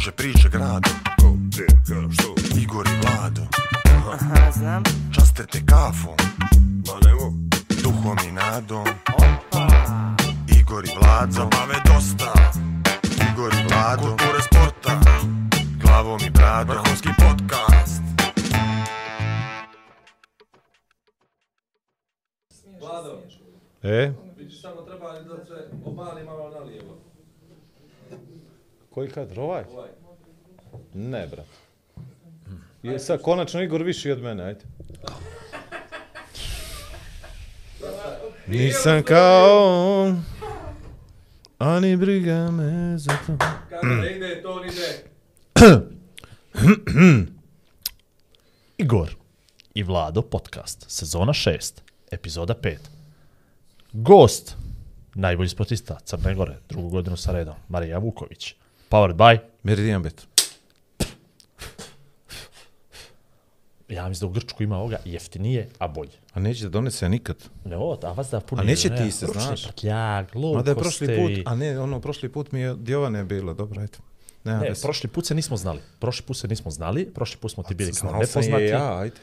Kruže priče grado Ko, gdje, kada, što? Igor i Vlado. Aha, znam. Časte te kafom. Ma nemo, Duhom i nadom. Opa. Igor i Vlado. Zabave dosta. Igor i Vlado. Kulture sporta. Glavom i bradom. Vrhunski podcast. Vlado, E, vidiš samo treba da se obali malo nalijevo. Koji kadr, ovaj? Ovaj. Ne, brat. Je sad konačno Igor viši od mene, ajde. Nisam kao... Ani briga me za to. Kada ne ide, to ni ide. Igor i Vlado podcast, sezona 6, epizoda 5. Gost, najbolji sportista Crne Gore, drugu godinu sa redom, Marija Vuković. Powered by, Meridian bet. ja mislim da u Grčku ima ovoga jeftinije, a bolje. A neće da donese nikad. Ne, ovo, a vas da puni... A neće ti ne, se, ručni znaš. Prtljag, low Mada je prošli put, a ne, ono, prošli put mi je Djovane bilo, dobro, ajde. Ne, veze. prošli put se nismo znali. Prošli put se nismo znali, prošli put smo ti bili kao nepoznati. je ja, ajde.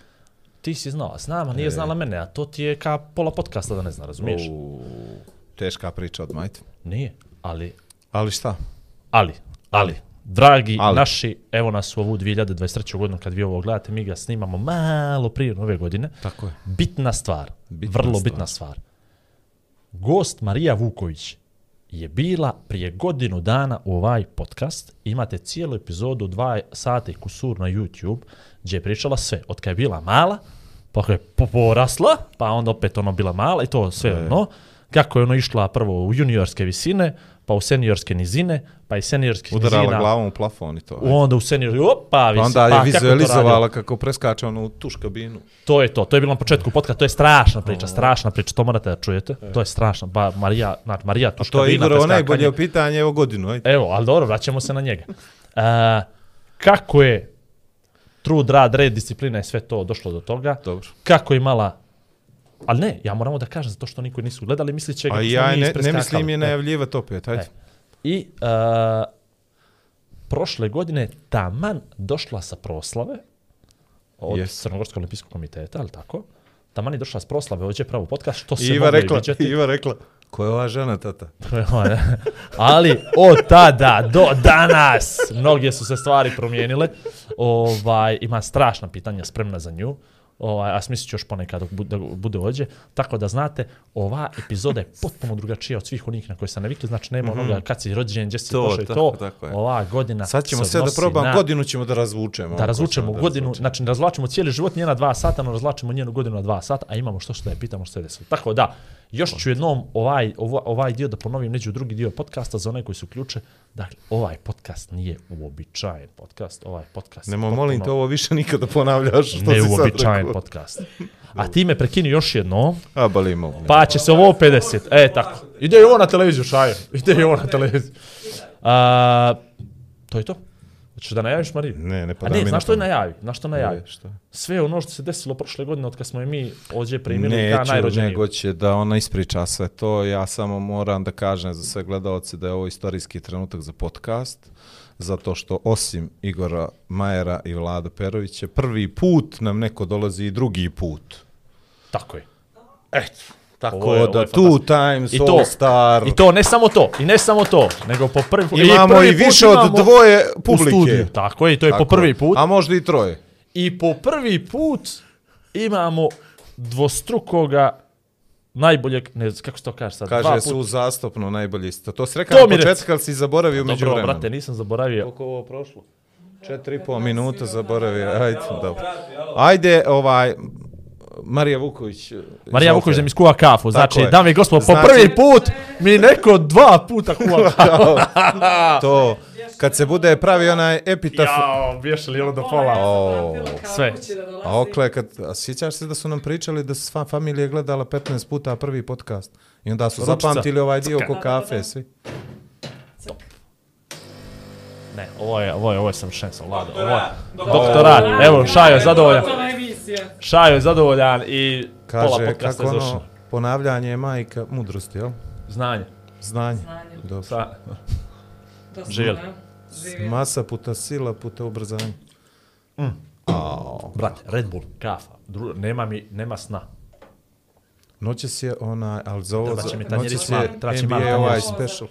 Ti si znao, a znam, a nije E. znala mene, a to ti je ka pola podcasta da ne zna, razumiješ? U, teška priča odmah, ajde. Nije, ali Ali šta? Ali, ali, dragi Ali. naši, evo nas u ovu 2023. godinu kad vi ovo gledate, mi ga snimamo malo prije nove godine. Tako je. Bitna stvar, Bitna vrlo stvar. bitna stvar. Gost Marija Vuković je bila prije godinu dana u ovaj podcast. Imate cijelu epizodu, dva sata i kusur na YouTube, gdje je pričala sve. Od kad je bila mala, pa kako je po- porasla, pa onda opet ono bila mala i to sve ono. Kako je ono išla prvo u juniorske visine, pa u seniorske nizine, pa i seniorske Udarala nizina. glavom u plafon i to. ajde. Onda u senior, opa, Pa visi, onda je kako to radio? vizualizovala kako preskače ono u tuš kabinu. To je to, to je bilo na početku podcasta, to je strašna priča, strašna priča, to morate da čujete. To je strašno, ba Marija, znači Marija A Tuška to je Vina, Igorovo preskakanje. najbolje pitanje evo godinu, ajde. Evo, ali dobro, vraćamo se na njega. Uh, kako je trud, rad, red, disciplina i sve to došlo do toga? Dobro. Kako je imala Ali ne, ja moram da kažem zato što niko nisu gledali, mislit će ga A ja ne, ne mislim je E. najavljivati opet, ajde. E. I uh, prošle godine taman došla sa proslave od Yes. Crnogorskog olimpijskog komiteta, ali tako? Taman je došla s proslave, ovdje je pravo podcast, što se Iva rekla, viđati. Iva rekla, ko je ova žena, tata? ali od tada do danas mnoge su se stvari promijenile. Ovaj, ima strašna pitanja spremna za nju. Ovaj, a smislit ću još ponekad dok bude, bude ođe. Tako da znate, ova epizoda je potpuno drugačija od svih onih na koje sam navikli. Znači nema onoga kad si rođen, gdje si To, pošao i to. tako je. Ova godina Sad ćemo sve da probam, na- godinu ćemo da razvučemo. da razvučemo hoćemo da godinu, razvučemo. znači ne razvlačimo cijeli život njena dva sata, no razvlačimo njenu godinu na dva sata, a imamo što što je pitamo što je desilo. Tako da, još ću jednom ovaj, ovaj, ovaj dio da ponovim, neđu drugi dio podcasta za one koji su ključe. Dakle, ovaj podcast nije uobičajen podcast, ovaj podcast Nemo, molim te, potpuno ovo više nikada ponavljaš što si sad podcast. A ti me prekini još jednom, A, balimo. pa će se ovo 50. E, tako. Ide i ovo na televiziju, šaje. Ide i ovo na televiziju. A, to je to. Hoćeš da najaviš Mariju? Ne, ne pa A ne, znaš što je najavi? Znaš što najavi? E, šta? Sve ono što se desilo prošle godine od kad smo je mi ovdje primili kao Neću, najrođeniji. nego će da ona ispriča sve to. Ja samo moram da kažem za sve gledalce da je ovo istorijski trenutak za podcast. Zato što osim Igora Majera i Vlada Perovića, prvi put nam neko dolazi i drugi put. Tako je. Eto. Tako Ovo je- ovo da je two times I to, all star. I to ne samo to, i ne samo to, nego po prvi put. Imamo prvi i više od dvoje u publike. studiju. Tako je, i to je Tako po prvi put. A možda i troje. I po prvi put imamo dvostrukoga najboljeg, ne znam, kako se to kaže sad, dva Kaže put. su zastupno najbolji isto. To si rekao na početku, ali si zaboravio među Dobro, vremenom. brate, nisam zaboravio. Koliko ovo prošlo? Četiri i pol minuta zaboravio. Ajde, dobro. Ajde, ovaj, Marija Vuković. Marija Vuković da mi skuva kafu. Znači, je. dame i gospodo, po Znači- prvi put mi neko dva puta kuva kafu. To, kad se bude pravi onaj epitaf... Jao, bješali ono do pola. O, Sve. a okle, kad, a sjećaš se da su nam pričali da su sva familija gledala 15 puta prvi podcast? I onda su Ručica. zapamtili ovaj dio oko kafe, svi. Ne, ovo je, ovo je, ovo je savršenstvo, Vlado. Ovo je doktorat. Evo, Šajo je zadovoljan. Šajo je zadovoljan i pola Kaže, podcasta kako je ono, ponavljanje je majka mudrosti, jel? Znanje. Znanje. Znanje. Dobro. Sa, Živjeli. Masa puta sila puta ubrzanje. Ao. Brate, Red Bull, kafa, dru, nema mi, nema sna. Noćas je onaj, ali za ovo, Treba će za- mi tanjiri noćas sva- je NBA ovaj special.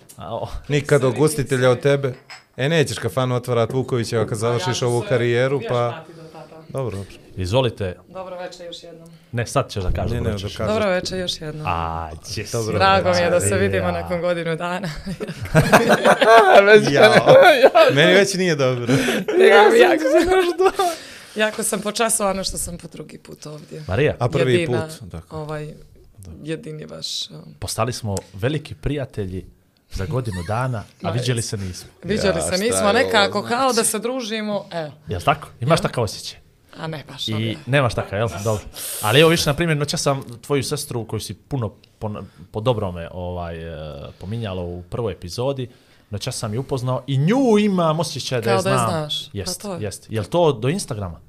Nikad od gostitelja od tebe. E, nećeš kafanu otvarat Vukovića kad završiš ovu karijeru, pa... Dobro, dobro. Izvolite, Dobro večer još jednom. ne, sad ćeš da kažeš. Ne, dobro ne, da kažeš. Dobro večer još jednom. A, jes. Dobro. Drago mi je da se Ja. vidimo nakon godinu dana. Jao. Meni već nije dobro. jako, jako sam počasovana što sam po drugi put ovdje. Marija, A prvi Jedina, put, dakle. Ovaj, jedini vaš... um, postali smo veliki prijatelji za godinu dana, a vidjeli se nismo. Viđali Ja, se nismo nekako znači? kao da se družimo, evo, Jel tako? Imaš takav osjećaj? A ne baš I ovdje. nemaš takav, jel? Dobro. Ali evo više, na primjer, noća sam tvoju sestru koju si puno po, po dobrome ovaj, e, pominjala u prvoj epizodi, noća sam je upoznao i nju imam osjećaj da je Kao da je znam. znaš. Jest, Pa to je. jest. Jel to do Instagrama?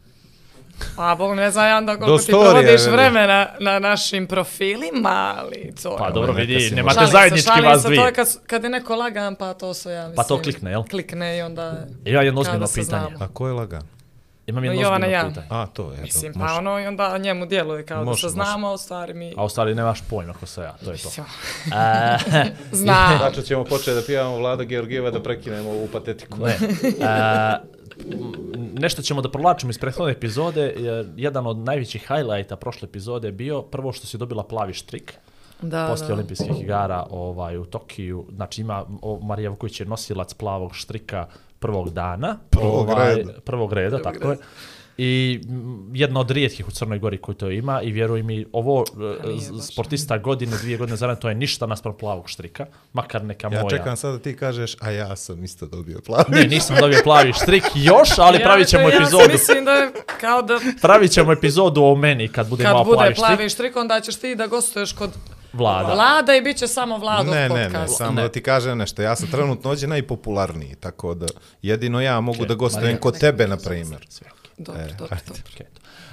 A Bog ne znam ja onda koliko ti provodiš vremena na našim profilima, ali to Pa je... dobro, neka vidi, nemate Šalim se, zajednički šalim vas se, dvije. To je kad, kad je neko lagan, pa to su ja mislim. Pa to klikne, jel? Klikne i onda... Ja jedno Kao ozbiljno se pitanje. znamo. A ko je lagan? Imam jedno Jovana ozbiljno ja. pitanje. A, to je. Mislim, to, pa može. ono i onda njemu djeluje kao Može, da se može. znamo, a u stvari mi... A u stvari nemaš pojma ko se ja, to je to. Mislim, E, Znam. Znači ćemo početi da pijamo Vlada Georgijeva da prekinemo ovu patetiku. Ne. E, m, nešto ćemo da provlačimo iz prethodne epizode. jer Jedan od najvećih highlighta prošle epizode je bio prvo što si dobila plavi štrik Da, poslije da. olimpijskih igara ovaj, u Tokiju. Znači ima, o, Marija Vuković je nosilac plavog štrika prvog dana. Prvog reda. Prvog reda, tako je. I jedna od rijetkih u Crnoj Gori koji to ima i vjeruj mi, ovo e, nije sportista godine, dvije godine zaredno, to je ništa naspram plavog štrika, makar neka Ja moja. čekam sad da ti kažeš, a ja sam isto dobio plavi. Ne, nisam dobio plavi štrik još, ali pravit ćemo ja, epizodu. Ja mislim da je kao da Pravit ćemo epizodu o meni kad bude kad imao bude plavi, plavi, štrik. štrik, onda ćeš ti da gostuješ kod Vlada. Vlada i bit će samo Vladov Ne, ne, podcast. ne, samo Ne. da ti kažem nešto. Ja sam trenutno ovdje najpopularniji, tako da jedino ja mogu Okej, da gostujem kod tebe, na primjer. Dobro, E, dobro, dobro. okej.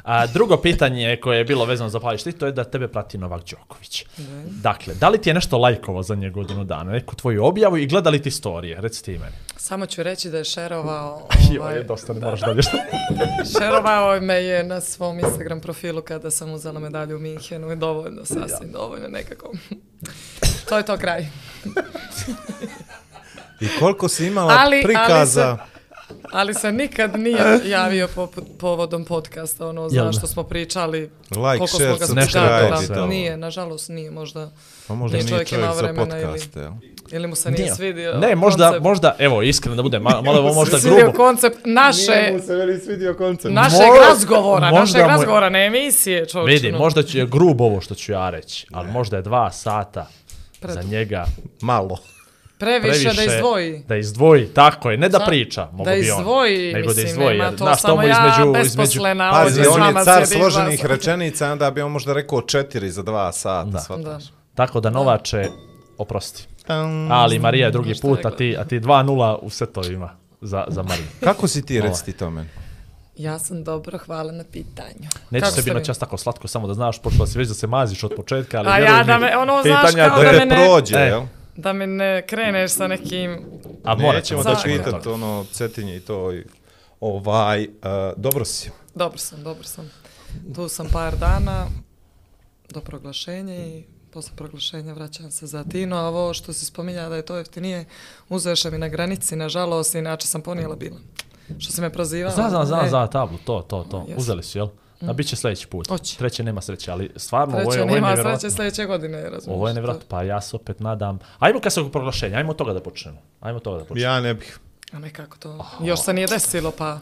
A, drugo pitanje koje je bilo vezano za plavi štrik, to je da tebe prati Novak Đoković. Dakle, da li ti je nešto lajkovo za nje godinu dana, neku tvoju objavu i gleda li ti storije? Reci ti meni. Samo ću reći da je šerovao, Jo, ovaj, je dosta, ne moraš dalje što. šerovao me je na svom Instagram profilu kada sam uzela medalju u Minhenu i dovoljno, sasvim dovoljno nekako. to je to kraj. I koliko si imala Ali- ali prikaza... Ali se nikad nije javio po, povodom podcasta, ono, Jel da? što smo pričali, Like, koliko share, smo ga Nešto to. Nije, nažalost nije, možda, Pa možda Nije nije čovjek čovjek imao za vremena ili- podcaste, jel? ili mu se nije, Nije. svidio Ne, možda, koncept. možda, evo, iskreno da bude, malo, malo ovo možda Svidio grubo. koncept naše, se veli svidio koncept. našeg Mo- razgovora, možda našeg mu razgovora, ne emisije, čovječe. Vidi, možda će je grubo ovo što ću ja reći, ali možda je dva sata za njega Malo. Previše, da izdvoji. Da izdvoji, tako je, ne da priča, mogu Da bi on. izdvoji, nego mislim, da izdvoji, nema to samo ja između, između, besposlena Pazi, s on je car složenih vas- rečenica, onda bi on možda rekao četiri za dva sata. Da. shvataš? tako da Novače, oprosti. Tam. Ali Marija je drugi put, a ti, a ti 2-0 u setovima za, za Mariju. Kako si ti, reci ti to meni? Ja sam dobro, hvala na pitanju. Neće Kako se biti noćas tako slatko, samo da znaš, počela si već da se maziš od početka, ali A ja da me- ono, znaš, kao Da da me ne- prođe, E. jel? Da mi ne kreneš sa nekim... A morat Nećemo ćemo da pitat ono cetinje i to. i- Ovaj, uh, dobro si. Dobro sam, dobro sam. Tu sam par dana do proglašenja i posle proglašenja vraćam se za Tino, a ovo što si spominjala da je to jeftinije, uzeš mi na granici, nažalost, inače sam ponijela bila. Što si me prozivala. Zna, zna, zna, E, za tablu, to, to, to. Jes. Uzeli su, jel? A bit će sljedeći put. Hoće. Treće nema sreće, ali stvarno ovo je, Treće, ovo je nema nevjerojatno. sreće sljedeće godine, razumiješ. Ovo je nevjerojatno, pa ja se opet nadam. Ajmo kad se oko proglašenja, ajmo od toga da počnemo. Ajmo od toga da počnemo. Ja ne bih. A nekako to, još se nije desilo, pa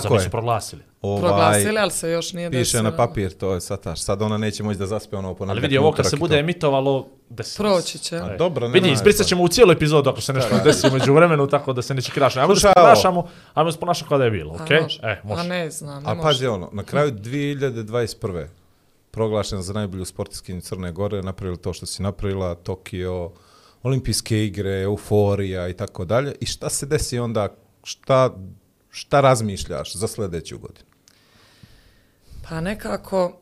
Tako Zar je. proglasili? Ovaj, proglasili, ali se još nije piše desilo. na papir, to je sataš. Sad ona neće moći da zaspe ono po Ali vidi, ovo kad se bude emitovalo, desilo se. Proći će. A dobro, nema Vidi, veze. ispričat ćemo u cijelu epizodu ako se nešto desi umeđu vremenu, tako da se neće krašati. Ajmo da se ponašamo, ajmo da se ponašamo kao da je bilo, A, okej? može. E, može. A ne znam, ne A pazi ono, na kraju 2021. proglašen za najbolju sportskinu Crne Gore, napravili to što si napravila, Tokio, olimpijske igre, euforija i tako dalje. I šta se desi onda, šta, šta razmišljaš za sljedeću godinu? Pa nekako,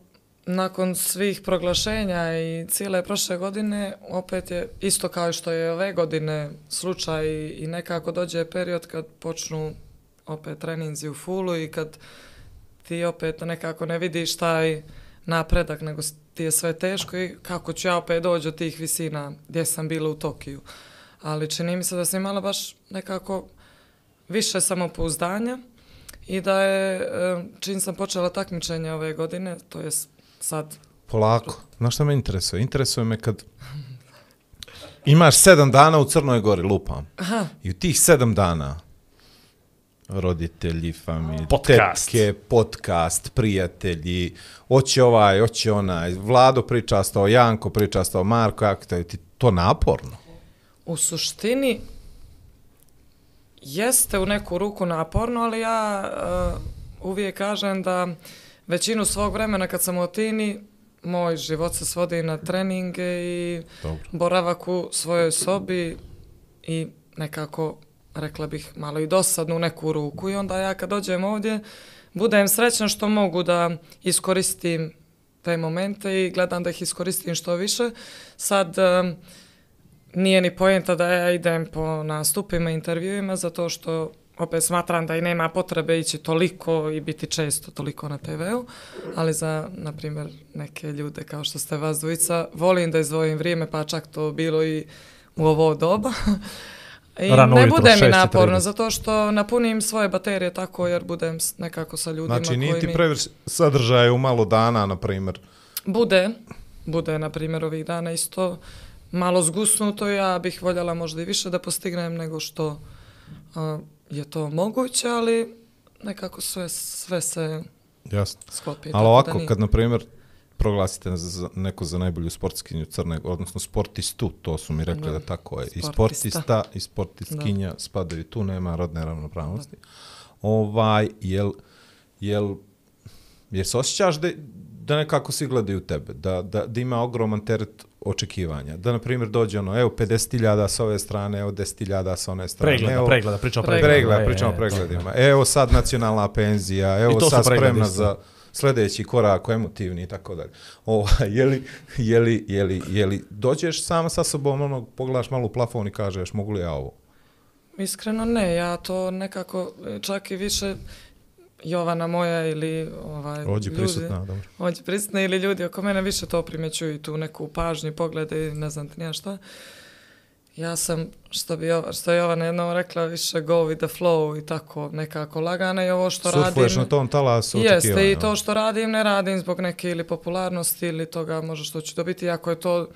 nakon svih proglašenja i cijele prošle godine, opet je isto kao što je ove godine slučaj i nekako dođe period kad počnu opet treninzi u fulu i kad ti opet nekako ne vidiš taj napredak, nego ti je sve teško i kako ću ja opet doći od tih visina gdje sam bila u Tokiju. Ali čini mi se da sam imala baš nekako više samopouzdanja i da je, e, čim sam počela takmičenje ove godine, to je sad Polako. Znaš šta me interesuje? Interesuje me kad imaš sedam dana u Crnoj Gori, lupam. Aha. I u tih sedam dana roditelji, familije, Podcast. tetke, podcast, prijatelji, oće ovaj, oće onaj, Vlado pričastao, Janko pričastao, Marko, jak to je ti to naporno? U suštini jeste u neku ruku naporno, ali ja uh, uvijek kažem da većinu svog vremena kad sam u Atini, moj život se svodi na treninge i Dobro. boravak u svojoj sobi i nekako, rekla bih, malo i dosadnu neku ruku. I onda ja kad dođem ovdje, budem srećna što mogu da iskoristim te momente i gledam da ih iskoristim što više. Sad, um, nije ni pojenta da ja idem po nastupima, intervjuima, zato što opet smatram da i nema potrebe ići toliko i biti često toliko na TV-u, ali za, na primjer, neke ljude kao što ste vas dvojica, volim da izdvojim vrijeme, pa čak to bilo i u ovo doba. I Rano ne bude mi 6:30. naporno, zato što napunim svoje baterije tako jer budem nekako sa ljudima Znači, nije koji ti mi... previše sadržaja u malo dana, na primjer. Bude, bude na primjer ovih dana isto malo zgusnuto, ja bih voljela možda i više da postignem nego što a, je to moguće, ali nekako sve, sve se Jasno. sklopi. Ali da ovako, kad, na primjer, proglasite za, neko za najbolju sportskinju Crne, odnosno sportistu, to su mi rekli Da. da, tako je. I Sportista. i sportistkinja spadaju tu, nema rodne ravnopravnosti. Ovaj, jel, jel, jer se osjećaš da, da nekako svi gledaju tebe, da, da, da ima ogroman teret očekivanja. Da, na primjer, dođe ono, evo 50.000 sa ove strane, evo 10.000 sa one strane. Pregleda, evo, pregleda, pričamo Pregleda. Pregleda, E, pričamo e, o pregledima. Evo sad nacionalna penzija, evo sad spremna za sljedeći korak, emotivni i tako dalje. Ova, je li, je li, je li, je li dođeš sama sa sobom, ono, pogledaš malo u plafon i kažeš, mogu li ja ovo? Iskreno ne, ja to nekako e, čak i više Jovana moja ili ovaj, Ovdje ljudi, prisutna, dobro. ovdje prisutni ili ljudi oko mene više to primjećuju i tu neku pažnju, poglede i ne znam ti nija šta. Ja sam, što, bi, što je Jovana jednom rekla, više go with the flow i tako nekako lagana i ovo što Surfuješ radim... na tom talasu Jeste, i to što radim, ne radim zbog neke ili popularnosti ili toga možda što ću dobiti, ako je to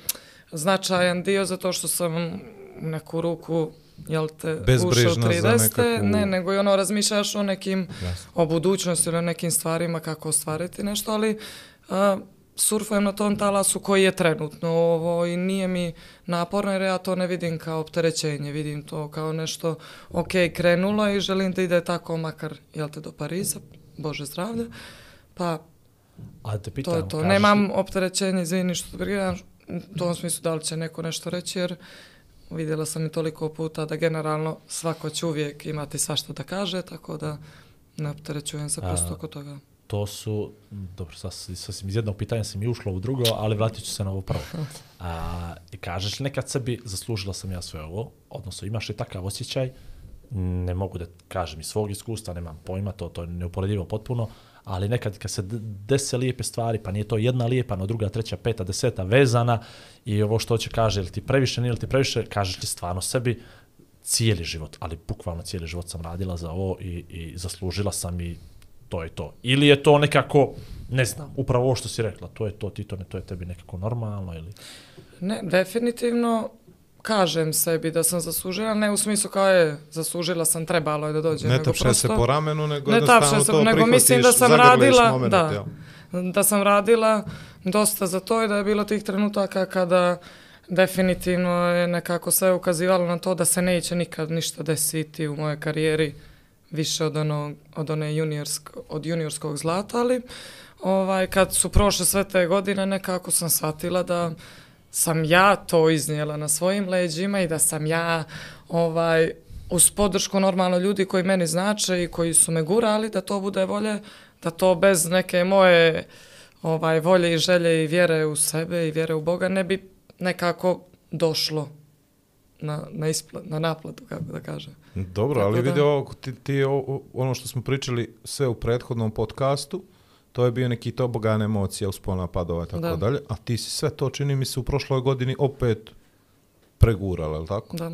značajan dio zato što sam u neku ruku jel te, ušao Bezbrižna za 30. nekakvu- Ne, nego i ono razmišljaš o nekim, Jasno. o budućnosti ili o nekim stvarima kako ostvariti nešto, ali a, surfujem na tom talasu koji je trenutno ovo i nije mi naporno jer ja to ne vidim kao opterećenje, vidim to kao nešto ok, krenulo i želim da ide tako makar, jel te, do Pariza, Bože zdravlje, pa A te to pitam, je to. kažeš Nemam li- opterećenje, izvini što brigam, u tom smislu da li će neko nešto reći, jer vidjela sam i toliko puta da generalno svako će uvijek imati svašta da kaže, tako da ne opterećujem se prosto oko toga. to su, dobro, sas- sasvim iz jednog pitanja sam i ušlo u drugo, ali vratit ću se na ovo prvo. A, kažeš li nekad sebi, zaslužila sam ja sve ovo, odnosno imaš li takav osjećaj, ne mogu da kažem iz svog iskustva, nemam pojma, to, to je neuporedivo potpuno, ali nekad kad se dese lijepe stvari, pa nije to jedna lijepa, no druga, treća, peta, deseta vezana i ovo što će kaže, ili ti previše, nije li ti previše, kažeš ti stvarno sebi, cijeli život, ali bukvalno cijeli život sam radila za ovo i, i zaslužila sam i to je to. Ili je to nekako, ne znam, upravo ovo što si rekla, to je to, ti to ne, to je tebi nekako normalno ili... Ne, definitivno kažem sebi da sam zaslužila, ne u smislu kao je, zaslužila sam, trebalo je da dođe, Ne tapše prosto... se po ramenu, nego Ne jednostavno se, to nego mislim da prihvatiš, sam radila, moment, da, jel? da sam radila dosta za to i da je bilo tih trenutaka kada definitivno je nekako sve ukazivalo na to da se neće nikad ništa desiti u mojoj karijeri više od, onog, od, one juniorsk, od juniorskog zlata, ali ovaj, kad su prošle sve te godine nekako sam shvatila da sam ja to iznijela na svojim leđima i da sam ja ovaj, uz podršku normalno ljudi koji meni znače i koji su me gurali da to bude volje, da to bez neke moje ovaj, volje i želje i vjere u sebe i vjere u Boga, ne bi nekako došlo na, na, ispla, na naplatu, kako da kažem. Dobro, Tako ali da- vidi ovo, ti, ti o- o- ono što smo pričali sve u prethodnom podcastu, to je bio neki tobogan emocija, uspona padova i tako Da. dalje, a ti si sve to, čini mi se, u prošloj godini opet pregurala, je tako? Da.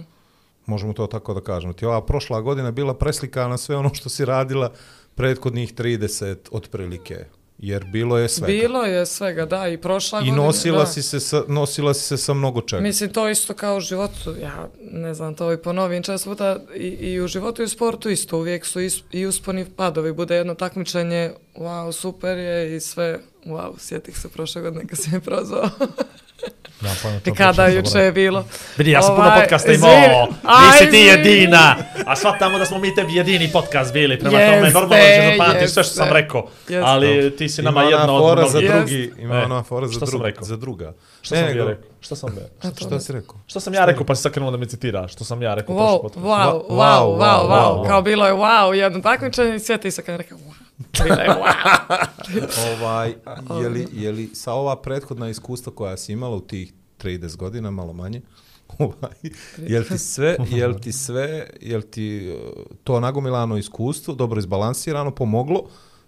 Možemo to tako da kažemo. Ti ova prošla godina bila preslikana sve ono što si radila prethodnih 30 otprilike, jer bilo je svega. Bilo je svega, da, i prošla I godina. nosila da. si, se sa, nosila si se sa mnogo čega. Mislim, to isto kao u životu, ja ne znam, to i ponovim često puta, i, i u životu i u sportu isto, uvijek su is, i usponi padovi, bude jedno takmičenje, wow, super je i sve, wow, sjetih se prošle godine kad si me prozvao. Ja, to I kada juče je bilo. Vidi, ja sam puno Ovaj, podcasta izvini. imao, Aj, nisi ti jedina, a shvatamo da smo mi tebi jedini podcast bili, prema tome Jeste, normalno ćeš zapamtiti sve što sam rekao, Jeste. ali ti si nama ima jedna ona od fora za mnogih. Jest. drugi, ima E, ona fora za, šta sam drug, rekao? za druga. Šta Ne, sam ja rekao? Šta sam ja? A to Šta ne. si rekao? Šta sam ja rekao, pa si sad krenuo da me citiraš? Što sam ja rekao? Wow, wow, Wow, wow, wow, wow, kao bilo je wow, jedno takmičenje i se kad je rekao wow. Bilo je wow. ovaj, je, li, je li sa ova prethodna iskustva koja si imala u tih 30 godina, malo manje, ovaj, jel ti sve, jel ti sve, jel ti eh, to nagomilano iskustvo, dobro izbalansirano, pomoglo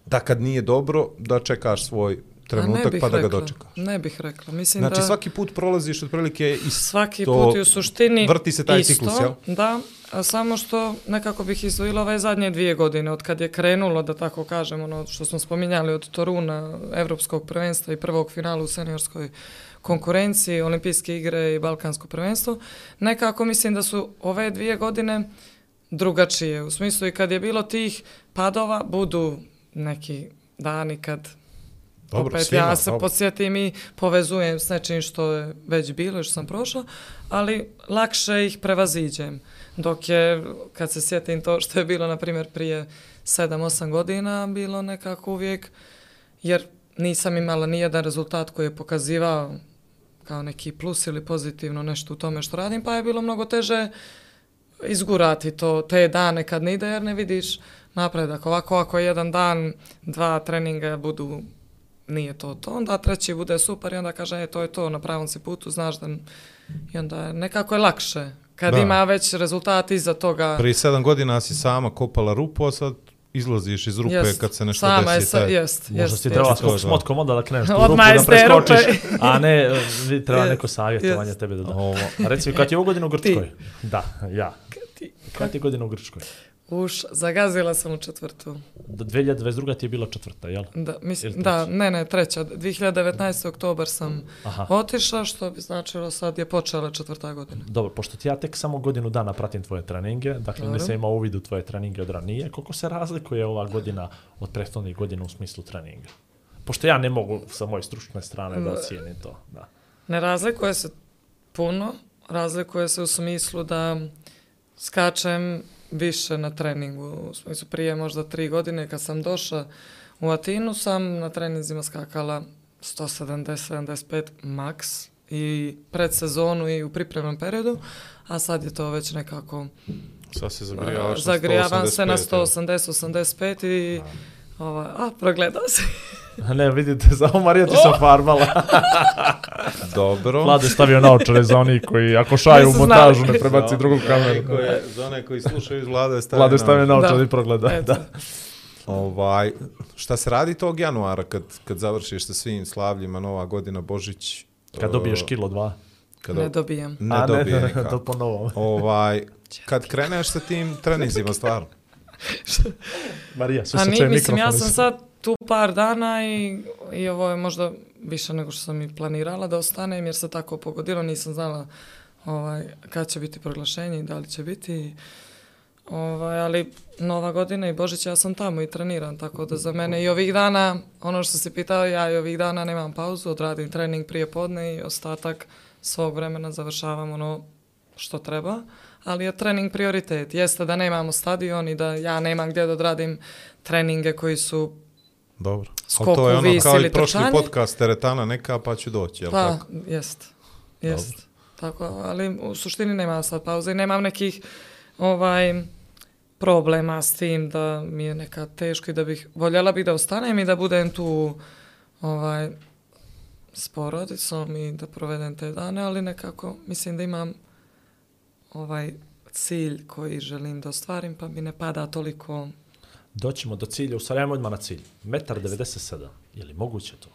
da kad nije dobro, da čekaš svoj trenutak pa da ga rekla, dočekaš. Ne bih rekla, mislim Znači da... svaki put prolaziš otprilike i Svaki put i u suštini vrti se taj isto, ciklus, jel? Da, a samo što nekako bih izdvojila ove zadnje dvije godine, od kad je krenulo, da tako kažem, ono što smo spominjali od Toruna, Evropskog prvenstva i prvog finala u seniorskoj konkurenciji, olimpijske igre i balkansko prvenstvo, nekako mislim da su ove dvije godine drugačije. U smislu i kad je bilo tih padova, budu neki dani kad Dobro, opet svima, ja se dobro. podsjetim i povezujem s nečim što je već bilo i što sam prošla, ali lakše ih prevaziđem. Dok je, kad se sjetim to što je bilo, na primjer, prije 7-8 godina, bilo nekako uvijek, jer nisam imala nijedan rezultat koji je pokazivao kao neki plus ili pozitivno nešto u tome što radim, pa je bilo mnogo teže izgurati to te dane kad ne ide jer ne vidiš napredak. Ovako ako jedan dan, dva treninga budu nije to to, onda treći bude super i onda kaže e, to je to, na pravom si putu, znaš da i onda je- nekako je lakše. Kad Da. ima već rezultat iza toga, Prije sedam godina si sama kopala rupu, a sad izlaziš iz rupe jest, kad se nešto sama je desi. sa, taj- jest, Možda jest, si jest. trebala To je skok s to. motkom onda da kreneš tu rupu da iz te rupe. preskočiš, a ne, treba neko savjetovanje jest. tebe da da. Ovo, A reci mi, kad ti je ovu godinu u Grčkoj? Da, ja. Kad ti je godina u Grčkoj? Uš, zagazila sam u četvrtu. Do 2022. ti je bila četvrta, jel? Da, mislim, da, ne, ne, treća. 2019. oktobar sam Aha. otišla, što bi značilo sad je počela četvrta godina. Dobro, pošto ti ja tek samo godinu dana pratim tvoje treninge, dakle Dobro. nisam imao uvid u tvoje treninge od ranije, koliko se razlikuje ova godina od prethodnih godina u smislu treninga? Pošto ja ne mogu sa moje stručne strane da ocijenim to. Da. Ne razlikuje se puno, razlikuje se u smislu da skačem više na treningu. U smislu prije možda tri godine kad sam došla u Atinu sam na treninzima skakala 170-75 max i pred sezonu i u pripremnom periodu, a sad je to već nekako sad se zagrijavaš na zagrijavam se na 185, 180-85 i ovaj, a, progledao se. Ne, vidite, samo Marija ti sam farbala. Dobro. Vlade stavio naočare za oni koji, ako šaju u montažu, ne prebaci drugu kameru. koje- Za one koji slušaju iz vlade stavio Vlade stavio na... naočare i progleda. Eto. Da. Ovaj, šta se radi tog januara kad, kad završiš sa svim slavljima, Nova godina, Božić? Kad dobiješ kilo dva. Kad Ne dobijem. ne A, dobije ne, to po novom. Ovaj, kad kreneš sa tim treninzima, stvarno. Marija, A se čuje mislim, ja mikrofon. sam sad tu par dana i, i ovo je možda više nego što sam i planirala da ostanem jer se tako pogodilo, nisam znala ovaj, kad će biti proglašenje i da li će biti. Ovaj, ali nova godina i Božić ja sam tamo i treniram, tako da za mene i ovih dana, ono što se pitao, ja i ovih dana nemam pauzu, odradim trening prije podne i ostatak svog vremena završavam ono što treba, ali je trening prioritet. Jeste da nemamo stadion i da ja nemam gdje da odradim treninge koji su Dobro. Skok Ali to je ono kao i prošli trčanje? podcast teretana neka, pa ću doći, jel Pa, tako? jest. Jest. Tako, ali u suštini nema sad pauze i nemam nekih ovaj problema s tim da mi je neka teško i da bih voljela bih da ostanem i da budem tu ovaj, s porodicom i da provedem te dane, ali nekako mislim da imam ovaj cilj koji želim da ostvarim, pa mi ne pada toliko... Doćemo do cilja, u stvari ajmo odmah na cilj. Metar 97, je li moguće to?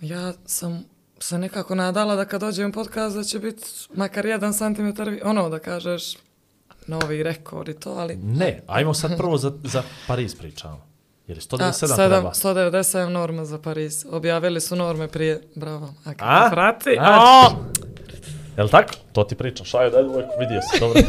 Ja sam se nekako nadala da kad dođem podcast da će biti makar jedan centimetar, vi- ono da kažeš novi rekord i to, ali... Ne, ajmo sad prvo za, za Pariz pričamo. Jer je 197 A, treba. 7, 197 norma za Pariz. Objavili su norme prije, bravo. A kako A? prati? A? O! Jel tako? To ti pričam. Šajo, daj uvijek vidio si, dobro.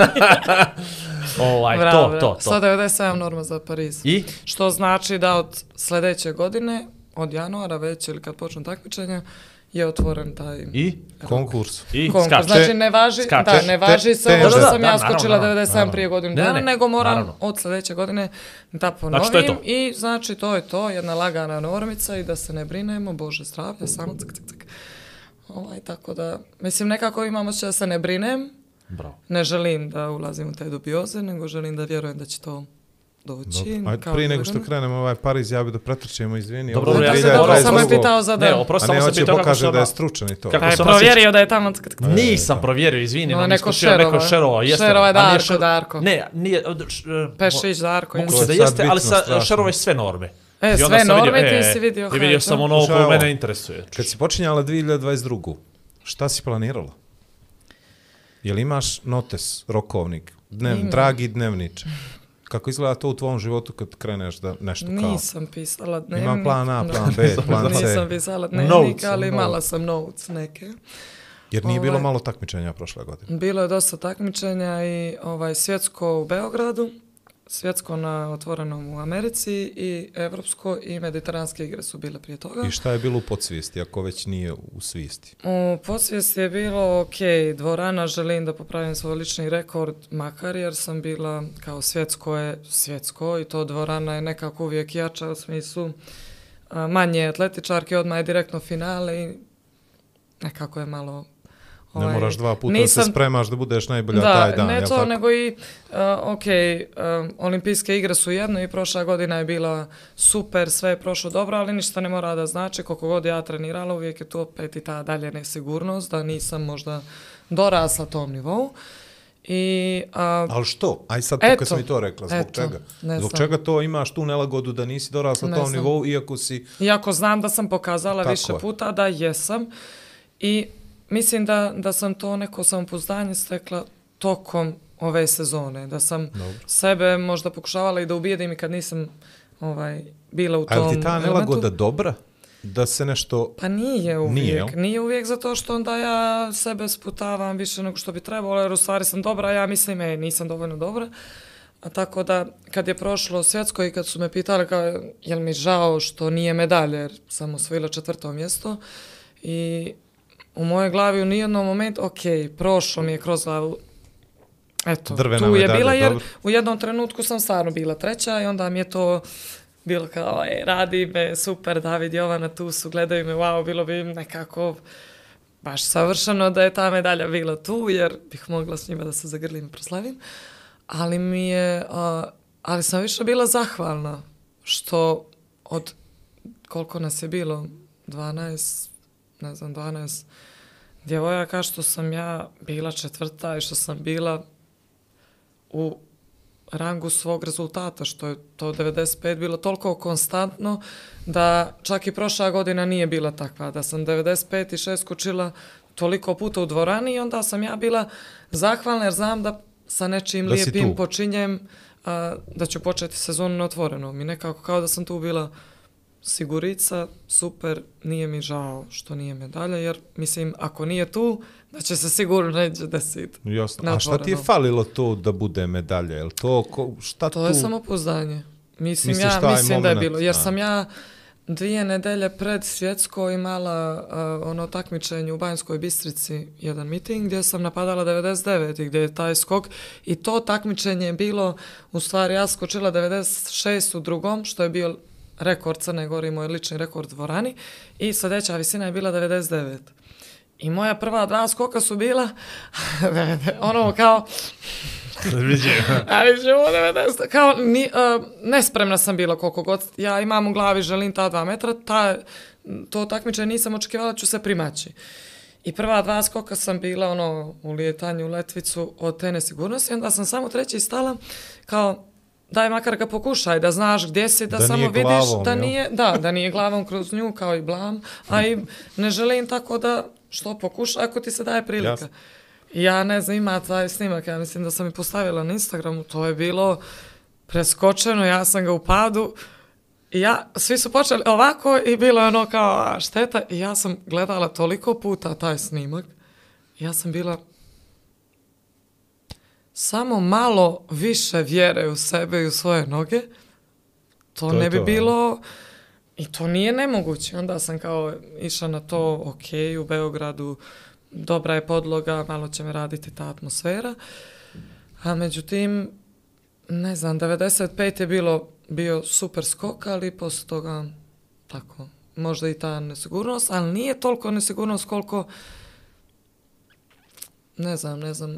ovaj, Bravo, to, to, to. 197 norma za Pariz. I? Što znači da od sljedeće godine, od januara već ili kad počnu takmičenja, je otvoren taj I? Konkurs. I? konkurs. Skače. Znači ne važi, Skače. da, ne važi se ovo što sam da, ja naravno, skočila naravno, 97 naravno. prije godinu Ne, dana, ne, nego moram naravno. od sljedeće godine da ponovim. Znači, to je to. I znači to je to, jedna lagana normica i da se ne brinemo, Bože zdravlje, samo cik, cik, cik. Ovaj, tako da, mislim, nekako imamo će da se ne brinem, Bravo. ne želim da ulazim u te dubioze, nego želim da vjerujem da će to doći. Dobro. Ajde, prije nego što krenemo ovaj Pariz, ja bi da pretrčemo, izvini. Dobro, ovo je ja sam 2022. dobro, samo je pitao za Ne, dan. oprosti, samo ne, sam pitao kako pokaže se da je stručan i to. Kako Da je se ona sjeća- provjerio da je tamo... tk, tk, tk. Nisam provjerio, izvini, No, neko šerova. Neko šerova. šerova, jeste. Šerova je Darko, Darko. Ne, nije... e, Pešić, Darko. Moguće jeste. da Sad jeste, ali sa strašno. šerove sve norme. E, I sve norme ti e, si vidio. I vidio sam ono koje mene interesuje. Kad si počinjala 2022. Šta si planirala? Jel imaš notes, rokovnik, dnev, Imam. dragi dnevniče? Kako izgleda to u tvom životu kad kreneš da nešto kao? Nisam pisala dnevnik. Ima plan A, plan B, plan C. Nisam pisala dnevnik, Notes, ali notes. imala sam notes neke. Jer nije bilo Ovaj- malo takmičenja prošle godine. Bilo je dosta takmičenja i ovaj svjetsko u Beogradu, svjetsko na otvorenom u Americi i evropsko i mediteranske igre su bile prije toga. I šta je bilo u podsvijesti, ako već nije u svijesti? U podsvijesti je bilo, ok, dvorana, želim da popravim svoj lični rekord, makar jer sam bila kao svjetsko je svjetsko i to dvorana je nekako uvijek jača u smislu manje atletičarke, odmah je direktno finale i nekako je malo... Ne moraš dva puta da Ovaj, nisam- se spremaš da budeš najbolja da, taj dan, ne jel to, tako? nego i, uh, ok, um, olimpijske igre su jedno i prošla godina je bila super, sve je prošlo dobro, ali ništa ne mora da znači, koliko god ja trenirala, uvijek je tu opet i ta dalje nesigurnost, da nisam možda dorasla tom nivou. I, a, Ali što? Aj sad to Eto, kad sam i to rekla, zbog eto, čega? ne Zbog znam. čega to imaš tu nelagodu da nisi dorasla Ne tom znam. nivou, iako si... Iako znam da sam pokazala Tako više je. puta da jesam i mislim da, da sam to neko samopouzdanje stekla tokom ove sezone, da sam Dobro. sebe možda pokušavala i da ubijedim i kad nisam ovaj, bila u tom li ti ta elementu. nelagoda dobra? Da se nešto... Pa nije uvijek. Nije, Nije, jel? nije uvijek zato što onda ja sebe sputavam više nego što bi trebalo, jer u stvari sam dobra, ja mislim, e, nisam dovoljno dobra. A tako da, kad je prošlo svjetsko i kad su me pitali kao, jel mi žao što nije medalje, jer sam osvojila četvrto mjesto, i u mojoj glavi u nijednom momentu, ok, prošlo mi je kroz glavu, eto, Drvena tu je medalja, bila, jer dobro. u jednom trenutku sam stvarno bila treća i onda mi je to bilo kao, e, radi me, super, David, Jovana, tu su, gledaju me, wow, bilo bi im nekako baš savršeno da je ta medalja bila tu, jer bih mogla s njima da se zagrlim i proslavim. Ali mi je, a, ali sam više bila zahvalna što od koliko nas je bilo, 12, ne znam, 12 djevojaka, što sam ja bila četvrta i što sam bila u rangu svog rezultata, što je to 95 bilo toliko konstantno da čak i prošla godina nije bila takva, da sam 95 i 6 skočila toliko puta u dvorani i onda sam ja bila zahvalna jer znam da sa nečim Da lijepim počinjem a, da ću početi sezonu na otvorenom i nekako kao da sam tu bila sigurica, super, nije mi žao što nije medalja, jer mislim, ako nije tu, da će se sigurno neće desiti. Jasno. Na A šta ti je falilo to da bude medalja? Jel to, ko, šta To tu? je samopouzdanje. Mislim, Misliš ja mislim da je moment? bilo, jer A. sam ja dvije nedelje pred svjetsko imala uh, ono takmičenje u Banjskoj Bistrici, jedan miting gdje sam napadala 99 i gdje je taj skok i to takmičenje je bilo, u stvari ja skočila 96 u drugom, što je bio rekord Crne Gore i moj lični rekord dvorani i sljedeća visina je bila 99. I moja prva dva skoka su bila ono kao Ali ćemo 90, kao, ni, uh, nespremna sam bila koliko god, ja imam u glavi, želim ta dva metra, ta, to takmičenje nisam očekivala, ću se primaći. I prva dva skoka sam bila ono u lijetanju u letvicu od te nesigurnosti, onda sam samo treći stala kao daj makar ga pokušaj da znaš gdje si, da, Da samo nije vidiš glavom, da jel? nije, da, da nije glavom kroz nju kao i blam, a i ne želim tako da što pokušaj ako ti se daje prilika. Jasno. I Ja ne znam, ima taj snimak, ja mislim da sam i postavila na Instagramu, to je bilo preskočeno, ja sam ga u padu, i ja, svi su počeli ovako i bilo je ono kao šteta i ja sam gledala toliko puta taj snimak, ja sam bila samo malo više vjere u sebe i u svoje noge, to, To ne bi to, bilo... I to nije nemoguće. Onda sam kao išla na to, ok, u Beogradu dobra je podloga, malo će me raditi ta atmosfera. A međutim, ne znam, 95 je bilo bio super skok, ali posle toga tako, možda i ta nesigurnost, ali nije toliko nesigurnost koliko ne znam, ne znam,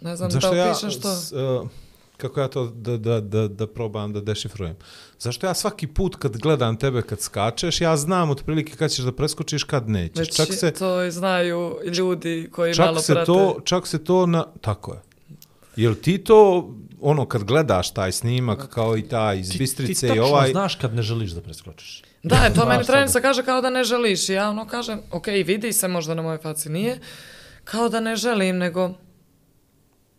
ne znam Zašto da ja, opišem što... s, uh, kako ja to da, da, da, da probam da dešifrujem. Zašto ja svaki put kad gledam tebe kad skačeš, ja znam otprilike kad ćeš da preskočiš, kad nećeš. Već čak se, to znaju ljudi koji malo čak se prate. to, čak se to na, tako je. Jel ti to, ono, kad gledaš taj snimak, kao i taj iz Ti, ti Bistrice tačno i ovaj, znaš kad ne želiš da preskočiš. Da, je, to meni trenica kaže kao da ne želiš. I ja ono kažem, ok, vidi se možda na mojoj faci nije, kao da ne želim, nego...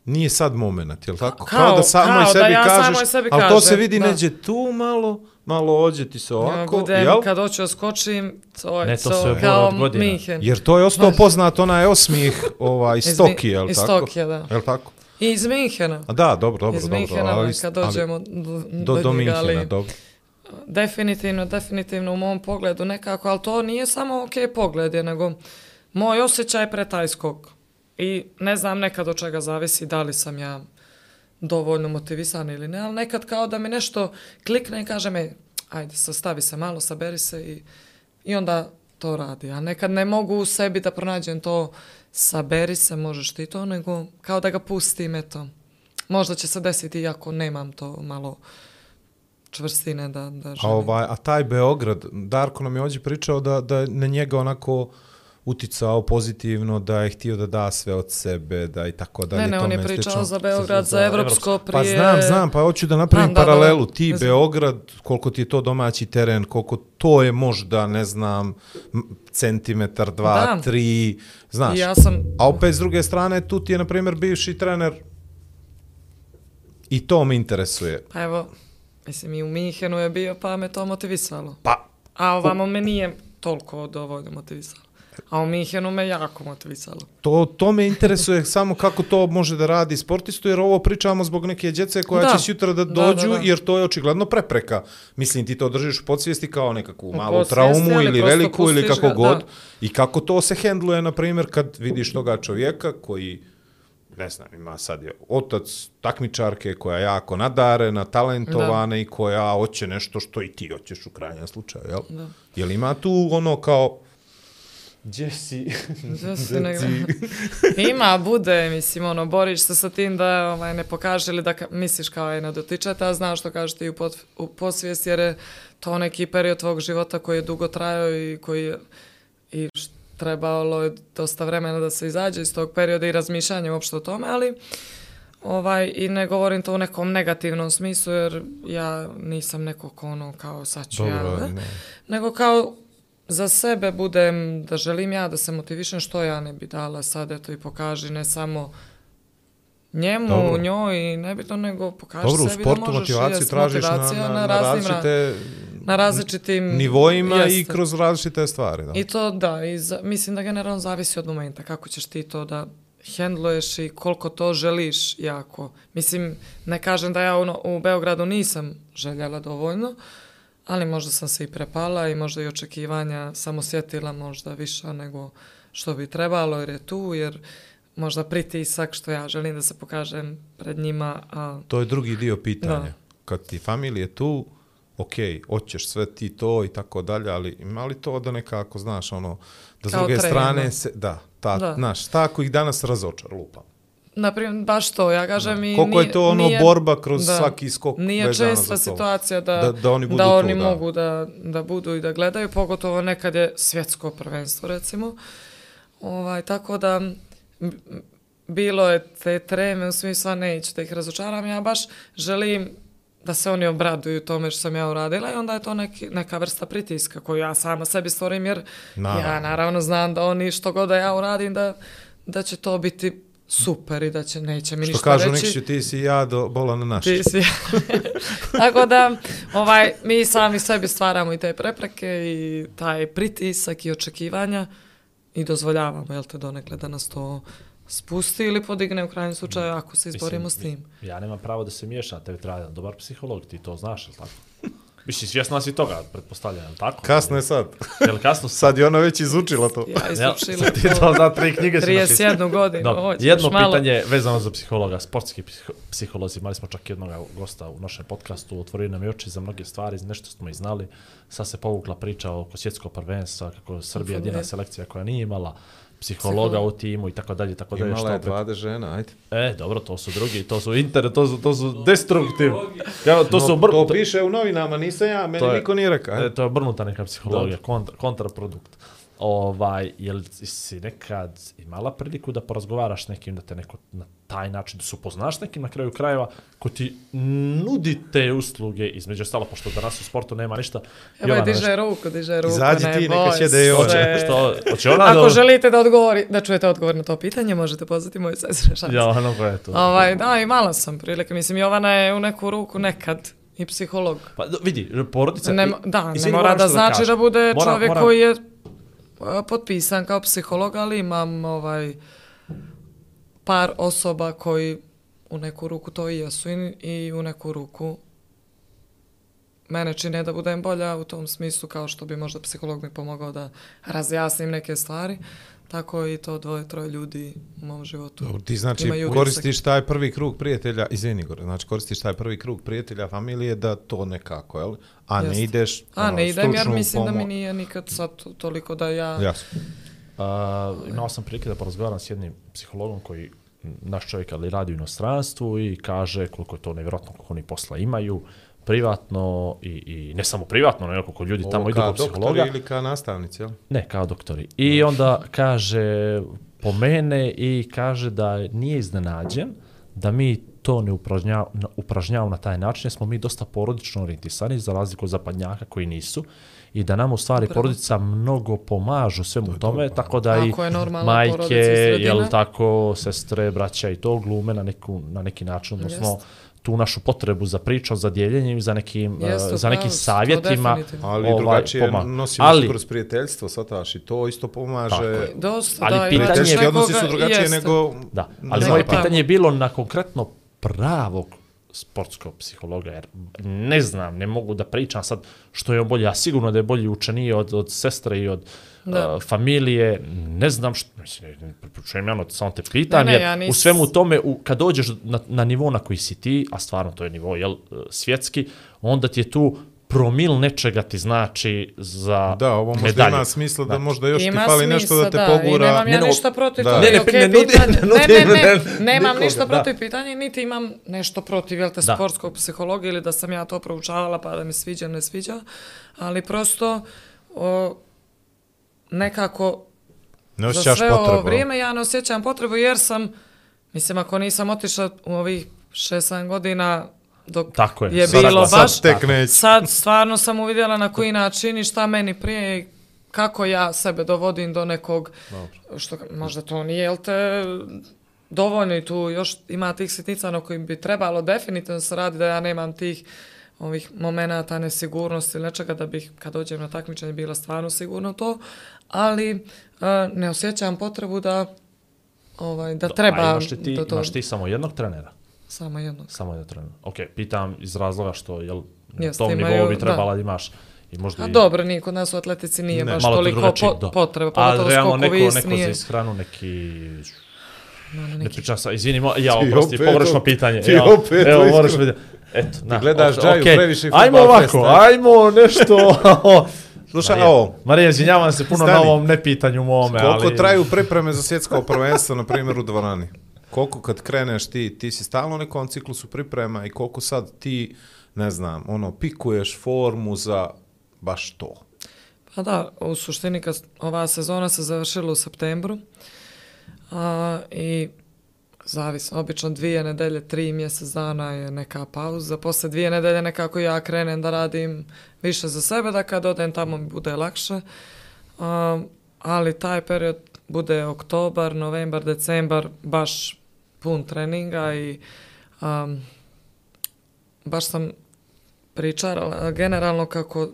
nije sad moment, jel tako? Kao- da samoj kao da sebi ja kažeš, samoj sebi ali to se vidi da. neđe tu malo, malo ođe ti se Ja ovako, budem, jel? kad hoću da skočim, to je Ne, to to, je kao. Minhen. Jer to je ostao poznat onaj osmih ovaj, iz Iz Tokije, jel iz tako? Tokije, da. Jel tako? I iz Minhena. A da, dobro, dobro, iz dobro. Minhena, ali, kad ali dođemo do, do, do njega, ali Minhena, dobro. definitivno, definitivno u mom pogledu nekako, ali to nije samo ok pogled, je, nego moj osjećaj pre taj skok. I ne znam nekad od čega zavisi da li sam ja dovoljno motivisan ili ne, ali nekad kao da mi nešto klikne i kaže me, ajde, sastavi se malo, saberi se i, i onda to radi. A nekad ne mogu u sebi da pronađem to, saberi se, možeš ti to, nego kao da ga pustim, eto. Možda će se desiti iako nemam to malo čvrstine da, da A, želim. ovaj, a taj Beograd, Darko nam je ovdje pričao da, da na njega onako uticao pozitivno, da je htio da da sve od sebe, da i tako dalje. Ne, ne, on je pričao slično. za Beograd, za za Evropsko Evropsko. prije... Pa znam, znam, pa hoću da napravim Da, da, da, da. paralelu. Ti znam. Beograd, koliko ti je to domaći teren, koliko to je možda, ne znam, centimetar, dva, Da. tri, znaš. Ja sam... A opet s druge strane, tu ti je, na primjer, bivši trener i to me interesuje. Pa evo, mislim, i u Minhenu je bio, pa me to motivisalo. Pa, A ovamo me nije toliko dovoljno motivisalo. A u Minhenu me jako motivisalo. To, to me interesuje samo kako to može da radi sportistu, jer ovo pričamo zbog neke djece koja Da. će sutra da Da, dođu, da, da. jer to je očigledno prepreka. Mislim, ti to držiš u podsvijesti kao nekakvu U malu traumu ili veliku ili kako ga, god. da. I kako to se hendluje, na primjer, kad vidiš toga čovjeka koji ne znam, ima sad je otac takmičarke koja je jako nadarena, talentovana i koja hoće nešto što i ti hoćeš u krajnjem slučaju, jel? Da. Jel ima tu ono kao Gdje si? Gdje si Gdje negdje? si? Ima, bude, mislim, ono, boriš se sa tim da ovaj, ne pokaže ili da ka, misliš kao je ne dotičete, a znaš što kažeš ti u, pot, u posvijest, jer je to neki period tvog života koji je dugo trajao i koji je i trebalo je dosta vremena da se izađe iz tog perioda i razmišljanje uopšte o tome, ali ovaj, i ne govorim to u nekom negativnom smislu, jer ja nisam neko ko ono kao sad ću ja, Dobro, ne? ne. nego kao za sebe budem, da želim ja da se motivišem, što ja ne bi dala sad, eto i pokaži, ne samo njemu, Dobro. njoj, nebitno, nego pokaži Dobro, sebi sportu da možeš, motivaciju jest, tražiš na, na, na, ra- različite na različitim nivoima i jeste. kroz različite stvari. Da. I to da, i za, mislim da generalno zavisi od momenta kako ćeš ti to da hendluješ i koliko to želiš jako. Mislim, ne kažem da ja ono, u Beogradu nisam željela dovoljno, ali možda sam se i prepala i možda i očekivanja sam osjetila možda više nego što bi trebalo jer je tu, jer možda pritisak što ja želim da se pokažem pred njima, a To je drugi dio pitanja. Da. Kad ti familije tu, ok, hoćeš sve ti to i tako dalje, ali ima li to da nekako, znaš, ono, da s Kao druge strane se, da, ta, Da. znaš, ta koji ih danas razočar, lupa. Naprimjer, baš to, ja kažem i Koliko je to ono nije- borba kroz svaki skok Nije česta to. situacija da, Da- da oni budu da tu, oni da. mogu da, da budu i da gledaju, pogotovo nekad je svjetsko prvenstvo, recimo. Ovaj, tako da, bilo je te treme, u smislu, neću da ih razočaram, ja baš želim da se oni obraduju tome što sam ja uradila i onda je to neki, neka vrsta pritiska koju ja sama sebi stvorim jer Naravno. ja naravno znam da oni što god da ja uradim da, da će to biti super i da će neće mi Što ništa kažu reći. Nikšiću, ti si ja do bola na naš. Ti si. Tako da, ovaj, mi sami sebi stvaramo i te prepreke i taj pritisak i očekivanja i dozvoljavamo, jel te, donekle da nas to spusti ili podigne u krajnjem slučaju ako se izborimo s tim. Ja nemam pravo da se miješam, tebi treba dobar psiholog, ti to znaš, jel tako? Mislim, svjesna si toga, pretpostavljam, jel tako? Kasno je sad. Jel kasno sad? Sad je ona već izučila to. Ja izučila sad ti to zna, tri knjige si napisao. 31 godinu. Dobro, hoćeš jedno malo. pitanje vezano za psihologa, sportski psiho- psiholozi, imali smo čak jednog gosta u našem podcastu, otvorio nam je oči za mnoge stvari, nešto smo i znali, sad se povukla priča oko svjetskog prvenstva, kako Srbija je jedina selekcija koja nije imala psihologa Psiholog. u timu i tako dalje, tako dalje. Imala je što opet- 20 žena, ajde. E, dobro, to su drugi, to su inter, to su, to su destruktiv. Kao, to su br... To piše u novinama, nisam ja, meni To je- niko nije rekao. E, to je obrnuta neka psihologija, kontra, kontraprodukt. Ovaj, jel si nekad imala priliku da porazgovaraš s nekim, da te neko na taj način, da se upoznaš s nekim na kraju krajeva, ko ti nudi te usluge, između ostalo, pošto danas u sportu nema ništa. Evo je diže ruku, diže ruku. Izađi ne ti, neka i se. ovdje. Hoće, što, hoće ona Ako da... želite da odgovori, da čujete odgovor na to pitanje, možete pozvati moju sestru. se. Ja, ono je to. Ovaj, da, imala sam prilike. Mislim, Jovana je u neku ruku nekad i psiholog. Pa, do- vidi, porodica... Ne, da, ne mora da nešto znači da, kažem. bude čovjek moram- koji je potpisan kao psiholog, ali imam ovaj par osoba koji u neku ruku to i jesu i, i u neku ruku mene čine da budem bolja u tom smislu kao što bi možda psiholog mi pomogao da razjasnim neke stvari. Tako i to dvoje, troje ljudi u mom životu. Dobro, ti znači imaju koristiš taj prvi krug prijatelja, izvini Gore, znači koristiš taj prvi krug prijatelja, familije da to nekako, jel? A ne Jeste. ideš A ono, ne idem jer mislim da mi pomo- nije nikad sad to- toliko da ja... Jasno. A, imao sam prilike da porazgovaram s jednim psihologom koji naš čovjek ali radi u inostranstvu i kaže koliko je to nevjerojatno koliko oni posla imaju privatno i, i ne samo privatno, nego koliko ljudi tamo Ovo idu kao kod psihologa. ili kao nastavnici, jel? Ne, kao doktori. I onda kaže po mene i kaže da nije iznenađen da mi to ne upražnjav, na- upražnjavamo na taj način, jer smo mi dosta porodično orijentisani, za razliku od zapadnjaka koji nisu, i da nam u stvari Upravo. porodica mnogo pomažu svemu tome, tako da i Ako je majke, i jel tako, sestre, braća i to glume na, neku, na neki način, odnosno Jest. Tu našu potrebu za pričom, za dijeljenjem za nekim, Jest, eh, za nekim savjetima. Ali ovaj, drugačije pomaže. nosimo Ali- kroz prijateljstvo, sataš, i to isto pomaže. Tako je. Dosta, Ali da, pitanje- Prijateljski odnosi su drugačije jeste. nego... Da, ali moje pitanje je bilo na konkretno pravog sportskog psihologa, jer ne znam, ne mogu da pričam sad što je on bolji, a sigurno da je bolji učeniji od, od sestre i od Da. uh, familije, ne znam što, mislim, ne preporučujem ja, ono, samo te Ne, ne, jer ja nis- u svemu tome, u, kad dođeš na, na nivo na koji si ti, a stvarno to je nivo, jel, uh, svjetski, onda ti je tu promil nečega ti znači za Da, ovo možda medalju. ima smisla da možda još ti Ima fali nešto da te smisla, pogura. I nemam ja Ne, no, ništa protiv da. toga. Ne, ne, ne pitanje- ne ne, ne, ne, nemam nikoga, ništa da. protiv pitanja, niti imam nešto protiv, jel te, Da. sportskog psihologa ili da sam ja to proučavala pa da mi sviđa, ne sviđa, ali prosto o, nekako Ne za sve ovo potrebu. vrijeme ja ne osjećam potrebu jer sam, mislim ako nisam otišla u ovih 6-7 godina dok Tako je. je Sad- bilo sad baš, tek neće. sad stvarno sam uvidjela na koji način i šta meni prije i kako ja sebe dovodim do nekog, što možda to nije, jel te, dovoljno i tu još ima tih sitnica na kojim bi trebalo definitivno se radi da ja nemam tih ovih momenata nesigurnosti ili nečega da bih kad dođem na takmičenje bila stvarno sigurno to, ali e, ne osjećam potrebu da ovaj, da treba A imaš li ti, da to imaš ti samo jednog trenera? samo jednog. Samo jedan trener. Ok, pitam iz razloga što jel, na Jeste, tom imaju- nivou bi trebala da imaš i možda A i... dobro, nije kod nas u atletici nije Ne. baš toliko drugačije, po, da. potreba, pogotovo realno skokovi neko, ist neko nije. za ishranu, neki... No, ne, Ne neki. pričam sa, izvini, mo- ja Ti oprosti, opet pogrešno to- pitanje. ti ja, opet evo, moraš vidjeti. Eto, na, gledaš ok, Džaju ok. previše i Ajmo ovako, ajmo nešto. Slušaj, Marija, ovo, Marija, izvinjavam se puno Stani. na ovom nepitanju mome, koliko ali... traju pripreme za svjetsko prvenstvo, na primjer, u dvorani? Koliko kad kreneš ti, ti si stalno u nekom ciklusu priprema i koliko sad ti, ne znam, ono, pikuješ formu za baš to. Pa da, u suštini kad ova sezona se završila u septembru a, i zavis, obično dvije nedelje, tri mjesec dana je neka pauza, posle dvije nedelje nekako ja krenem da radim više za sebe, da kad odem tamo mi bude lakše, Um, ali taj period bude oktobar, novembar, decembar, baš pun treninga i um, baš sam pričala generalno kako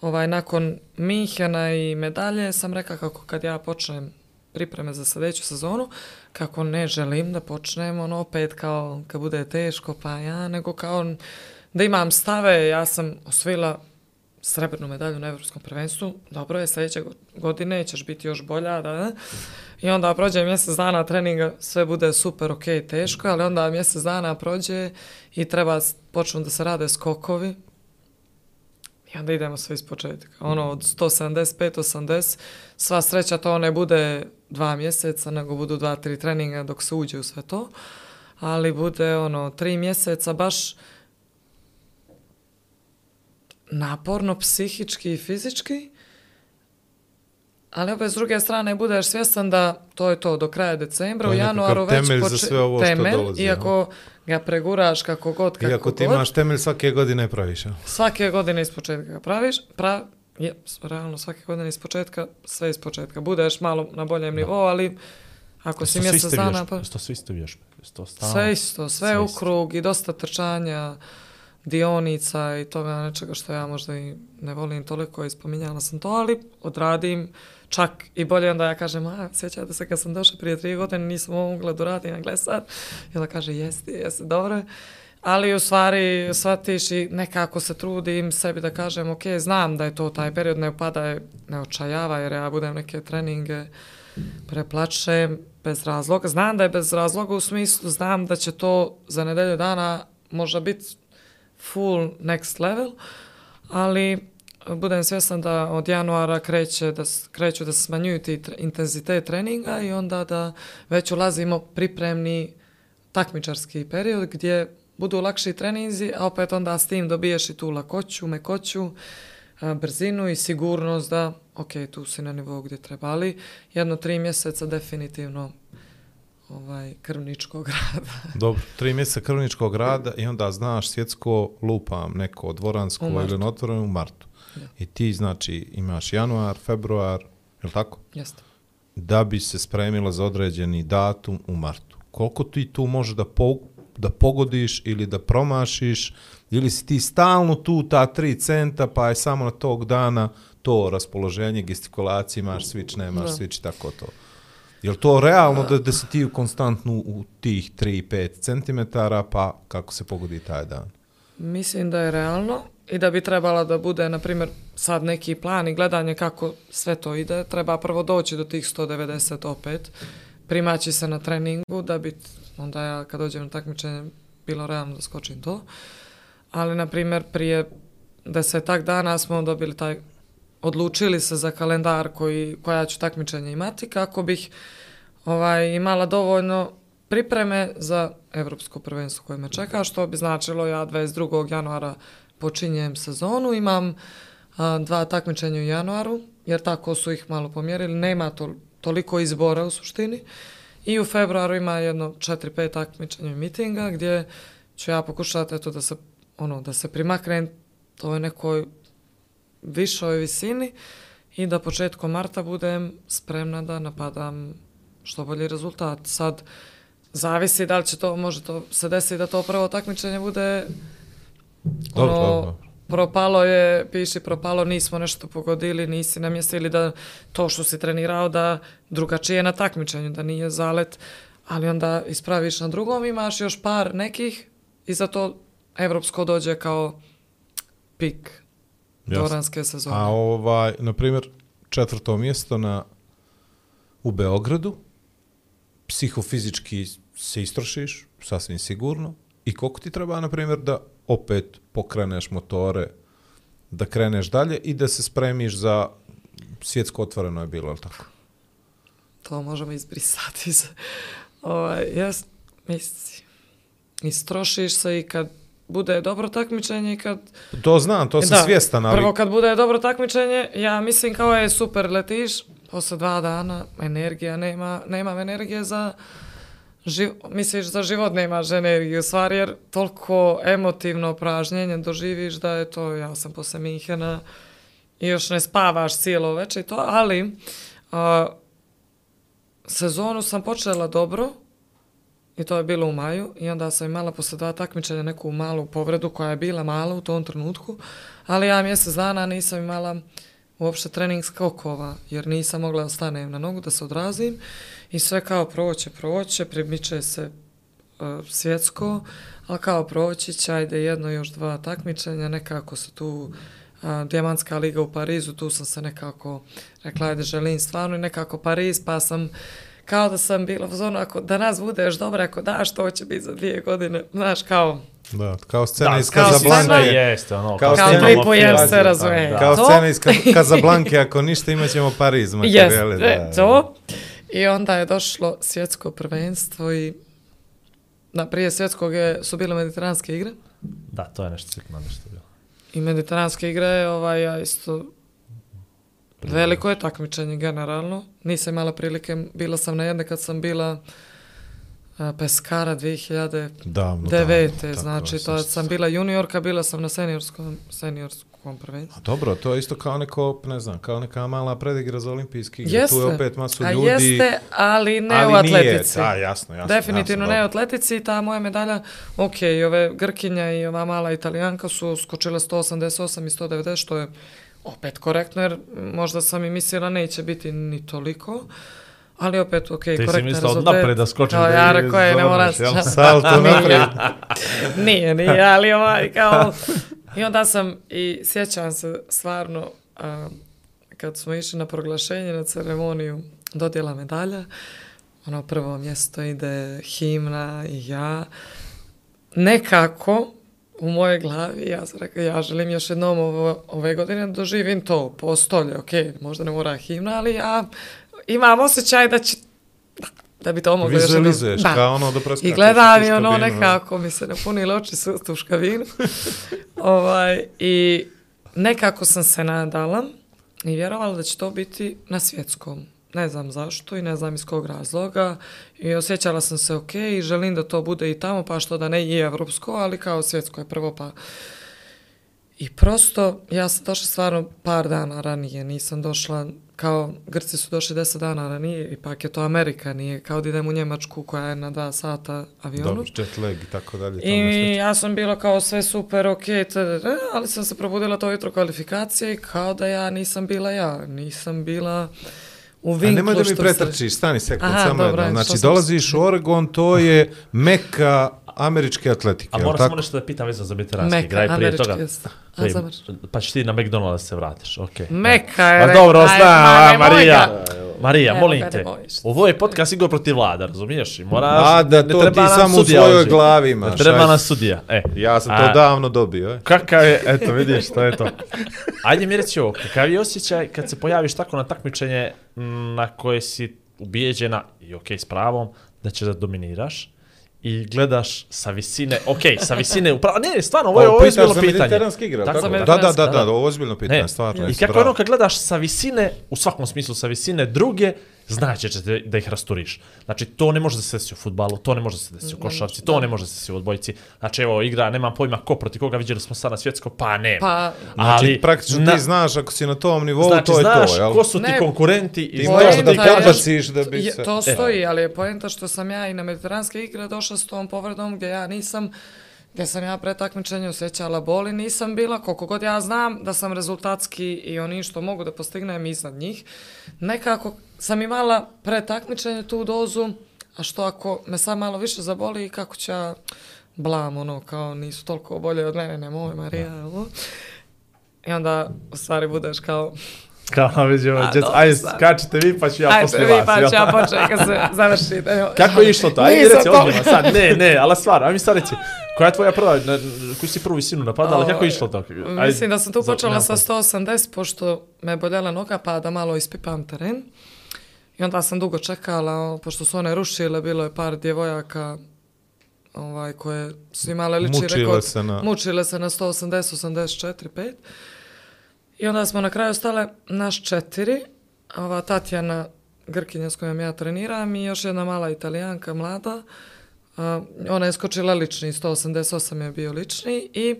ovaj, nakon Minhena i medalje sam rekla kako kad ja počnem pripreme za sljedeću sezonu, kako ne želim da počnem ono opet kao kad bude teško, pa ja, nego kao da imam stave, ja sam osvojila srebrnu medalju na Evropskom prvenstvu, dobro je, sljedeće godine ćeš biti još bolja, da, da. I onda prođe mjesec dana treninga, sve bude super, ok, teško, ali onda mjesec dana prođe i treba počnu da se rade skokovi, I onda idemo sve iz početka. Ono, od 175-80, sva sreća to ne bude dva mjeseca, nego budu dva, tri treninga dok se uđe u sve to. Ali bude, ono, tri mjeseca baš naporno, psihički i fizički. Ali opet s druge strane budeš svjestan da to je to do kraja decembra, To u januaru već temelj za sve ovo što temelj, dolazi, iako ga preguraš kako god, kako Iako ti god. imaš temelj svake godine praviš, a? Svake godine iz početka ga praviš, prav, je, realno svake godine iz početka, sve iz početka. Budeš malo na boljem nivou, ali ako si mjesec dana, pa To svi ste vježbe. To stalno. sve isto, sve, sve u krug i dosta trčanja, dionica i toga nečega što ja možda i ne volim toliko i spominjala sam to, ali odradim čak i bolje onda ja kažem, a sjećate se kad sam došla prije tri godine, nisam ovo mogla dorati na glesat. I onda kaže, jesi, jesi, dobro. Ali u stvari shvatiš i nekako se trudim sebi da kažem, ok, znam da je to taj period, ne upada, ne očajava jer ja budem neke treninge preplačem bez razloga. Znam da je bez razloga u smislu, znam da će to za nedelju dana možda biti full next level, ali budem svjesna da od januara kreće da, kreću da se smanjuju ti intenzitet treninga i onda da već ulazimo pripremni takmičarski period gdje budu lakši treninzi, a opet onda s tim dobiješ i tu lakoću, mekoću, e, brzinu i sigurnost da, ok, tu si na nivou gdje treba, ali jedno tri mjeseca definitivno ovaj, krvničkog rada. Dobro, tri mjeseca krvničkog rada i onda znaš svjetsko lupam neko dvoransko ili na otvorenom u martu. Da. I ti znači imaš januar, februar, je li tako? Jeste. Da bi se spremila za određeni datum u martu. Koliko ti tu može da, po, da pogodiš ili da promašiš ili si ti stalno tu ta tri centa pa je samo na tog dana to raspoloženje, gestikulacije, imaš switch, nemaš Da. switch, tako to. Je li to realno da, da si ti konstantno u tih 3-5 cm, pa kako se pogodi taj dan? Mislim da je realno i da bi trebala da bude, na primjer, sad neki plan i gledanje kako sve to ide. Treba prvo doći do tih 190 opet, primaći se na treningu da bi onda ja kad dođem na takmičenje bilo realno da skočim to. Ali, na primjer, prije desetak dana smo dobili taj odlučili se za kalendar koji, koja ću takmičenje imati kako bih ovaj, imala dovoljno pripreme za evropsko prvenstvo koje me čeka, što bi značilo ja 22. januara počinjem sezonu, imam a, dva takmičenja u januaru, jer tako su ih malo pomjerili, nema to, toliko izbora u suštini. I u februaru ima jedno 4-5 takmičenja i mitinga gdje ću ja pokušati eto da se ono da se primaknem toj nekoj višoj visini i da početkom marta budem spremna da napadam što bolji rezultat. Sad, zavisi da li će to, može to se desiti da to prvo takmičenje bude Dobro, ono, dobro. propalo je, piši propalo, nismo nešto pogodili, nisi namjestili da to što si trenirao da drugačije na takmičenju, da nije zalet, ali onda ispraviš na drugom, imaš još par nekih i za to evropsko dođe kao pik. Doranske sezone. A ovaj, na primjer, četvrto mjesto na, u Beogradu, psihofizički se istrošiš, sasvim sigurno, i koliko ti treba, na primjer, da opet pokreneš motore, da kreneš dalje i da se spremiš za svjetsko otvoreno je bilo, je li tako? To možemo izbrisati. iz- ovaj, jes, misli, istrošiš se i kad bude dobro takmičenje i kad... To znam, to sam svjestan, ali... Prvo kad bude dobro takmičenje, ja mislim kao je super letiš, posle dva dana energija nema, nemam energije za... Živ, misliš za život nemaš energiju, u stvari jer toliko emotivno pražnjenje doživiš da je to, ja sam posle Minhena i još ne spavaš cijelo večer i to, ali a, sezonu sam počela dobro i to je bilo u maju i onda sam imala posle dva takmičenja neku malu povredu koja je bila mala u tom trenutku, ali ja mjesec dana nisam imala uopšte trening skokova jer nisam mogla da stanem na nogu da se odrazim i sve kao proće, proće, primiče se uh, svjetsko, ali kao proći će, ajde jedno još dva takmičenja, nekako se tu a, Dijamantska liga u Parizu, tu sam se nekako rekla, ajde želim stvarno i nekako Pariz, pa sam kao da sam bila u zonu, ako da nas budeš dobra, ako daš, to će biti za dvije godine, znaš, kao... Da, kao scena Da, iz kao Casablanca. scena jeste, ono, Kao Kao scena filmu. se. Kao To- scena iz Ka- Casablanke, ako ništa imat ćemo Pariz. materijale, Jeste, e, to. I onda je došlo svjetsko prvenstvo i na prije svjetskog je, su bile mediteranske igre. Da, to je nešto sigurno nešto bilo. I mediteranske igre, ovaj, ja isto veliko je takmičenje generalno. Nisam imala prilike, bila sam na jedne kad sam bila a, Peskara 2009. Davno, Devete, znači to sam bila juniorka, bila sam na seniorskom, seniorskom prvenstvu. A dobro, to je isto kao neko, ne znam, kao neka mala predigra za olimpijski igre. Jeste, Tu je opet masu a ljudi. jeste, ali ne ali u atletici. Nije, da, jasno, jasno. Definitivno jasno, ne u atletici i ta moja medalja, ok, i ove Grkinja i ova mala Italijanka su skočile 188 i 190, što je opet korektno, jer možda sam i mislila neće biti ni toliko, ali opet, ok, si korektan mislila od rezultat. napred da skočiš da ja rekao je, ne moraš. jel? Salto naprijed. nije, nije, ali ovaj, kao... I onda sam, i sjećam se stvarno, a, kad smo išli na proglašenje, na ceremoniju dodjela medalja, ono prvo mjesto ide himna i ja, nekako u moje glavi, ja sam rekao, ja želim još jednom ovo, ove godine da doživim to, postolje, ok, možda ne mora himna, ali ja imam osjećaj da će da bi to moglo još jednom. Vizualizuješ, kao ono da preskačeš I gledam i ono nekako mi se napunili oči su u škavinu. ovaj, I nekako sam se nadala i vjerovala da će to biti na svjetskom. Ne znam zašto i ne znam iz kog razloga. I osjećala sam se ok i želim da to bude i tamo, pa što da ne i evropsko, ali kao svjetsko je prvo pa... I prosto, ja sam došla stvarno par dana ranije, nisam došla, kao Grci su došli deset dana ranije, ipak je to Amerika, nije kao da idem u Njemačku koja je na dva sata avionu. Dobro, jet lag i tako dalje. I ja sam bila kao sve super, ok, td, ali sam se probudila to jutro kvalifikacije i kao da ja nisam bila ja, nisam bila u A vinklu nemoj da mi pretrčiš, stani sekund, samo jedno. Znači, dolaziš u Oregon, to je meka američke atletike, A moram samo nešto da pitam vezano za mediteranski Meka, igraj prije toga. jest. A, Prije- završi. pa ćeš ti na McDonald's da se vratiš, okej. Meka je A rekla, dobro, znam, nemoj Marija. Marija, Evo molim te. Ovo je podcast Igor protiv vlada, razumiješ? I moraš, A, da ne to treba ti samo u svojoj glavi imaš, Ne treba nam sudija. E, Ja sam to A- davno dobio, e. Kakav je, eto vidiš, to je to. Ajde mi reći ovo, kakav je osjećaj kad se pojaviš tako na takmičenje na koje si ubijeđena, i okej s pravom, da ćeš da dominiraš i gledaš sa visine, okej, sa visine, upravo, ne, ne, stvarno, ovo je, ovo je pitaš ozbiljno pitanje. mediteranski igra, Tako, Da, da, da, da, da. ovo je ozbiljno pitanje, Ne, stvarno. I kako bravo. ono kad gledaš sa visine, u svakom smislu sa visine druge, znači će te, da ih rasturiš. Znači to ne može da se desi u futbalu, to ne može da se desi u košarci, to ne može da se desi u odbojci. Znači evo igra, nemam pojma ko proti koga, vidjeli smo sad na svjetsko, pa ne. Pa, Znači, ali praktično na- ti znaš ako si na tom nivou, znači, to je znaš to, jel? ko su ti Ne, konkurenti i Ti znaš da ti podbaciš da bi se... to stoji, ali je poenta što sam ja i na mediteranske igre došla s tom povredom gdje ja nisam gdje sam ja pre takmičenja osjećala bol nisam bila, koliko god ja znam da sam rezultatski i oni što mogu da postignem iznad njih, nekako sam imala pre takmičenja tu dozu, a što ako me sad malo više zaboli, kako ja blam, ono, kao nisu toliko bolje od mene, nemoj Marija, ovo. I onda u stvari budeš kao, Kao vidimo, djec, ajde, skačite vi pa ću ja ajde poslije vi vas. pa jel? ću ja početi kad se završi. Kako je išlo to? Ajde, reci to- ozbiljno sad. Ne, ne, ali stvarno, ajde mi sad reci. Koja je tvoja prva, na, koju si prvu visinu napadala, kako je išlo to? Ajde, Mislim da sam tu počela sa pojma. 180, pošto me boljela noga, pa da malo ispipam teren. I onda sam dugo čekala, pošto su one rušile, bilo je par djevojaka ovaj, koje su imale liči Mučile rekord. se na- Mučile se na 180, 84, 5. I onda smo na kraju stale naš četiri. Ova Tatjana Grkinja s kojom ja treniram i još jedna mala italijanka, mlada. Uh, ona je skočila lični, 188 je bio lični i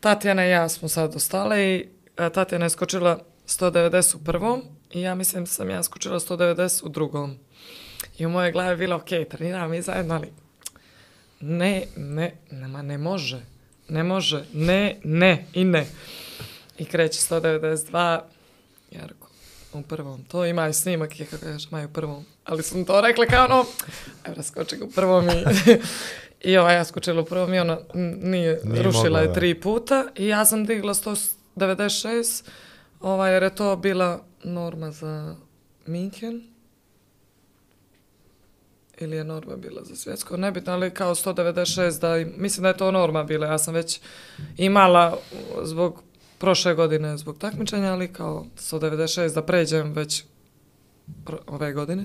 Tatjana i ja smo sad ostale i Tatjana je skočila 190 u prvom i ja mislim da sam ja skočila 190 u drugom. I u moje glavi je bilo, ok, treniramo mi zajedno, ali ne, ne, nema, ne može, ne može, ne, ne i ne. I kreće 192, ja rekao, u prvom. To ima i snimak, je kako kažeš, ima i u prvom. Ali sam to rekla kao ono, evo skoči ga u prvom i... I ova ja skočila u prvom i ona nije, Nije rušila mogla, je da. tri puta i ja sam digla 196, ovaj, jer je to bila norma za Minken. Ili je norma bila za svjetsko, nebitno, ali kao 196, da, im- mislim da je to norma bila, ja sam već imala zbog prošle godine zbog takmičenja, ali kao 196 da pređem već ove godine.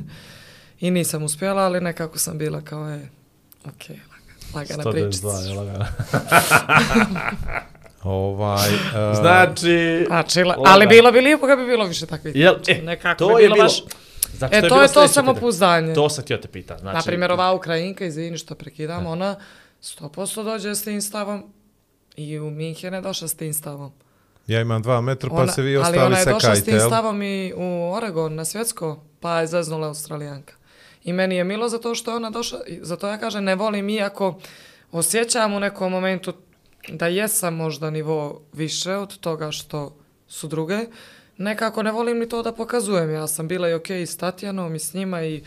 I nisam uspjela, ali nekako sam bila kao, e, ok, laga- lagana pričica. 192, je lagana. Ovaj, uh, Znači... Znači, la- ali bilo bi lijepo kad bi bilo više takvih. Jel, e, nekako to bi je bilo baš... Znači, E, to bilo je to samopouzdanje. pitanje. To sam htio te pitan. Znači, Na primjer, ova Ukrajinka, izvini što prekidam, ona 100% dođe s tim stavom i u Minhen je došla s tim stavom. Ja imam dva metra, pa Ona, se vi ali ostali ona je došla s sekajte, tim stavom i u Oregon na svjetsko, pa je zeznula Australijanka. I meni je milo zato što ona došla, zato ja kažem ne volim iako osjećam u nekom momentu da jesam možda nivo više od toga što su druge, nekako ne volim ni to da pokazujem. Ja sam bila i okej s Tatjanom i s njima i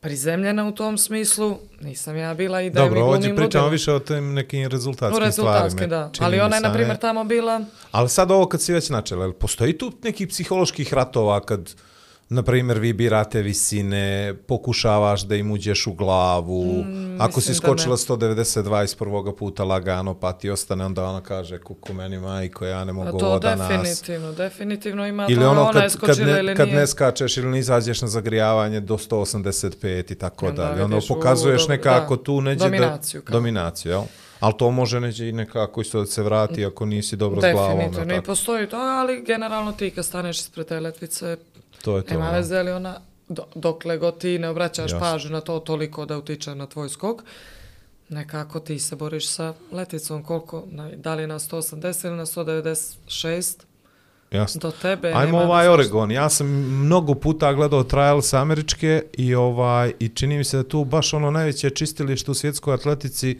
prizemljena u tom smislu. Nisam ja bila i da Dobro, mi ovdje pričamo ludilo. više o tim nekim rezultatskim rezultatski, stvarima. da. čini Ali ona je, na primjer, tamo bila... Ali sad ovo kad si već načela, postoji tu nekih psiholoških ratova kad, na primjer, vi birate visine, pokušavaš da im uđeš u glavu, ako si Mm, da ne. skočila 192 iz prvoga puta lagano, pa ti ostane, onda ona kaže, kuku meni majko, ja ne mogu to ovo danas. definitivno, definitivno ima Ili to, ono ona je kad, kad, skočila ne, ili kad nije. ne skačeš ili ne izađeš na zagrijavanje do 185 i tako Onda dalje. Ono u, pokazuješ dobro, nekako da. tu neđe Dominaciju, da... kao. Dominaciju, jel? Ali to može neđe i nekako isto da se vrati ako nisi dobro s glavom. Definitivno, i postoji to, ali generalno ti kad staneš ispred te letvice, To je to. nema veze je li ona, do, dokle god ti ne obraćaš pažnju na to toliko da utiče na tvoj skok, nekako ti se boriš sa letvicom koliko, na, da li na 180 ili na 196, Jasno. do tebe Ajmo ovaj veze. Oregon. Ja sam mnogo puta gledao trials američke i ovaj i čini mi se da tu baš ono najveće čistilište u svjetskoj atletici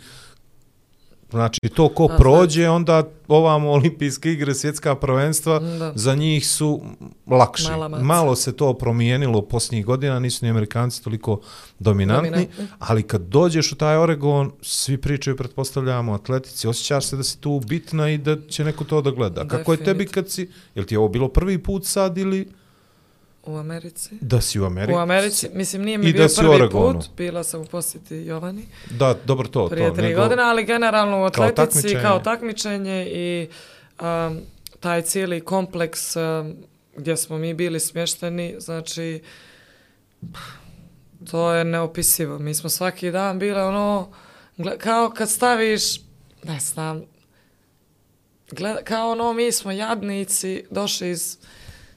Znači, to ko A, prođe, onda ovamo olimpijske igre, svjetska prvenstva, Da. za njih su lakše. Malo se to promijenilo posljednjih godina, nisu ni Amerikanci toliko dominantni, Dominantni. ali kad dođeš u taj Oregon, svi pričaju, pretpostavljamo, atletici, osjećaš se da si tu bitna i da će neko to da gleda. Kako je tebi kad si, jel ti je ovo bilo prvi put sad ili U Americi. da si u Americi? U Americi, mislim, nije I mi da bio u prvi Oregonu. put, bila sam u posjeti Jovani. Da, dobro to. prije to, tri nego- godine, ali generalno u Kao atletici takmičenje. kao takmičenje i um, taj cijeli kompleks um, gdje smo mi bili smješteni, znači to je neopisivo. Mi smo svaki dan bili ono, kao kad staviš, ne znam, gleda, kao ono mi smo jadnici došli iz,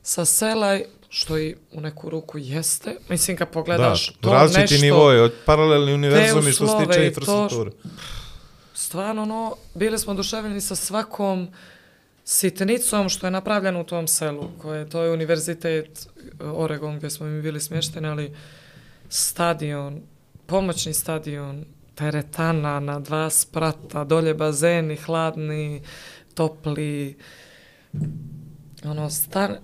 sa sela, što i u neku ruku jeste. Mislim kad pogledaš da, to različiti nešto, nivoje, od paralelni univerzumi što se tiče to infrastrukture. stvarno ono, bili smo oduševljeni sa svakom sitnicom što je napravljeno u tom selu, koje to je univerzitet e, Oregon gdje smo mi bili smješteni, ali stadion, pomoćni stadion, teretana na dva sprata, dolje bazeni, hladni, topli, ono, stan,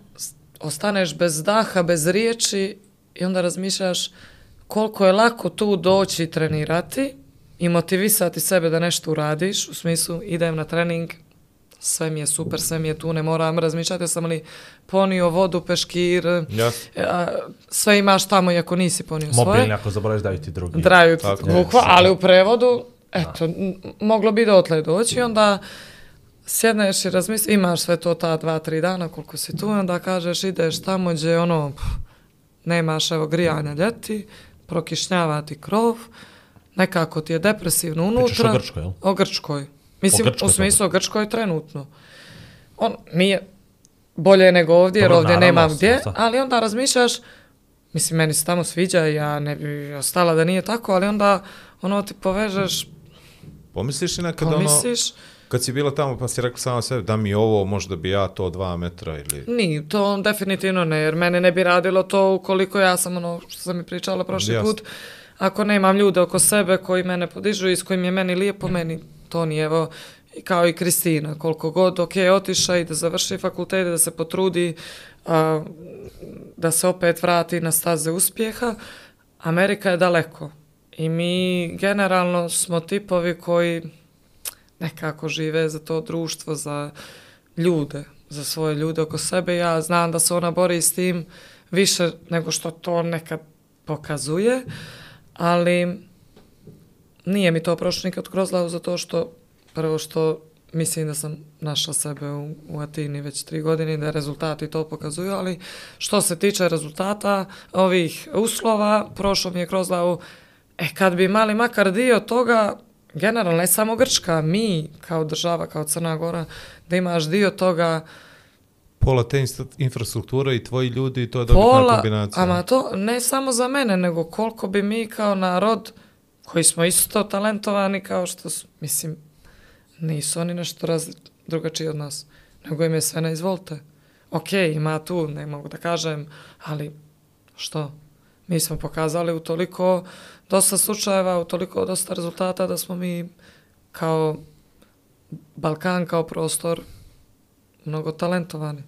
ostaneš bez daha, bez riječi i onda razmišljaš koliko je lako tu doći i trenirati i motivisati sebe da nešto uradiš, u smislu idem na trening, sve mi je super, sve mi je tu, ne moram razmišljati, sam li ponio vodu, peškir, Jasno. a, sve imaš tamo iako nisi ponio svoje. Mobilni, ako zaboraviš, daju ti drugi. Draju ti Tako. bukva, ali u prevodu, eto, n- moglo bi dotle doći i onda sjedneš i razmisli, imaš sve to ta dva, tri dana koliko si tu i onda kažeš ideš tamo gdje ono, pff, nemaš evo grijanja ljeti, prokišnjava ti krov, nekako ti je depresivno unutra. Pričaš o Grčkoj, jel? O Grčkoj. Mislim, O Grčkoj u smislu o Grčkoj trenutno. On nije bolje nego ovdje, jer ovdje naravno, nemam gdje, ali onda razmišljaš, mislim, meni se tamo sviđa, ja ne bi ostala da nije tako, ali onda ono ti povežeš, Pomisliš li nekad ono, pomisliš, kad si bila tamo pa si rekla sama sebi da mi ovo, možda bi ja to dva metra ili... Ni, to definitivno ne, jer mene ne bi radilo to ukoliko ja sam ono što sam mi pričala prošli Jasno. put, ako nemam ljude oko sebe koji mene podižu i s kojim je meni lijepo, meni to nije, evo, kao i Kristina, koliko god, ok, otiša i da završi fakultet, da se potrudi, a, da se opet vrati na staze uspjeha, Amerika je daleko. I mi generalno smo tipovi koji nekako žive za to društvo, za ljude, za svoje ljude oko sebe. Ja znam da se ona bori s tim više nego što to nekad pokazuje, ali nije mi to prošlo nikad kroz glavu zato što prvo što mislim da sam našla sebe u, u Atini već tri godine da rezultati to pokazuju, ali što se tiče rezultata ovih uslova, prošlo mi je kroz glavu, e kad bi imali makar dio toga, generalno ne samo Grčka, mi kao država, kao Crna Gora, da imaš dio toga Pola te infrastrukture i tvoji ljudi, to je dobitna pola, kombinacija. ama to ne samo za mene, nego koliko bi mi kao narod, koji smo isto talentovani kao što su, mislim, nisu oni nešto razli, drugačiji od nas, nego im je sve na izvolte. Ok, ima tu, ne mogu da kažem, ali što? Mi smo pokazali u toliko dosta slučajeva, u toliko dosta rezultata da smo mi kao Balkan, kao prostor mnogo talentovani.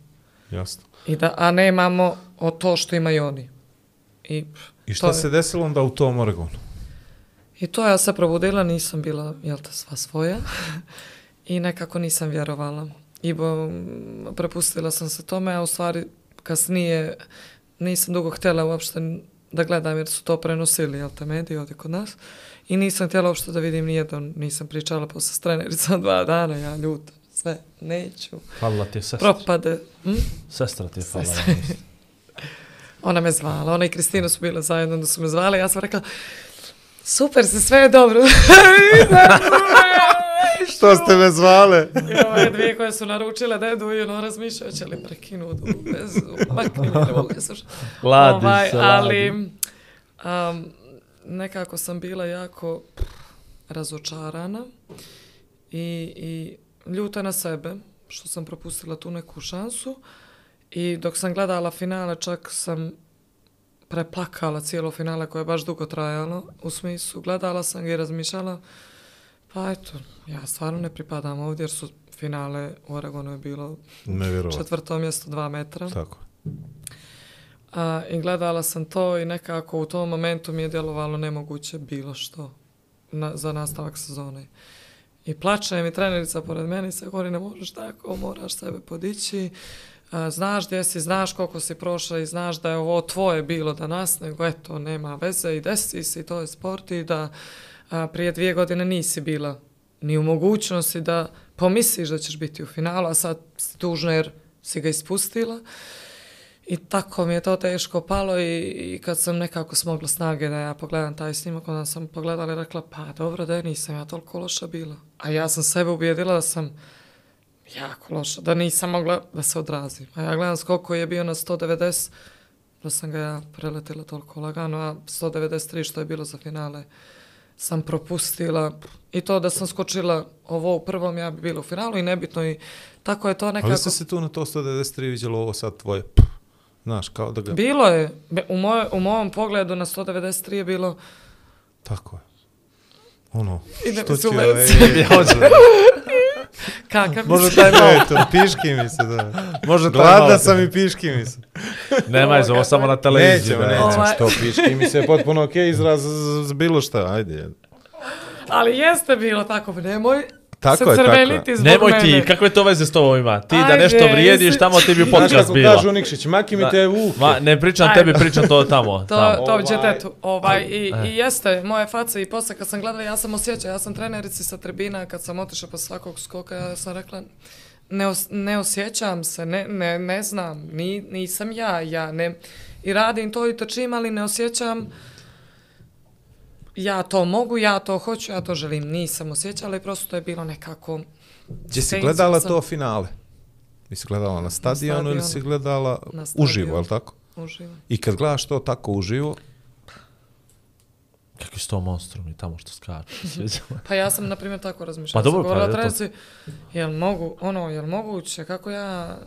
Jasno. I da, a ne imamo o to što imaju oni. I, I šta je- se desilo onda u tom Oregonu? I to ja se probudila, nisam bila, jel te, sva svoja. I nekako nisam vjerovala. I bo, m, prepustila sam se tome, a u stvari kasnije nisam dugo htjela uopšte da gledam jer su to prenosili, jel te, mediji ovdje kod nas. I nisam htjela uopšte da vidim nijedan, nisam pričala posle s trenericom dva dana, ja ljuta, sve, neću. Falila ti je sestra. Propade. Hm? Sestra ti je falila. Sestra. Ona me zvala, ona i Kristina su bile zajedno, da su me zvale, ja sam rekla, super se, sve je dobro. Što ste me zvale? I ove dvije koje su naručile dedu i ono razmišljaju će li prekinuti u vezu, makni mi ne mogu je slušati. Ladi se, ali um, nekako sam bila jako razočarana i, i ljuta na sebe što sam propustila tu neku šansu i dok sam gledala finale čak sam preplakala cijelo finale koje je baš dugo trajalo. U smislu, gledala sam ga i razmišljala, pa eto, ja stvarno ne pripadam ovdje jer su finale u Oregonu je bilo četvrto mjesto dva metra. Tako. A, I gledala sam to i nekako u tom momentu mi je djelovalo nemoguće bilo što na, za nastavak sezone. I plače mi trenerica pored mene i se govori ne možeš tako, moraš sebe podići. A, znaš gdje si, znaš koliko si prošla i znaš da je ovo tvoje bilo danas, nego eto, nema veze i desi si, to je sport i da a, prije dvije godine nisi bila ni u mogućnosti da pomisliš da ćeš biti u finalu, a sad si tužna jer si ga ispustila. I tako mi je to teško palo i, i kad sam nekako smogla snage da ja pogledam taj snimak, onda sam pogledala i rekla, pa dobro da je, nisam ja toliko loša bila. A ja sam sebe ubijedila da sam jako loša, da nisam mogla da se odrazim. A ja gledam skok koji je bio na 190, da sam ga ja preletila toliko lagano, a 193 što je bilo za finale sam propustila. I to da sam skočila ovo u prvom, ja bi bila u finalu i nebitno i tako je to nekako... Ali ste se tu na to 193 vidjelo ovo sad tvoje, pff, znaš, kao da ga... Bilo je. U, moj, u mom pogledu na 193 je bilo Tako je. Ono, Ide što će se ovaj... kakav Može taj malo. Eto, piški mi se, da. Može taj Gladna malo. sam i piški mi se. Nemaj za ovo samo na televiziji. Nećemo, da. nećemo, što piški mi se je potpuno okej izraz z- z- bilo šta, ajde. Ali jeste bilo tako, nemoj Tako se je, tako crveniti je. zbog Nemoj ti, mene. kakve to veze s tobom ima? Ti da Ajde, nešto vrijediš, jesi- tamo ti bi Znaš podcast kako bila. kažu Nikšić, maki mi te vuke. Ma, ne pričam Ajde. tebi, pričam to tamo. To, tamo. to Ovaj- ovaj... Ovaj, i, E. I jeste, moje face i posle kad sam gledala, ja sam osjećala, ja sam trenerici sa tribina, kad sam otišla po svakog skoka, ja sam rekla, ne, os, ne osjećam se, ne, ne, ne znam, ni, nisam ja, ja ne, i radim to i trčim, ali ne osjećam ja to mogu, ja to hoću, ja to želim. Nisam osjećala i prosto to je bilo nekako... Gdje si gledala sam to finale? Jesi gledala na stadionu ili si gledala uživo, je li tako? Uživo. I kad gledaš to tako uživo, Kakvi su to monstrumi tamo što skaču. sviđa me. Pa ja sam, na primjer, tako razmišljala. Pa dobro, pa eto. trenici, jel mogu, ono, jel moguće, kako ja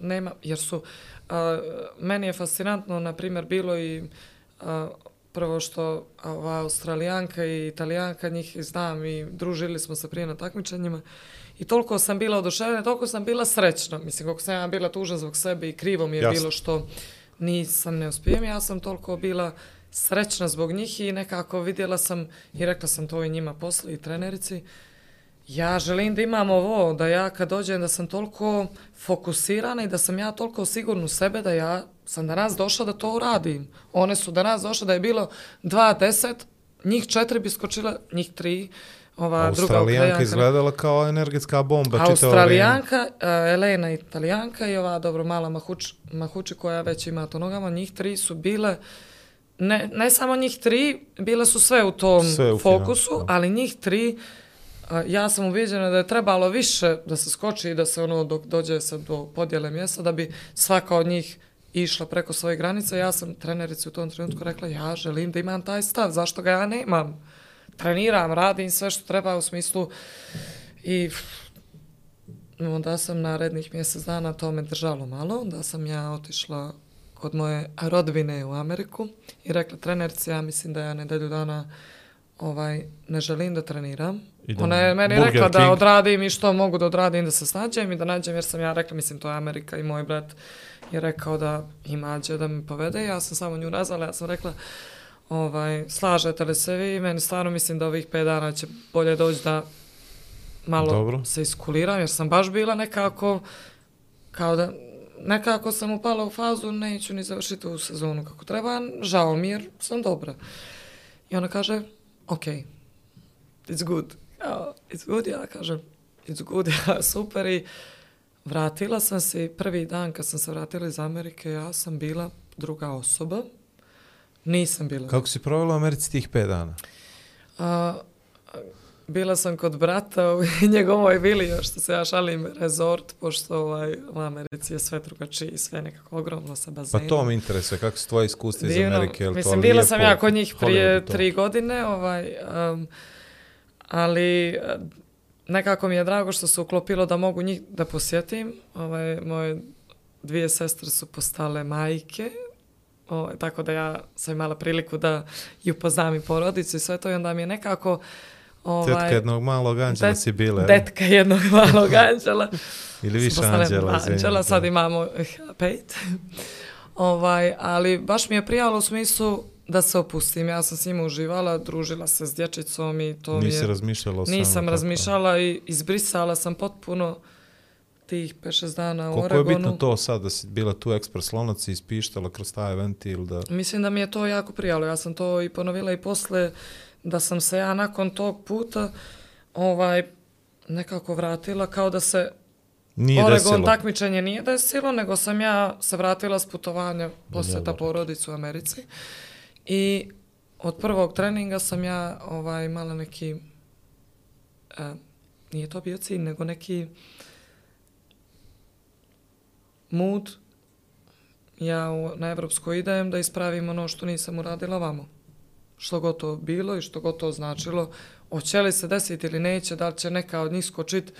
nema, jer su, a, meni je fascinantno, na primjer, bilo i a, prvo što ova Australijanka i Italijanka, njih znam i družili smo se prije na takmičenjima, I toliko sam bila oduševljena, toliko sam bila srećna. Mislim, koliko sam ja bila tužna zbog sebe i krivo mi je Jasno. bilo što nisam ne uspijem, ja sam toliko bila srećna zbog njih i nekako vidjela sam i rekla sam to i njima posle i trenerici. Ja želim da imam ovo, da ja kad dođem da sam toliko fokusirana i da sam ja toliko sigurna u sebe da ja sam danas došla da to uradim. One su danas došle da je bilo 2-10, njih četiri bi skočila, njih tri, ova druga Australijanka Australijanka. izgledala kao energetska bomba. Australijanka, uh, Elena Italijanka i ova dobro mala Mahuč, Mahuči koja već ima to nogama, njih tri su bile ne, ne samo njih tri, bile su sve u tom Sve u fokusu, finalu, ali njih tri a, ja sam ubiđena da je trebalo više da se skoči i da se ono dok dođe se do podjele mjesta da bi svaka od njih išla preko svoje granice. Ja sam trenerici u tom trenutku rekla ja želim da imam taj stav, zašto ga ja nemam? Treniram, radim sve što treba u smislu i onda sam narednih mjesec dana to me držalo malo, onda sam ja otišla kod moje rodbine u Ameriku i rekla trenerci ja mislim da ja nedelju dana ovaj, ne želim da treniram. Idem Ona je meni Burger rekla da King. odradim i što mogu da odradim, da se snađem i da nađem, jer sam ja rekla, mislim, to je Amerika i moj brat je rekao da ima gdje da me povede. Ja sam samo nju nazvala, ja sam rekla, ovaj, slažete li se vi? Meni stvarno mislim da ovih pet dana će bolje doći da malo Dobro. se iskuliram, jer sam baš bila nekako, kao da, nekako sam upala u fazu, neću ni završiti u sezonu kako treba, žao mi jer sam dobra. I ona kaže, ok, it's good. Ja, it's good, ja kažem, it's good, ja, super i vratila sam se prvi dan kad sam se vratila iz Amerike, ja sam bila druga osoba. Nisam bila. Kako si provela u Americi tih pet dana? A, bila sam kod brata u njegovoj vili, još što se ja šalim, rezort, pošto ovaj, u Americi je sve drugačije i sve nekako ogromno sa Pa bazenom. to me interesuje, kako su tvoje iskustva iz Divno. Amerike? To Mislim, bila sam ja kod njih prije tri godine, ovaj, um, ali nekako mi je drago što se uklopilo da mogu njih da posjetim. Ovaj, moje dvije sestre su postale majke, ovaj, tako da ja sam imala priliku da i upoznam i porodicu i sve to i onda mi je nekako ovaj, Tetka jednog malog anđela det- si li? detka jednog malog anđela. Ili više anđela, Anđela, sad imamo eh, pet. ovaj, ali baš mi je prijalo u smislu da se opustim. Ja sam s njima uživala, družila se s dječicom i to mi Nisi je... razmišljala o Nisam tako. razmišljala i izbrisala sam potpuno tih 5-6 dana u Koliko je Oregonu. bitno to sad da si bila tu ekspres lonac i ispištala kroz taj ventil da... Mislim da mi je to jako prijalo. Ja sam to i ponovila i posle da sam se ja nakon tog puta ovaj nekako vratila kao da se Nije Oregon desilo. takmičenje nije desilo, nego sam ja se vratila s putovanja posjeta porodicu u Americi. I od prvog treninga sam ja ovaj, imala neki, e, nije to bio cilj, nego neki mood. Ja u, na Evropsko idem da ispravim ono što nisam uradila vamo. Što gotovo bilo i što gotovo značilo. Hoće li se desiti ili neće, da li će neka od njih skočit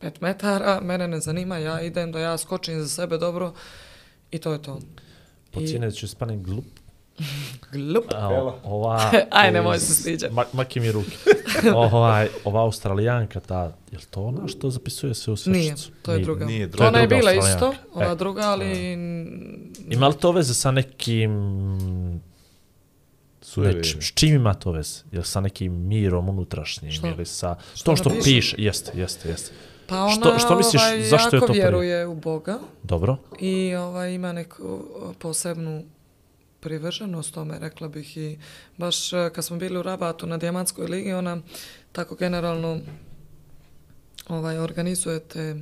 5 metara, mene ne zanima, ja idem da ja skočim za sebe dobro i to je to. Po cijene da ću spanim glup. Glup. A, o- ova... Aj, nemoj se sviđat. Ma, maki mi ruke. ovaj, ova australijanka, ta, je li to ona što zapisuje sve u Nije, svečicu? to je druga. nije To druga. ona je druga bila isto, ova E, druga, ali... Ima li to veze sa nekim... Ne, č, s čim ima to veze? Je li sa nekim mirom unutrašnjim Što? ili sa... Što to što piše? piše, jeste, jeste, jeste. Pa ona Što- što misliš, ovaj, zašto je to prvi? vjeruje u Boga Dobro. i ovaj, ima neku posebnu privrženost tome, rekla bih i baš e, kad smo bili u Rabatu na Dijamantskoj ligi, ona tako generalno ovaj, organizujete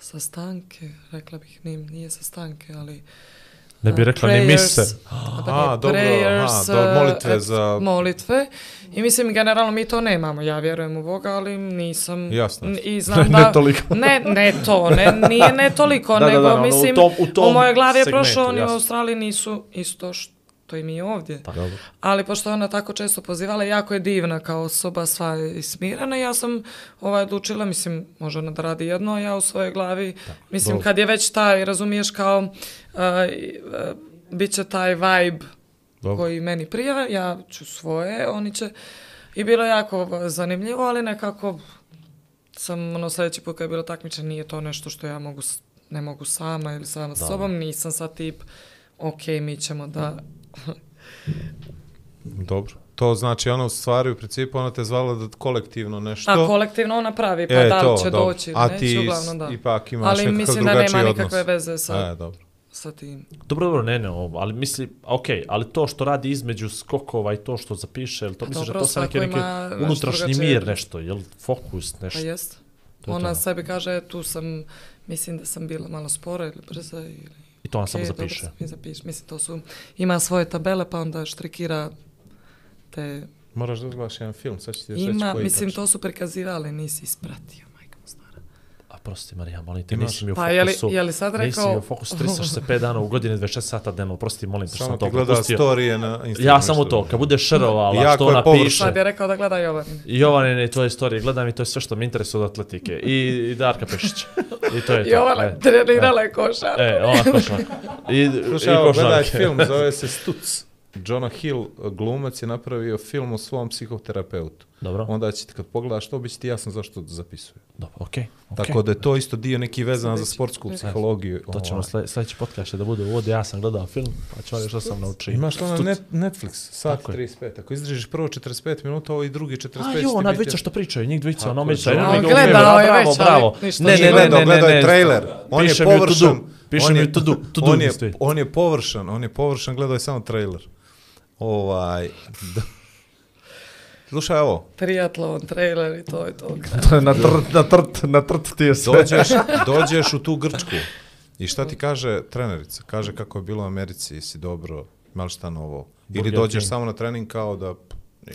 sastanke, rekla bih, nije, nije sastanke, ali Ne bi rekla ni prayers, mise. a dobro, prayers, aha, dobro, molitve et- za- Molitve. I mislim, generalno mi to nemamo. Ja vjerujem u Boga, ali nisam... Jasno. I znam Ne da... toliko. Ne, ne to, ne, nije ne toliko, Da, da, nego da, ono, u mislim, tom- u tom mojoj glavi je prošlo, oni u. Australiji nisu isto što i mi ovdje. Pa dobro. Ali pošto ona tako često pozivala, jako je divna kao osoba, sva je smirana. Ja sam ovaj, odlučila, mislim, može ona da radi jedno, a ja u svojoj glavi, mislim, dobro. kad je već taj, razumiješ, kao, uh, uh, bit će taj vibe Dobro. koji meni prija, ja ću svoje, oni će... I bilo je jako zanimljivo, ali nekako sam, ono, sljedeći put kad je bilo takmičenje, nije to nešto što ja mogu, ne mogu sama ili sama s sobom, nisam sad tip, ok, mi ćemo da Dobro. To znači ona u stvari u principu ona te zvala da kolektivno nešto. A kolektivno ona pravi, pa E, da to, li će dobro. doći A neće, ti uglavnom da. ipak imaš Ali nekakav mislim da nema odnos. nikakve veze sa, E, dobro. sa tim. Dobro, dobro, ne, ne, ovo, ali misli, ok, ali to što radi između skokova i to što zapiše, jel to Pa misliš da dobro, to sa ima nešto unutrašnji drugačije. mir nešto, jel fokus nešto? Pa jest. To je Ona to. sebi kaže, tu sam, mislim da sam bila malo spora ili brza ili... I to ona samo "Ok, dobro zapiše. sam i zapiše. Mislim, to su, ima svoje tabele pa onda štrikira te... Moraš da odgledaš jedan film, sad ću ti još reći Ima, koji mislim, tačno. to su prikazivali, nisi ispratio, majka mu stara. A prosti Marija, molim te, nisi mi u Pa je li- fokusu. je li sad Nisi rekao- mi u fokusu 365 dana u godini 26 sata dnevno, prosti, molim te, što Samo sam ti to gleda propustio. storije na Instagramu. Ja samo to, kad bude šerovala, Jako što je ona piše. Sad je rekao da gleda Jovanin. I Jovanine tvoje istorije gledam i to je sve što me interesuje od atletike. I, i Darka Pešić. I to je to. Jovana E, trenirala je košar. E, ona košarka. I, Slušaj, i evo, gledaj film, zove se Stuc. Jonah Hill, glumac, je napravio film o svom psihoterapeutu. Dobro, Onda će ti kad pogledaš to, bit će ti jasno zašto zapisuje. dobro, okej. okej. Tako da je to isto dio neki vezan za Sljedeći. sportsku E. psihologiju. To ćemo Ovaj. slje, sljedeći podcast će da bude ovdje, ja sam gledao film, pa ću reći što sam naučio. Imaš to na Stuc. net, Netflix, sat Tako je. 35. Ako izdržiš prvo 45 minuta, ovo i drugi 45 A će jo, ona dvica što pričaju, njih dvica, ono ono mi ga gledao je bravo, već, ali bravo. ništa Ne, nije ne, ne, gledao, ne, gledao ne, je ne, trailer. On je Piše mi to površan. do. Piše mi to do. To do on, je, on je površan, on je površan, gledao je samo trailer. Ovaj... Slušaj ovo, Triatlon, trailer i to je to. na trt, na trt, na trt ti je sve. dođeš, dođeš u tu Grčku i šta ti kaže trenerica? Kaže kako je bilo u Americi, si dobro, imaš šta novo. Ili dođeš samo na trening kao da...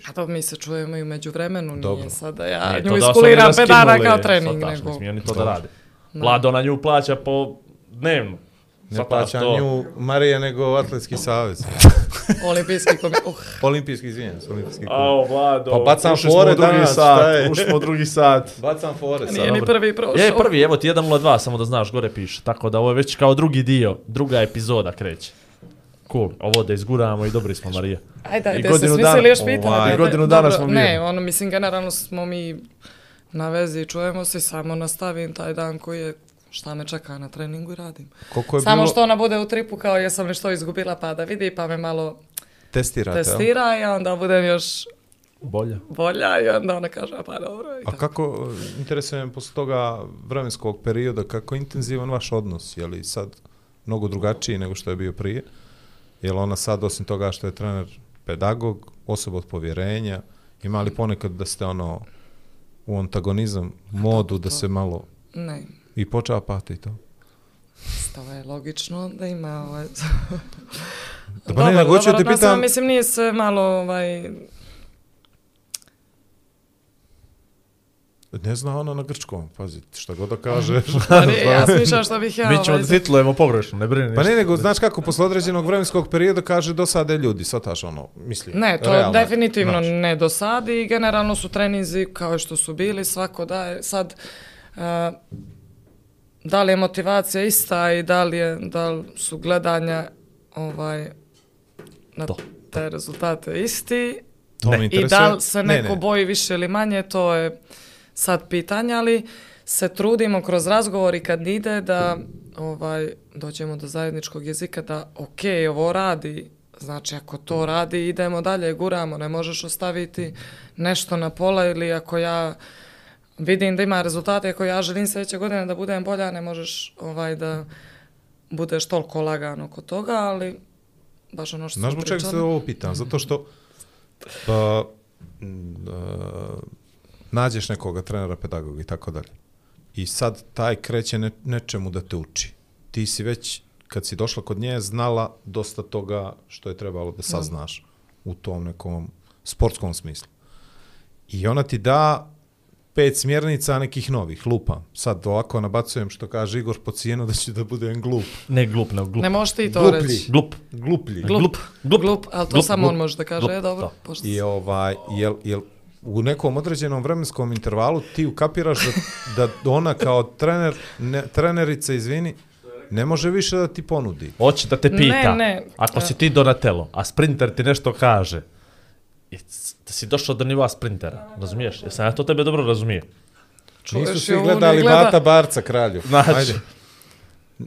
A to mi se čujemo i u međuvremenu, Dobro. nije sada ja Nije nju to iskuliram raskinuli, kao trening, shvataš, nego... Ne smije oni to da rade. Vlada ona nju plaća po dnevno. Ne Shvataš plaća to? nju Marija nego Atletski savez. Olimpijski komi... Uh, Olimpijski, izvijem se, olimpijski klub. Ao, Vlado, Pa bacam ušli smo fore u drugi danas, sat, šta je? ušli smo u drugi sat. Bacam fore sad. nije ni prvi prošao. Je, prvi, evo ti 1.02, samo da znaš, gore piše. Tako da ovo je već kao drugi dio, druga epizoda kreće. Cool, ovo da izguramo i dobri smo, Marija. Ajde, I ajde, se godinu smislili dana- još pitanje. ovaj, ajde, godinu dana dobro, smo Ne, mirni. ono, mislim, generalno smo mi na vezi, čujemo se, samo nastavim taj dan koji je šta me čeka na treningu i radim. Koliko je Samo bilo... što ona bude u tripu kao jesam li što izgubila pa da vidi pa me malo Testirate, testira i onda budem još Bolje. bolja i onda ona kaže "A pa dobro. I A tako. kako, interesuje me posle toga vremenskog perioda, kako intenzivan vaš odnos? Je li sad mnogo drugačiji nego što je bio prije? Je li ona sad, osim toga što je trener pedagog, osoba od povjerenja, ima li ponekad da ste ono u antagonizam modu da se malo Ne, i počapate i to? to je logično da ima ovaj... Da pa ne, nego hoću da te odnosno, pitam- Mislim, nije se malo ovaj... Ne zna ona na grčkom, pazi, šta god da kaže. Pa nije, ja smišljam što bih ja... Mi ćemo ovaj, da titlujemo pogrešno, ne brini Pa ništa. ne, nego, znaš kako, posle određenog vremenskog perioda kaže dosade ljudi, svataš ono, mislim. Ne, to realno, definitivno znaš. ne dosadi i generalno su treninzi kao što su bili, svako daje. Sad, uh, da li je motivacija ista i da li, je, da li su gledanja ovaj, na To. te rezultate isti To me i da li se Ne, neko ne. boji više ili manje, to je sad pitanje, ali se trudimo kroz razgovor i kad ide da ovaj, dođemo do zajedničkog jezika da ok, ovo radi, znači ako to radi idemo dalje, guramo, ne možeš ostaviti nešto na pola ili ako ja vidim da ima rezultate, ako ja želim sljedeće godine da budem bolja, ne možeš ovaj da budeš toliko lagan oko toga, ali baš ono što Znaš smo zbog čega se ovo pitam? Zato što pa, m, e, nađeš nekoga trenera, pedagoga i tako dalje. I sad taj kreće ne, nečemu da te uči. Ti si već kad si došla kod nje, znala dosta toga što je trebalo da saznaš u tom nekom sportskom smislu. I ona ti da pet smjernica nekih novih, lupa. Sad ovako nabacujem što kaže Igor po cijenu da će da budem glup. Ne glup, ne glup. Ne možeš ti to Gluplji. reći. Glup. Gluplji. Glup. Glup. Glup. Glup, ali to Glup, samo glup, on može da kaže, glup, e, dobro, da. pošto I ovaj, jel, jel u nekom određenom vremenskom intervalu ti ukapiraš da, da ona kao trener, ne, trenerica, izvini, ne može više da ti ponudi. Hoće da te pita. Ne, ne. Ako si ti Donatello, a sprinter ti nešto kaže, i da si došao do nivoa sprintera, razumiješ? Jesam ja to tebe dobro razumije? čuješ Nisu i svi gledali gleda- Bata Barca kralju. Znači, Ajde.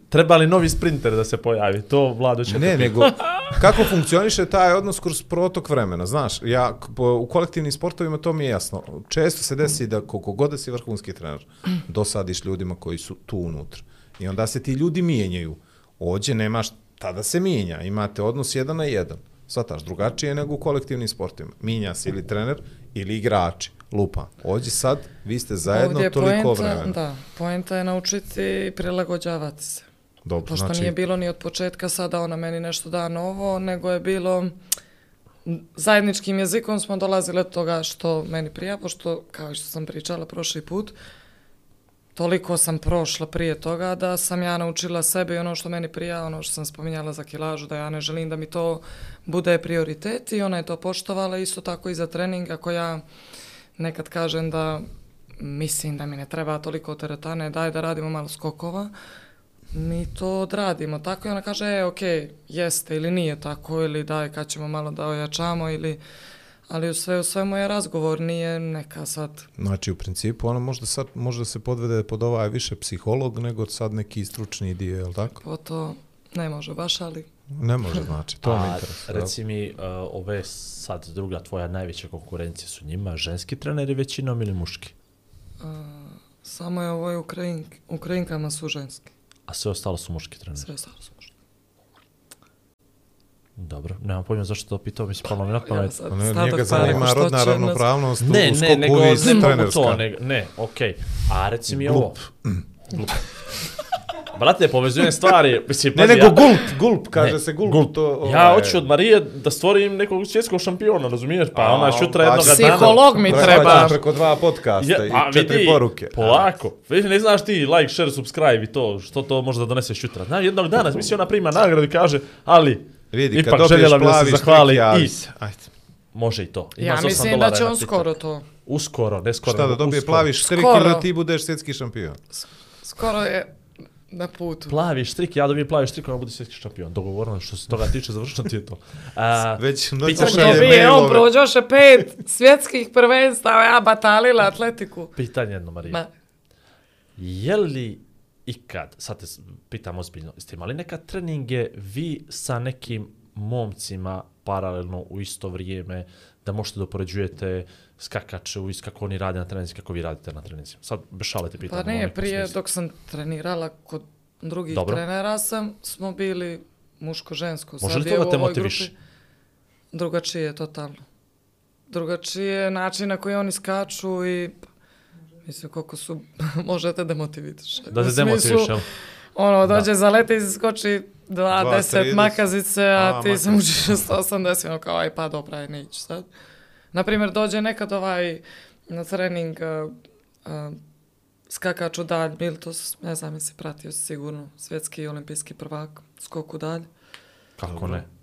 treba li novi sprinter da se pojavi? To Vlado će Ne, nego kako funkcioniše taj odnos kroz protok vremena, znaš, ja u kolektivnim sportovima to mi je jasno. Često se desi da koliko god da si vrhunski trener, dosadiš ljudima koji su tu unutra. I onda se ti ljudi mijenjaju. Ođe nemaš, tada se mijenja, imate odnos jedan na jedan. Svataš, drugačije je nego u kolektivnim sportovima. Minja se ili trener ili igrači. Lupa. Ođe sad, vi ste zajedno Ovdje je toliko poenta, vremena. Da, poenta je naučiti i prilagođavati se. Dobro, Pošto znači, nije bilo ni od početka sada ona meni nešto da novo, nego je bilo zajedničkim jezikom smo dolazili od toga što meni prija, pošto, kao što sam pričala prošli put, toliko sam prošla prije toga da sam ja naučila sebe i ono što meni prija, ono što sam spominjala za kilažu, da ja ne želim da mi to bude prioritet i ona je to poštovala isto tako i za trening, ako ja nekad kažem da mislim da mi ne treba toliko teretane, daj da radimo malo skokova, mi to odradimo. Tako i ona kaže, e, ok, jeste ili nije tako, ili daj kad ćemo malo da ojačamo, ili... Ali u sve u svemu je razgovor, nije neka sad... Znači, u principu, ona možda sad može da se podvede pod ovaj više psiholog nego sad neki stručni dio, je li tako? Po to ne može baš, ali Ne može, znači, to A, interesuje. reci mi, uh, ove sad druga tvoja najveća konkurencija su njima ženski treneri većinom ili muški? samo je ovo Ukrajink, Ukrajinkama su ženski. A sve ostalo su muški treneri. Sve ostalo su. Dobro, nemam pojma zašto to pitao, mi se palo mi na Ja pamet. sad Pa Ne, njega para, zanima rodna ravnopravnost u Ne, ne, skoku nego i ne mogu trenerska. to, ne, ne, okej. A reci mi ovo. Glup. Brate, povezujem stvari, mislim, Ne, nego ja- gulp, gulp, kaže Ne, se gulp. gulp. To, Ja ovaj, hoću od Marije da stvorim nekog svjetskog šampiona, razumiješ? Pa A, ona šutra pa jednog dana... Psiholog mi treba. preko dva podcasta Ja, i pa četiri vidi, poruke. Polako. Vidi, ne znaš ti like, share, subscribe i to, što to može da donese šutra. Znaš, jednog dana misli ona prima nagradu i kaže, ali, Vidi, kad ipak dobiješ željela bi da se plavi zahvali štrik, javi i. Ajde. može i to. Ima Ja mislim da će on skoro to. Uskoro, ne skoro. Šta da dobije uskoro. plavi štrik Skoro. ili da ti budeš svjetski šampion? Skoro je na putu. Plavi štrik, ja dobijem plavi štrik, ona bude svjetski šampion. Dogovoreno, što se toga tiče, završeno ti je to. A, Već Pitanje noće je Dobije, on mailove. prođoše pet svjetskih prvenstava, ja batalila atletiku. pitanje jedno, Marija. Ma, Je li ikad, sad te pitam ozbiljno, jeste imali neka treninge vi sa nekim momcima paralelno u isto vrijeme, da možete da upoređujete skakače u kako oni rade na treninzima, kako vi radite na treninzima? Sad, bez šale te pitam. Pa ne, nekom prije smislu. dok sam trenirala kod drugih Dobro. trenera sam, smo bili muško-žensko. Može li je to da te motiviše? grupi Drugačije, totalno. Drugačije je način na koji oni skaču i mislim koliko su, možete demotivitiš. Da se demotiviš, jel? Ono, dođe, zaleti i skoči 20 30. makazice, a, A, ti se makazice. učiš 180, ono kao, aj pa dobra, aj neću sad. Naprimjer, dođe nekad ovaj na trening uh, uh, skakač u dalj, Miltos, ne znam, jesi pratio si sigurno, svjetski i olimpijski prvak, skok u dalj. Kako ne?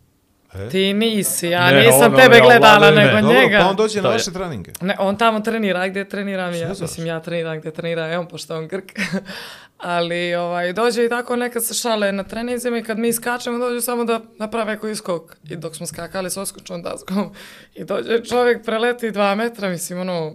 E? Ti nisi, ja Ne, nisam ono, tebe ja, gledala, ne. nego Dobro, njega. pa on dođe na vaše treninge. Ne, on tamo trenira gdje treniram ja. Mislim, ja treniram gdje trenira on, pošto on Grk. Ali ovaj, dođe i tako nekad se šale na treninzima i kad mi skačemo, dođu samo da naprave koji skok. I dok smo skakali s oskočnom daskom i dođe čovjek preleti dva metra, mislim, ono,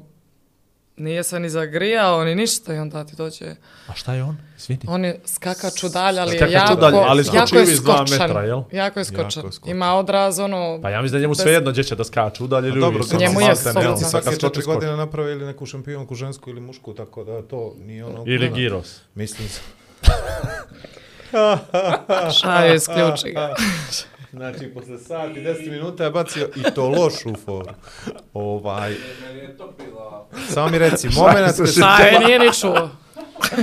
nije se ni zagrijao, ni ništa i onda ti dođe... A šta je on? Izvini. On je skakač u dalj, ali je Skakač jako, dalj, ali jako je skočan. metra, jel? Jako je skočan. je skočan. Ima odraz, ono... Pa ja mislim da njemu Bez- sve jedno gdje će da skače, udalje ili Dobro, kad Njemu je slobodno. kad svake skoči, četiri godine napravili neku šampionku žensku ili mušku, tako da to nije ono... Ili giros. Mislim se. Šaju, isključi ga. Znači, posle sati, 10 minuta je bacio i to lošu foru. Ovaj, Meni je topila. samo mi reci, moment kad Šaju nije ni čuo.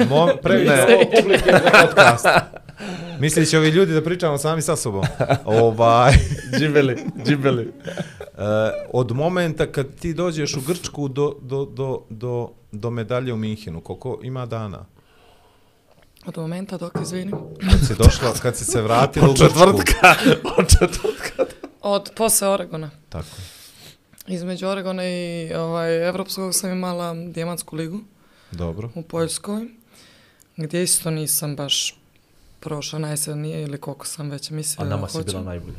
Mom, publike za podcast. Misliš ovi ljudi da pričamo sami sa sobom? ovaj, Džibeli, džibeli. e, od momenta kad ti dođeš u Grčku do, do, do, do, do medalje u Minhenu, koliko ima dana? Od momenta dok izvinim. Kad si došla, kad si se vratila u Od Grčku? četvrtka. Od četvrtka. Od posle Oregona. Tako. Između Oregona i ovaj, Evropskog sam imala Dijamantsku ligu Dobro. u Poljskoj, gdje isto nisam baš prošla najsrednije ili koliko sam već A mislila nama da si bila najbolja.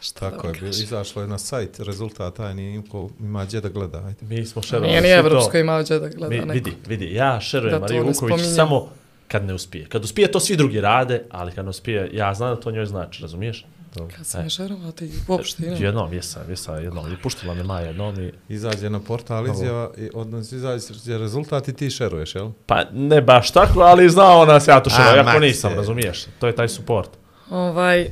Šta Tako da je, bilo, izašlo je na sajt, rezultat, aj nije ko ima gdje da gleda, ajde. Mi smo šerovali. Nije ni. Evropsko imao gdje da gleda Mi, neko. vidi, vidi, ja šerujem Mariju Vuković spominjem. samo kad ne uspije. Kad uspije, to svi drugi rade, ali kad ne uspije, ja znam da to njoj znači, razumiješ? To, Kad sam e, je šerova, ti uopšte ne. Jednom, jesam, jesam, jednom. I puštila me Maja jednom i... Izađe na portal izjava, i odnos izađe rezultat i ti šeruješ, jel? Pa ne baš tako, ali znao nas ja to A, šerujem, jako nisam, je. razumiješ? To je taj support. Ovaj,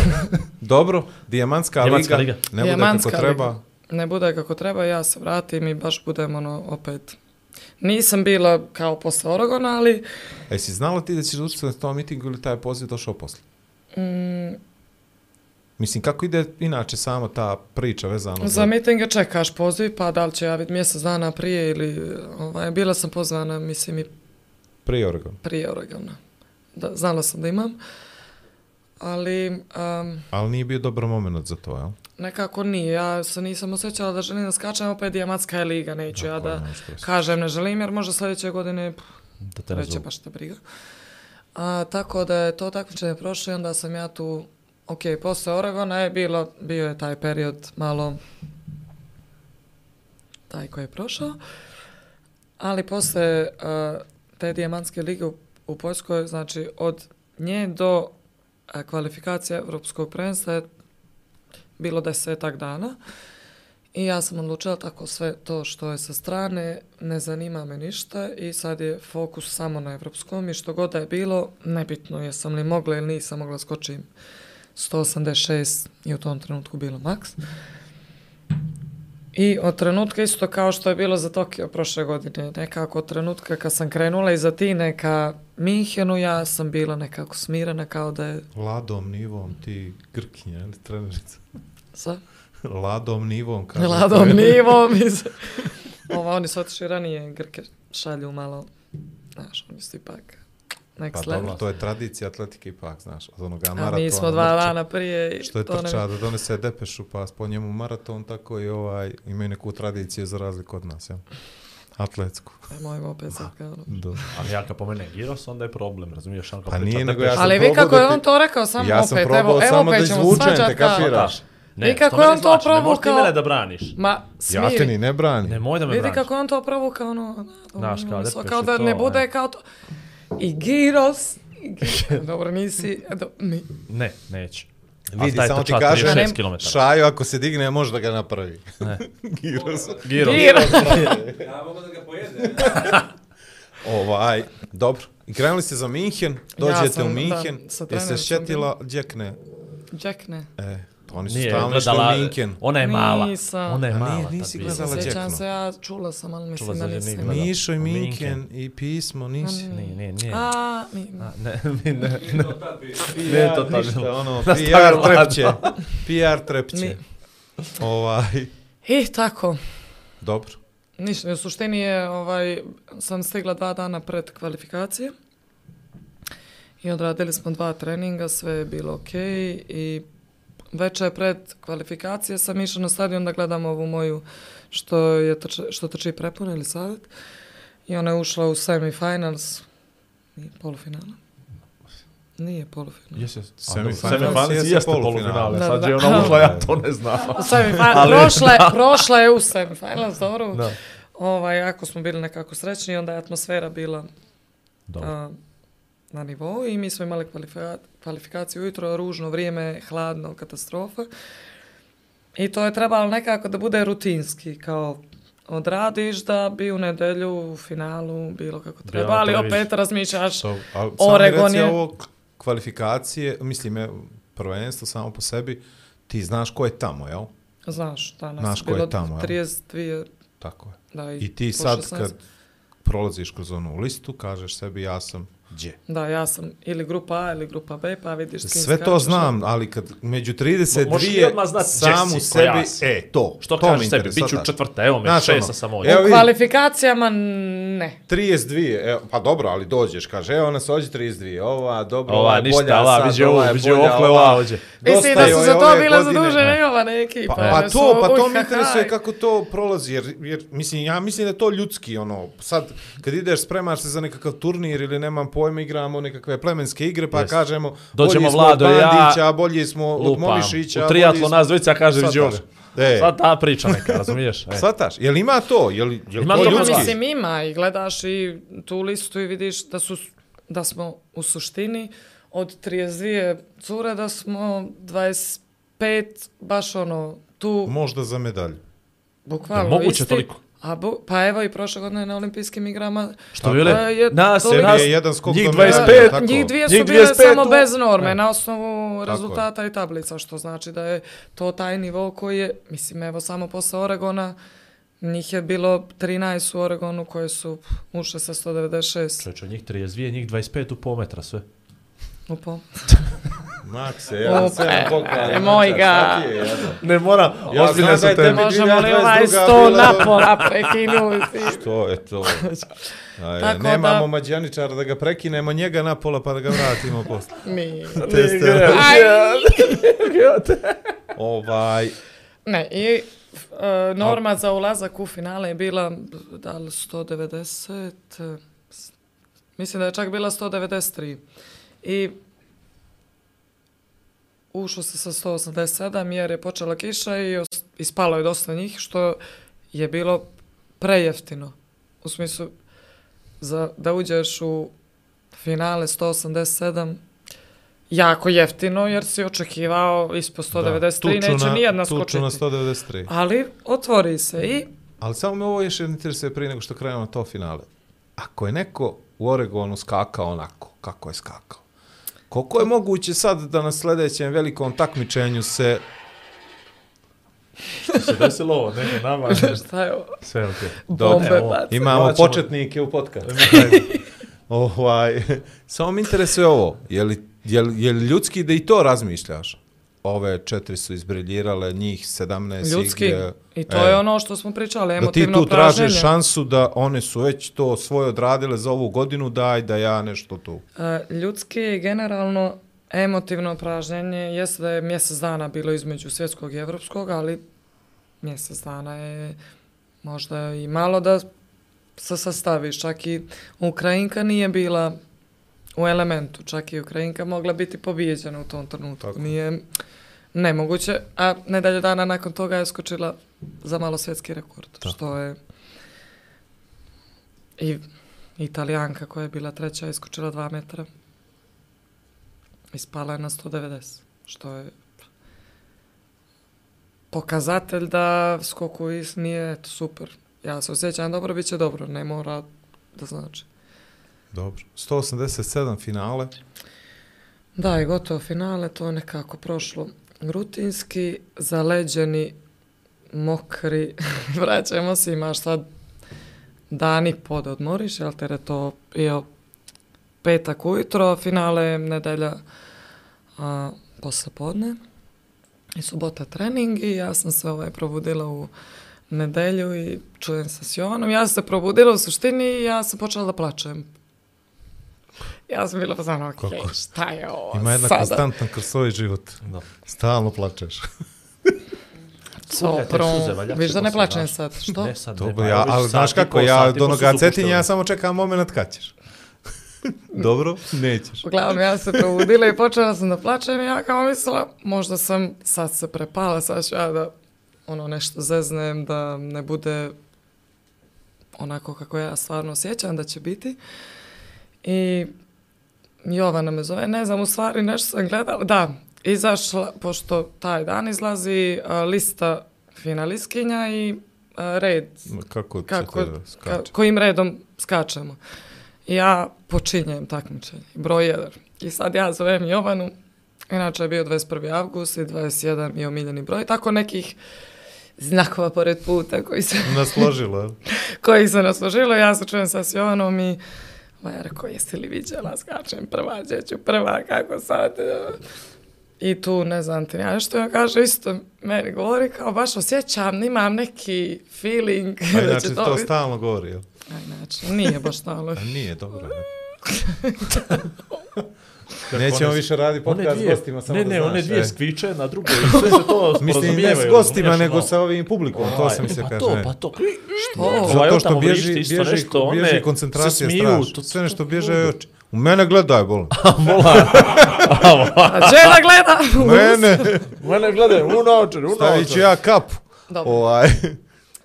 Dobro, Dijamantska, Dijamantska liga, liga. ne bude kako treba. liga. ne bude kako treba, ja se vratim i baš budem ono opet. Nisam bila kao posle Oregona, ali E, si znala ti da ćeš učestvovati na tom mitingu ili taj poziv došao posle? mm, Mislim, kako ide inače sama ta priča vezano za mitinge čekaš poziv, pa da li će javiti mjesec dana prije ili... Ovaj, bila sam pozvana, mislim, i prije Oregon? prije Oregona. Da, znala sam da imam. Ali um, Ali nije bio dobar moment za to, jel? nekako nije. Ja se nisam osjećala da želim da skačem, opet Dijamatska je liga, neću ja Tako je, da kažem ne želim, jer možda sljedeće godine pff, Da te zovu. baš te briga. A, tako da je to takmičenje prošlo i onda sam ja tu, ok, posle Oregona je bilo, bio je taj period malo taj koji je prošao, ali posle uh, te dijamantske lige u, u Poljskoj, znači od nje do E, kvalifikacije Evropskog prvenstva je bilo desetak dana. I ja sam odlučila tako sve to što je sa strane, ne zanima me ništa i sad je fokus samo na evropskom i što god da je bilo, nebitno jesam li mogla ili nisam mogla skočim 186 i u tom trenutku bilo maks. I od trenutka isto kao što je bilo za Tokio prošle godine, nekako od trenutka kad sam krenula iz Atine ka Minhenu, ja sam bila nekako smirana kao da je Ladom nivom ti Grkinja, ili trenerica? sa Ladom nivom, kaže. ladom nivom iz... Ova, oni su otišli ranije, Grke šalju malo, znaš, oni su ipak Pa next dobro, level. to je tradicija atletike ipak, znaš, od onoga A maratona. mi smo dva dana prije i Što je to ne- trča da donese depešu, pa po njemu maraton, tako i ovaj, imaju neku tradiciju za razliku od nas, jel? Atletsku. Nemojmo opet sad kao... ono. Do. Ali ja kad pomene Giros, onda je problem, razumiješ? Kad Pa nije, nego ja sam Ali vi kako je on to rekao samo Ja sam opet, evo, evo samo opet da ćemo izvučem, svađat te kao- kapiraš? Ne, Vi kako je on to zvači, Ne možeš ti provukao- mene da braniš. Ma, Ja te smiri. ni ne branim. Nemoj da me Vidi braniš. kako je on to provukao, ono, Znaš, kao ono, kao i da to, ne bude e. kao to. I Giros, i Giros. dobro nisi, do, mi, Ne, neću. Vidi, samo ti kažem, 36 km. Šaju ako se digne, može da ga napravi. Ne. Giros. Giros. Giros. Ja mogu da ga pojede. Ovaj, dobro. I krenuli ste za Minhen, dođete sam, u da, Minhen, sa jeste šetila Džekne. Jack ne. E, to oni su Nije stalno u gledala, Minhen. ona je mala. Nisam. Ona je nije, mala. tad nisi gledala Sjećam Jackno. se, ja čula sam, ali Čula mislim da sam, nisam. nije. Mišo i Minhen. Minhen i pismo, nisi. Nije, nije, nije. A, mi, A, ne, ne, ne. Nije to tad bilo. ono, PR trepće. PR trepće. Ovaj, I tako. dobro. Ništa, u suštini je, ovaj, sam stigla dva dana pred kvalifikacije i odradili smo dva treninga, sve je bilo ok i večer pred kvalifikacije sam išla na stadion da gledam ovu moju što, je trče, što trči prepun ili savjet i ona je ušla u semifinals, nije polufinala. Nije polufinala. Jesi, Semifinals semifinals jeste jeste polufinale. Da, Sad da. je ona ušla, ja to ne znam. Ali- prošla, je- prošla je u semifinals, dobro. Da. Ovaj, ako smo bili nekako srećni, onda je atmosfera bila Dobro. a, na nivou i mi smo imali kvalifika kvalifikaciju ujutro, ružno vrijeme, hladno, katastrofa. I to je trebalo nekako da bude rutinski, kao odradiš da bi u nedelju u finalu bilo kako treba, na ali opet razmišljaš ali Oregon reci je- ovo kvalifikacije, mislim, je prvenstvo samo po sebi, ti znaš ko je tamo, jel? Znaš, danas Znaš ko je tamo, jel? 32, Tako je. da, I ti po sad 16. kad prolaziš kroz onu listu, kažeš sebi ja sam Gdje? Da, ja sam ili grupa A ili grupa B, pa vidiš s kim Sve to znam, ali kad među Mo- možeš li 32 odmah znat samu Jessi, koja sebi, si? e, to, Što to kažeš sebi, bit ću četvrta, evo me, Znaš, šesta ono, sam ovdje. evo U vidi, kvalifikacijama ne. 32, evo, pa dobro, ali dođeš, kaže, evo nas ođe 32, ova, dobro, Ova, ova ništa, bolja ova, sad, viđe ova ovo, je viđe bolja, okle, ova ovdje. Mislim da su za to godine. zadužene i ova ekipa. Pa, pa to, pa to me interesuje kako to prolazi, jer, jer mislim, ja mislim da to ljudski, ono, sad, kad ideš, spremaš se za nekakav turnir ili nemam pojma, igramo nekakve plemenske igre, pa Jest. kažemo, Dođemo bolji smo Vlado od i ja, Bandića, bolji smo od Lupam. Momišića, U triatlo smo- nas dvojica kaže ovo. E. Sad ta priča neka, razumiješ? E. Svataš, jel ima to? Jel, jel Ima to to Ima, ljudski? mislim, ima i gledaš i tu listu i vidiš da su da smo u suštini od 32 cure da smo 25 baš ono tu Možda za medalju. bukvalno moguće isti. toliko? A bu, pa evo i prošle godine na olimpijskim igrama Što bile? Je Nas, toliko- nas, je jedan skok njih do medalje, 25, tako? Njih dvije su Njih bile 25 samo u- bez norme, Ne. na osnovu je. rezultata i tablica, što znači da je to taj nivo koji je, mislim, evo samo posle Oregona, njih je bilo 13 u Oregonu koje su ušle sa 196 Čovječe, njih 32, njih 25 u pol metra sve. Pol. Makse, ja sam sedam pokrali, moj ga. Ne moram, Ja ozbiljne znam su je tebi- Možemo li 2022 ovaj sto napola prekinuti? To je to. Aj, Tako nemamo da- mađioničara da ga prekinemo njega na pola pa da ga vratimo posle. Nije. Tester. Aj! ovaj, Ne, i e, norma za ulazak u finale je bila, da li 190, e, mislim da je čak bila 193. I ušlo se sa 187 jer je počela kiša i ispalo je dosta njih, što je bilo prejeftino. U smislu, za, da uđeš u finale 187, jako jeftino jer si očekivao ispod 193, tuču neće na- nijedna tuču skočiti. na 193. Ali otvori se i Ali samo me ovo još interesuje prije nego što krenemo na to finale. Ako je neko u Oregonu skakao onako, kako je skakao, koliko je moguće sad da na sljedećem velikom takmičenju se... Se desilo ovo, neko nama. šta je ovo? Sve okej. Bombe Evo, baca. Imamo Morat ćemo- početnike u podcastu. ovaj, samo me interesuje ovo, je li, je, li, je li ljudski da i to razmišljaš? Ove četiri su izbriljirale, njih 17 Ljudski. igre. I to E, je ono što smo pričali, Da ti emotivno tu tražiš šansu da one su već to svoje odradile za ovu godinu, daj da ja nešto tu. E, ljudski i generalno emotivno pražnjenje jeste da je mjesec dana bilo između svjetskog i evropskog, ali mjesec dana je možda i malo da se sastaviš. Čak i Ukrajinka nije bila u elementu, čak i Ukrajinka mogla biti pobijeđena u tom trenutku. Tako. Nije nemoguće, a nedelju dana nakon toga je skočila za malo svjetski rekord, što je i Italijanka koja je bila treća iskočila 2 metra. Ispala je na 190, što je pokazatelj da skoku is nije super. Ja se osjećam dobro, bit će dobro, ne mora da znači. Dobro. 187 finale. Da, i gotovo finale, to je nekako prošlo rutinski, zaleđeni, mokri, vraćamo se, imaš sad dani pod odmoriš, jel te je to petak ujutro, finale je nedelja a, posle podne i subota trening i ja sam se ovaj probudila u nedelju i čujem se s Jovanom. Ja sam se probudila u suštini i ja sam počela da plačem. Ja sam bila pozvana, ok, Kako? šta je ovo Ima jedna sada? konstantan kroz svoj život. Da. Stalno plačeš. Suze, valjda viš da ne plačem sad, što? Ne sad, To, ne, bi ja, ali znaš kako, ja do noga cetinja, ja samo čekam moment kad ćeš. Dobro? Nećeš. Uglavnom, ja se probudila i počela sam da plačem i ja kao mislila, možda sam sad se prepala, sad ću ja da ono nešto zeznem, da ne bude onako kako ja stvarno osjećam da će biti. I Jovana me zove, ne znam, u stvari nešto sam gledala, da, izašla, pošto taj dan izlazi a, lista finalistkinja i a, red Kako, kako, ka, kojim redom skačemo. Ja počinjem takmičenje, broj 1. I sad ja zovem Jovanu, inače je bio 21. avgust i 21 je omiljeni broj, tako nekih znakova pored puta koji se, Nasložilo, koji se nasložilo. Ja se čujem sa Jovanom i Ma ja rekao, jesi li vidjela, skačem prva, gdje ću prva, kako sad? I tu, ne znam ti, ja što ja kaže, isto meni govori, kao baš osjećam, imam neki feeling A znači to to stalno govori, jel? A inače, nije baš stalo. A nije, dobro. Nećemo one- više raditi podcast s gostima, samo ne, da ne, znaš. one dvije e. skviče na drugoj i sve se to Mislim, ne s gostima, nego ono. sa ovim publikom, to Ovaj, sam e, se pa kaže. to, ne. pa to. Što? Ovaj Zato što bježi, bježi, bježi koncentracija to- Sve nešto bježe oči. U mene gledaj, bolam. A žena gleda! Mene! Mene gledaj, u naočar, u Stavit ću ja kapu. Dobro. Ovaj.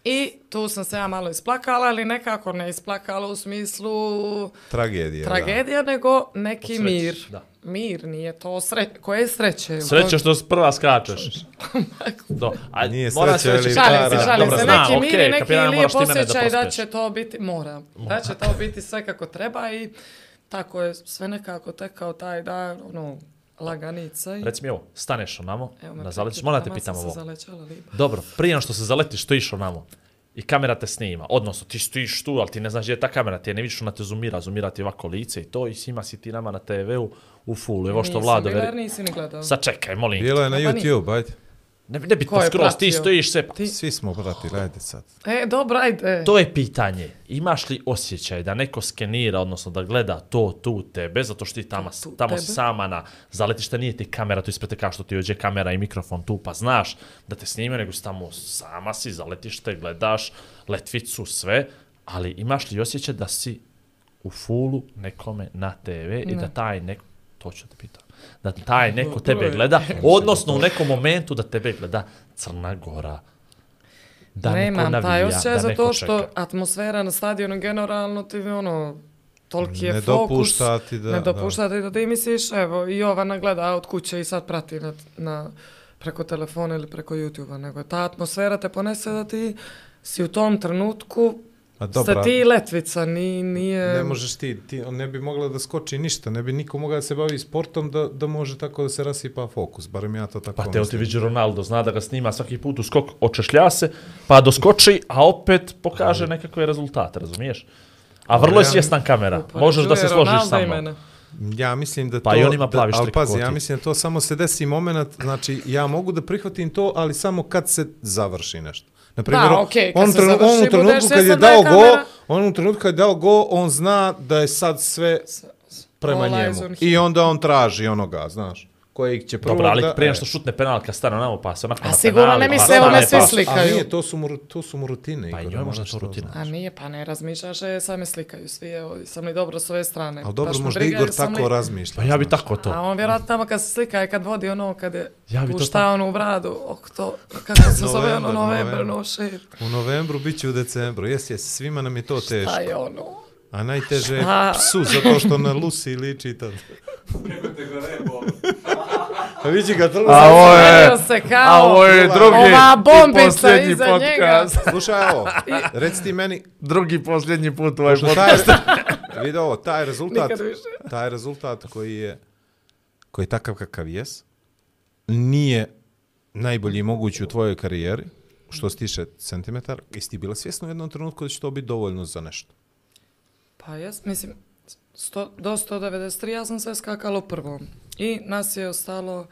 I tu sam se ja malo isplakala, ali nekako ne isplakala u smislu Tragedija. da. tragedija, nego neki sreće, mir. da. Mir, nije to sreće. Koje je sreće? Sreće što prva skačeš. Do, a Nije sreće, ali Šalim se, para. šalim Dobro, se. Neki mir okej, i neki lijep da osjećaj da pospeš. će to biti, moram, da će to biti sve kako treba i tako je sve nekako tekao taj dan, ono, laganica i... Reci mi ovo, staneš onamo, Evo da zaletiš, moram te pitam ovo. Dobro, prije što se zaletiš, što išao namo i kamera te snima, odnosno ti stojiš tu, ali ti ne znaš gdje je ta kamera, ti je ne vidiš, ona te zoomira, zoomira ti ovako lice i to i svima si ti nama na TV-u u fullu, evo što Nisam Vlado veri. jer nisi ni gledao. Sad čekaj, molim. te. Bilo je na Pa. YouTube, ajde. Ne, ne bitno skroz, ti pratio? stojiš sve. Ti- Svi smo pratili, ajde sad. E, dobro, ajde. To je pitanje. Imaš li osjećaj da neko skenira, odnosno da gleda to tu tebe, zato što ti tamo, tu tamo si tebe? sama na zaletište, nije ti kamera tu ispred te kao što ti ođe kamera i mikrofon tu, pa znaš da te snime, nego si tamo sama si, zaletište, gledaš letvicu, sve, ali imaš li osjećaj da si u fulu nekome na TV i da taj neko, to ću da pitam, da taj neko tebe gleda, odnosno u nekom momentu da tebe gleda Crna Gora. Da neko Nemam navija, taj osjećaj da zato neko što čeka. atmosfera na stadionu generalno ti ono toliki je Ne fokus. dopušta ti da- ne dopušta ti da ti misliš, evo, i Jovana gleda od kuće i sad prati na, na, preko telefona ili preko YouTube-a, nego ta atmosfera te ponese da ti si u tom trenutku A ste dobra, ti letvica, ni, nije... ne možeš ti, ti, on ne bi mogla da skoči ništa, ne bi niko mogao da se bavi sportom da, da može tako da se rasipa fokus, barem ja to tako Pa teo ti mislim. vidi Ronaldo, zna da ga snima svaki put u skok, očešlja se, pa doskoči, a opet pokaže nekakve rezultate, razumiješ? A vrlo je ja- svjestan kamera, možeš da se složiš sa mnom. Ja mislim da Pa to... i on ima plavi ali pazi, ja mislim da to samo se desi moment, znači ja mogu da prihvatim to, ali samo kad se završi nešto. Na primjer, Da, kad on, trenu- on u trenutku kad je dao go, on u trenutku kad je dao go, on zna da je sad sve prema All njemu. I onda on traži onoga, znaš, kojeg će prvo Dobro, ali da... prije e. što šutne penal kad stane namo, pa se onako A na sigurno ne pa misle, evo me svi pa- slikaju. A nije, to su mu, to su mu rutine. Pa i Igor, njoj možda to rutina. A nije, pa ne razmišljaš, e, same slikaju svi, evo, sam li dobro s ove strane. Ali dobro, možda Igor tako li- razmišlja. Pa ja bi tako to. A on vjerojatno tamo kad se slika i kad vodi ono, kad je Ja bi to pušta onu u bradu, ok to, kako se zove ono, Novembar, novembar. no shit. U novembru bit će u decembru. Jes, jes, svima nam je to teško. Šta je ono? A najteže je psu, zato što na Lucy liči tad. Kako te nebo. A vidi ga to. A ovo Smanjio se kao a ovo je drugi ova i bombica posljednji iza podcast. Slušaj ovo, reci ti meni, Drugi posljednji put ovaj podcast. taj, vidi ovo, taj rezultat, taj rezultat koji je, koji je takav kakav jes, nije najbolji mogući u tvojoj karijeri, što se tiče centimetara, jesi ti bila svjesna u jednom trenutku da će to biti dovoljno za nešto? Pa jes, mislim, sto, do 193 ja sam sve skakala u prvom. I nas je ostalo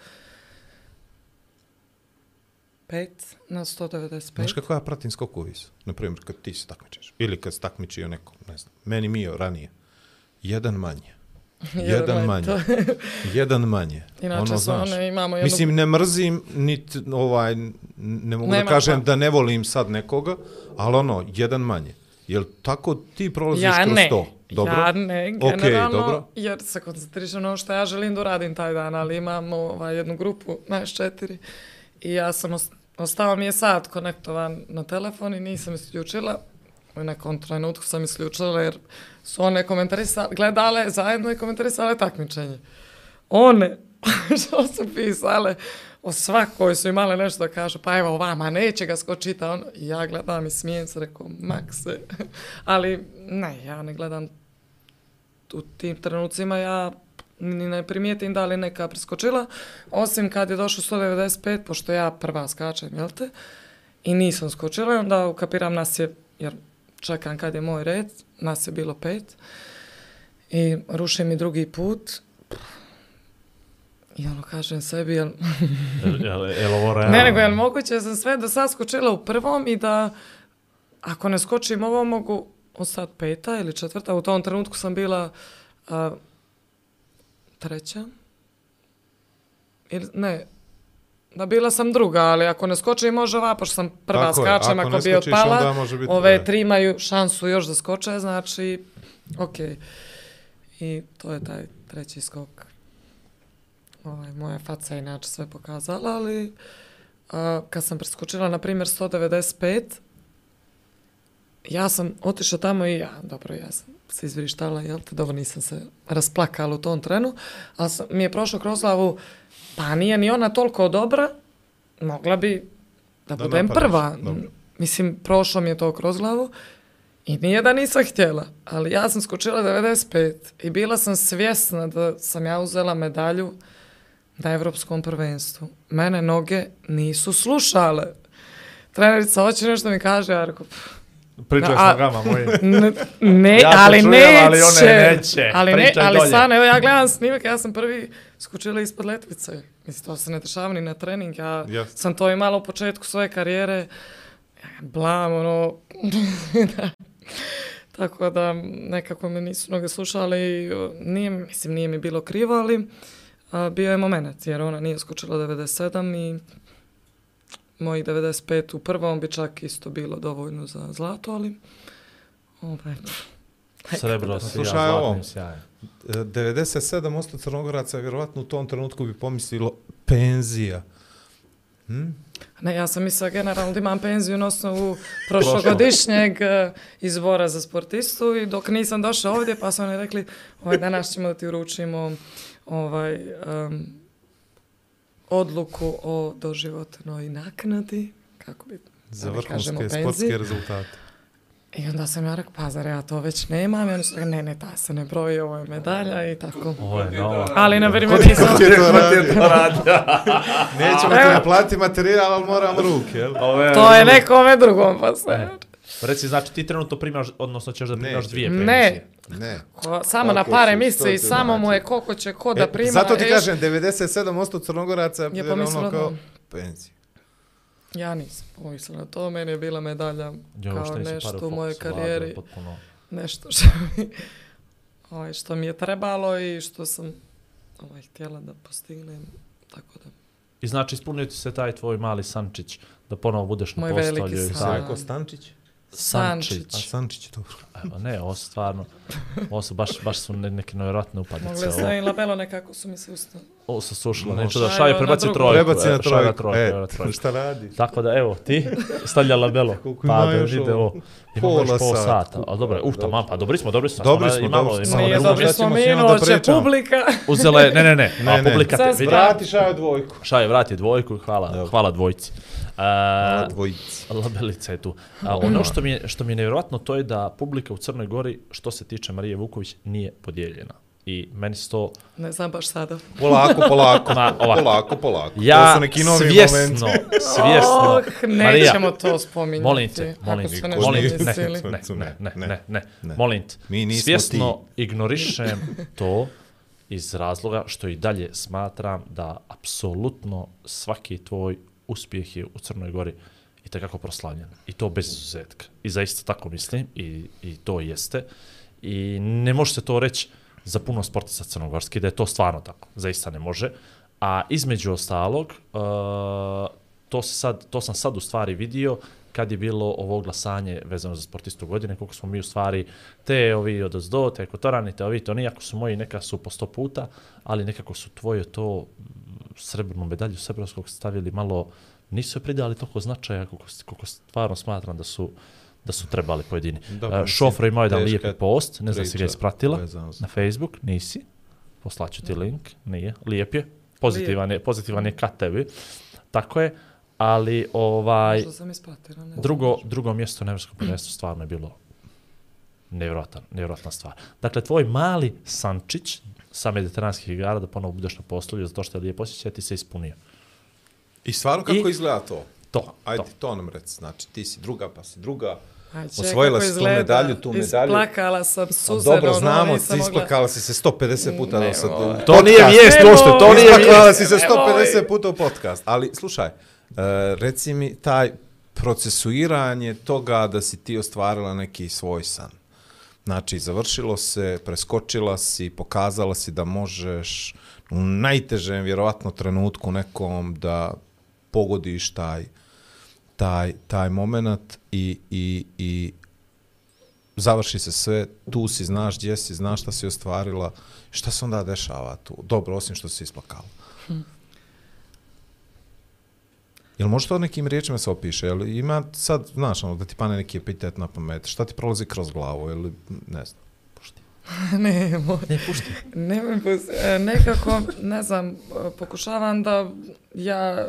pet na 195. Znaš kako ja pratim skokovi su? Naprimjer, kad ti se takmičiš. Ili kad se takmičio neko, ne znam. Meni Mio ranije. Jedan manje. Jedan manje. Jedan manje. Inače ono, znaš. one, imamo jednu... Mislim, ne mrzim, nit, ovaj, ne mogu Nema da kažem pa. da ne volim sad nekoga, ali ono, jedan manje. Jel tako ti prolaziš Ja kroz ne, to? Dobro? ja ne, generalno, dobro. jer se koncentrišem na ono što ja želim da uradim taj dan, ali imam ovaj, jednu grupu, naš četiri, i ja sam, os- ostao mi je sat konektovan na telefon i nisam isključila, u nekom trenutku sam isključila jer su one komentarisale, gledale zajedno i komentarisale takmičenje. One, što su pisale, o svakoj su imale nešto da kažu, pa evo vama, neće ga skočita, ono, i ja gledam i smijem se, rekao, makse, ali ne, ja ne gledam. U tim trenucima, ja ni ne primijetim da li neka preskočila, osim kad je došlo 195, pošto ja prva skačem, jel te, i nisam skočila, i onda ukapiram nas je, jer čekam kad je moj red, nas je bilo pet, I ruši mi drugi put. I ono kažem sebi, jel, Jel, jel, ovo realno? ne nego jel moguće da sam sve do sad skočila u prvom i da ako ne skočim ovo mogu ostati peta ili četvrta. U tom trenutku sam bila a, treća. Ili, ne, da bila sam druga, ali ako ne skočim može ova, pošto sam prva Tako je, skačem, ako ako ne bi skočiš, biti ove da. tri imaju šansu još da skoče, znači, ok. I to je taj treći skok. Ovaj, moja faca je inače sve pokazala, ali a, kad sam preskočila, na primjer, 195, ja sam otišla tamo i ja, dobro, ja sam se izvrištala, jel te, dobro, nisam se rasplakala u tom trenu, ali sam, mi je prošlo kroz glavu, pa nije ni ona toliko dobra, mogla bi da, Da budem napadaš, prva. dobro. Mislim, prošlo mi je to kroz glavu i nije da nisam htjela, ali ja sam skočila 95 i bila sam svjesna da sam ja uzela medalju na evropskom prvenstvu. Mene noge nisu slušale. Trenerica hoće nešto mi kaže, ja rekao, "Pff, Pričaj A- s nogama moji. ne, ne Ja ali čujem, neće. ali one neće. Ali, ne, Pričaj ali stvarno, evo ja gledam snimak, ja sam prvi skočila ispod letvice. Mislim, to se ne dešava ni na trening. Ja Jasno. sam to imala u početku svoje karijere. Blam, ono... da. Tako da nekako me nisu mnoge slušali. Nije, mislim, nije mi bilo krivo, ali a, bio je moment, jer ona nije skočila 97 i mojih 95 u prvom bi čak isto bilo dovoljno za zlato, ali ovaj, Srebro si Slušaj, ja zlatnim sjajem. E, 97% Crnogoraca vjerovatno u tom trenutku bi pomislilo penzija. Hm? Ne, ja sam mislila generalno da imam penziju na osnovu prošlogodišnjeg eh, izbora za sportistu i dok nisam došla ovdje pa su oni rekli ovaj, danas ćemo da ti uručimo ovaj, em, odluku o doživotnoj naknadi, kako bi Za ne vrhunske sportske rezultate. I onda sam ja rekla, pa zar ja to već nemam? I oni su rekli, ne, ne, ta se ne broji, ovo je medalja i tako. Ovo je novo. Ali, na primjer, nisam... Ko ti je to radio? Nećemo ti naplatiti materijal, ali moramo ruke, jel? Ovo je... To je nekome drugom, pa se... Reci, znači ti trenutno primaš, odnosno ćeš da primaš Neću. dvije penzije. Ne, Ne. Ko, samo Tako na pare misli i samo mu znači. je koliko će ko da E, prima. Zato ti eš, kažem, 97% Crnogoraca je ono kao da- penzija. Ja nisam pomislila na to, meni je bila medalja Jo, kao nešto u mojoj karijeri, potpuno. nešto što mi, ovaj, što mi je trebalo i što sam ovaj, htjela da postignem. Tako da, I znači ispunio ti se taj tvoj mali sančić da ponovo budeš na Moj veliki postolju. i san. sve. Sajko Stančić? Sančić. A Sančić, dobro. Evo, ne, ovo su stvarno, ovo su baš, baš su ne, neke nevjerojatne upadice. mogli Ovo, stavim labelo nekako su mi se usta. ovo su sušile, Može. neću da šalje, prebaci trojku. Prebaci na e, trojku. trojku, evo, E, trojku. šta radi? Tako da, evo, ti stavlja labelo. Koliko pa ima da još vide ovo? Imamo još Pola pol sata. sata. A dobro, uh, tamo, pa dobri smo, dobri smo. Dobri smo, imamo, dobri smo. imamo Nije dobri smo mi, s njima da no će pričamo? publika. Uzela je, ne, ne, ne, Ne, ne. publika te Sad vidi. spravo. Vrati šaju dvojku. Šaje vrati dvojku, hvala, Dobro. hvala dvojci. A, dvojici. Labelica je tu. A, ono što mi, je, što mi je nevjerojatno to je da publika u Crnoj Gori, što se tiče Marije Vuković, nije podijeljena. I meni se to... Ne znam baš sada. Polako, polako. Ma, ovako. polako, polako. Ja to su neki novi svjesno, momenti. svjesno... Oh, nećemo to spominjati. Molim te, molim te, molim te, ne, ne, ne, ne, ne, ne, Ne. molim te. Mi nismo Svjesno ignorišem to iz razloga što i dalje smatram da apsolutno svaki tvoj uspjeh je u Crnoj Gori i takako proslavljen. I to bez izuzetka. I zaista tako mislim i, i to jeste. I ne može se to reći za puno sportista crnogorski, da je to stvarno tako. Zaista ne može. A između ostalog, uh, to, se sad, to sam sad u stvari vidio kad je bilo ovo glasanje vezano za sportistu godine, koliko smo mi u stvari te ovi od ozdo, te kotorani, te ovi, to nijako su moji neka su po sto puta, ali nekako su tvoje to srebrnu medalju srebrskog stavili malo, nisu je pridali toliko značaja koliko, koliko stvarno smatram da su da su trebali pojedini. Dobro, Uh, Šofra imao jedan lijep post, ne znam si ga ispratila, na Facebook, nisi, poslaću ti link, nije, lijep je, pozitivan je, pozitivan je ka tebi, tako je, ali ovaj, sam ispratila. ne drugo, drugo mjesto na Evropskom prvenstvu stvarno je bilo nevjerojatan, nevjerojatna stvar. Dakle, tvoj mali Sančić sa mediteranskih igara da ponovo budeš na postolju zato što je lijepo osjećaj, ti se ispunio. I stvarno kako I- izgleda to? To, Ajde, to. to nam reci. Znači, ti si druga, pa si druga. Aj, čekaj, Osvojila kako si tu izgleda. medalju, tu medalju. Isplakala sam A suze. dobro, ono, znamo, ti mogla- isplakala si se 150 puta Ne, do sad. To nije vijest Nemoj, uopšte, to nije Isplakala si se Nemoj. 150 puta u podcast. Ali, slušaj, uh, reci mi taj procesuiranje toga da si ti ostvarila neki svoj san. Znači, završilo se, preskočila si, pokazala si da možeš u najtežem, vjerovatno, trenutku nekom da pogodiš taj, taj, taj moment i, i, i završi se sve, tu si, znaš gdje si, znaš šta si ostvarila, šta se onda dešava tu? Dobro, osim što si isplakala. Hm. Jel može to nekim riječima se opiše? Jel ima sad, znaš, ono, da ti pane neki epitet na pamet, šta ti prolazi kroz glavu, ili ne znam, pušti. ne, moj. Ne, pušti. Ne, pusti. E, nekako, ne znam, e, pokušavam da ja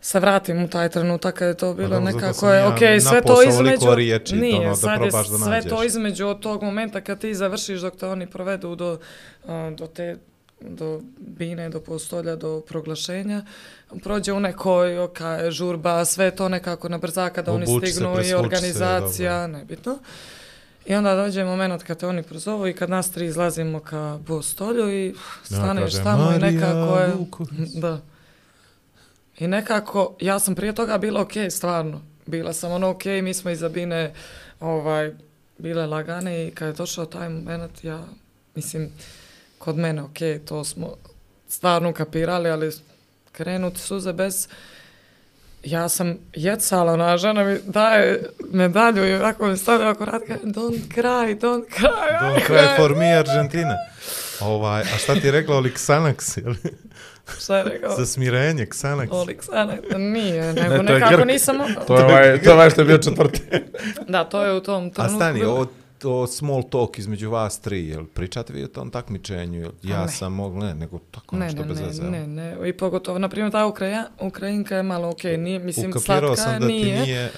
se vratim u taj trenutak kad je to bilo dobro, zato nekako je, ja okej, sve to između, riječi, nije, ono, da sad je da sve nađeš. to između od tog momenta kad ti završiš dok te oni provedu do, a, do te do bine, do postolja, do proglašenja, prođe u nekoj oka, žurba, sve to nekako na brzaka da oni Obuči se, stignu i presvuči se, organizacija, nebitno. I onda dođe moment kad te oni prozovu i kad nas tri izlazimo ka postolju i staneš kaže, tamo i "Marija nekako je... Vuković." Da. I nekako, ja sam prije toga bila okej, stvarno. Bila sam ono okej, mi smo iza Bine ovaj, bile lagane i kad je došao taj moment, ja, mislim, kod mene okej, to smo stvarno kapirali, ali krenuti suze bez... Ja sam jecala, ona žena mi daje medalju i ovako mi stavlja ovako rad, kaže, don't cry, don't cry. Don't cry for me, Argentina. Ovaj, a šta ti je rekla Olik Xanax? jel? Šta je rekao? Za smirenje, Xanax. Oliksana, nije, nego je nekako Grk. nisam... To je ovaj, to je ovaj što je bio četvrti. Da, to je u tom A trenutku. stani, bilo. ovo to small talk između vas tri, jel pričate vi o tom takmičenju? Jel, ja ne. sam mogla, ne, nego tako Ne, nešto ne, bez ne, veze. jel? ne, ne, i pogotovo, na primjer, ta Ukraja, Ukrajinka je malo okej, nije, mislim, Ukapirao slatka sam da nije. ti nije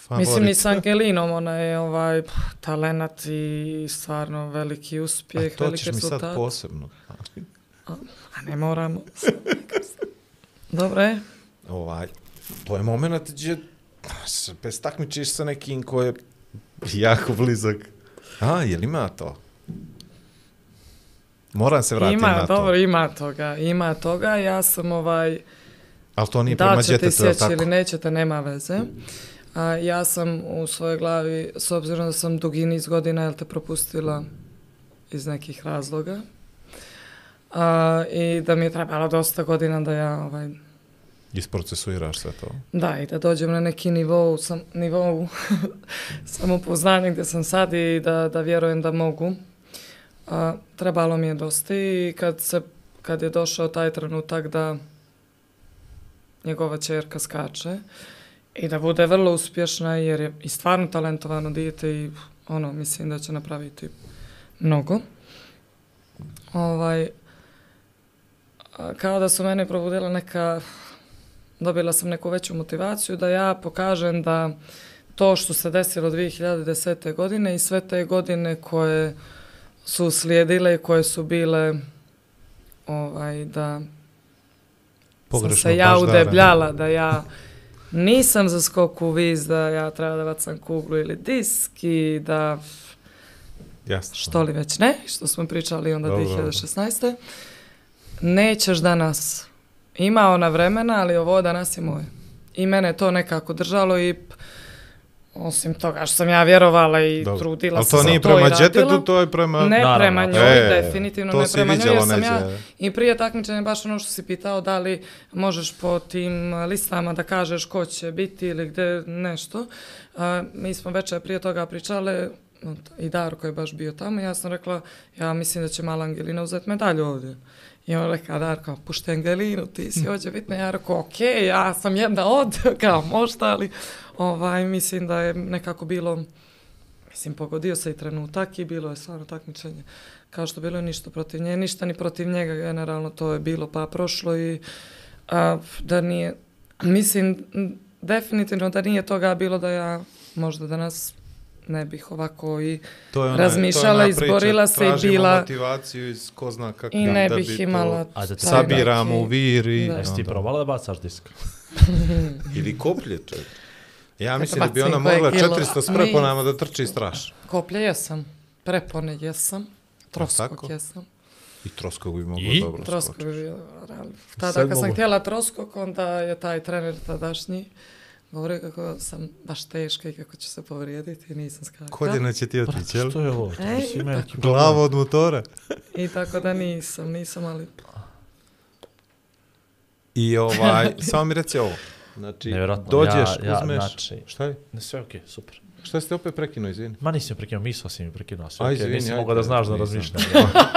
favorit. Mislim, ni s Angelinom, ona je ovaj, pff, talenat i stvarno veliki A uspjeh, to veliki ćeš mi sad rezultat. posebno. A ne moramo. Dobro je. ovaj, to je moment gdje bez takmičiš sa nekim ko je jako blizak. A, jel ima to? Moram se vratiti Ima, na to. dobro, ima toga, ima toga. Ja sam ovaj, Ali to nije da prema ćete djetetu, jel sjeći ili tako? nećete, nema veze. A, ja sam u svojoj glavi, s obzirom da sam dugi niz godina, jel te propustila iz nekih razloga. A, I da mi je trebalo dosta godina da ja, ovaj, Isprocesuiraš sve to. da, i da dođem na neki nivou, sam, nivou samopoznanja gdje sam sad i da, da vjerujem da mogu. A, trebalo mi je dosta i kad, se, kad je došao taj trenutak da njegova čerka skače i da bude vrlo uspješna jer je i stvarno talentovano dijete i ono, mislim da će napraviti mnogo. Ovaj, a, kao da su mene probudila neka, dobila sam neku veću motivaciju da ja pokažem da to što se desilo 2010. godine i sve te godine koje su slijedile i koje su bile ovaj, da Pogrešno sam se ja udebljala, da ja nisam za skok u viz, da ja treba da bacam kuglu ili disk i da Jasno. što li već ne, što smo pričali onda Dobro, dobro. 2016. Nećeš danas. Ima ona vremena, ali ovo danas je moje. I mene to nekako držalo i osim toga što sam ja vjerovala i Dobro. trudila Ali se to nije to prema i radila. djetetu, to je prema... Ne Naravno. prema njoj, E, definitivno to ne prema njoj, jer sam ja neđe. i prije takmičenja baš ono što si pitao, da li možeš po tim listama da kažeš ko će biti ili gde nešto. A, mi smo večer prije toga pričale, i Darko je baš bio tamo, ja sam rekla, ja mislim da će mala Angelina uzeti medalju ovdje. I on rekao, Darko, pušti Angelinu, ti si hoće biti, ja rekao, okej, ja sam jedna od, kao možda, ali ovaj, mislim da je nekako bilo, mislim, pogodio se i trenutak i bilo je stvarno takmičenje. Kao što bilo je ništa protiv nje, ništa ni protiv njega, generalno to je bilo pa prošlo i a, da nije, mislim, definitivno da nije toga bilo da ja možda danas ne bih ovako i To je ona, razmišljala, to je priča, izborila se i bila- motivaciju iz ko zna kako i ne da bih bi to imala A da neki- u vir i... Da. Jesi ti probala da bacaš disk? Ili koplje, čak. Ja mislim da bi ona mogla kilo. 400 s preponama da trči strašno. Koplje jesam, prepone jesam, troskok tako? jesam. I troskog bi mogla I? dobro skočiti. bi bio, realno. Tada kad sam htjela troskok, onda je taj trener tadašnji govorio kako sam baš teška i kako ću se povrijediti i nisam skakala. Kodina će ti otići, jel? Što je ovo? Neki Glava od motora. I tako da nisam, nisam, ali I ovaj, samo mi reci ovo. Znači, Nevjerojatno, dođeš, ja- ja, uzmeš... znači- Šta je? Ne, sve okej, super. Šta ste opet prekinuo, izvini? Ma nisam prekinuo, mislio si mi prekinuo, sve okej, izvini, nisam mogao da znaš da razmišljam.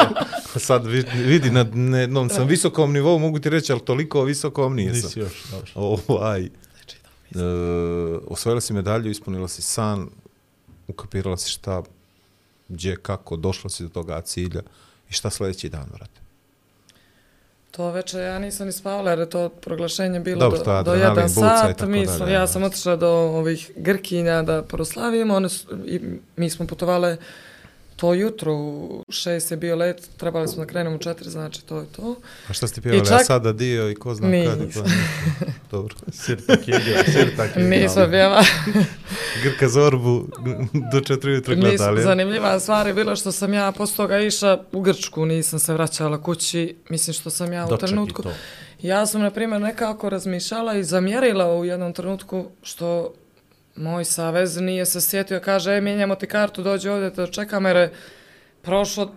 Sad vi- vidi, na, jednom sam visokom nivou, mogu ti reći, ali toliko visokom nisam. Nisi još, dobro. Ovaj, e, osvojila si medalju, ispunila si san, ukapirala si šta, gdje, kako, došla si do toga cilja i šta sljedeći dan, vrate. to večer ja nisam ni spavala jer je to proglašenje bilo Dobro, do, do jedan sat. tako Mi dalje, smo, da. ja sam otišla do ovih Grkinja da proslavimo, one su, i mi smo putovale to jutro, u šest je bio let, trebali smo da krenemo u četiri, znači to je to. A šta ste pjevali, čak- a sada dio i ko zna kad i Nisam. ko nije. Dobro. Sirta kege, sirta kege. Nisam pjeva. Grka Zorbu do četiri Nisam, gledali. zanimljiva stvar je bila što sam ja posle toga išla u Grčku, nisam se vraćala kući, mislim što sam ja u Doček i trenutku. to. Ja sam, na primjer, nekako razmišljala i zamjerila u jednom trenutku što moj savez nije se sjetio, kaže, e, mijenjamo ti kartu, dođi ovdje, te čeka mere. prošlo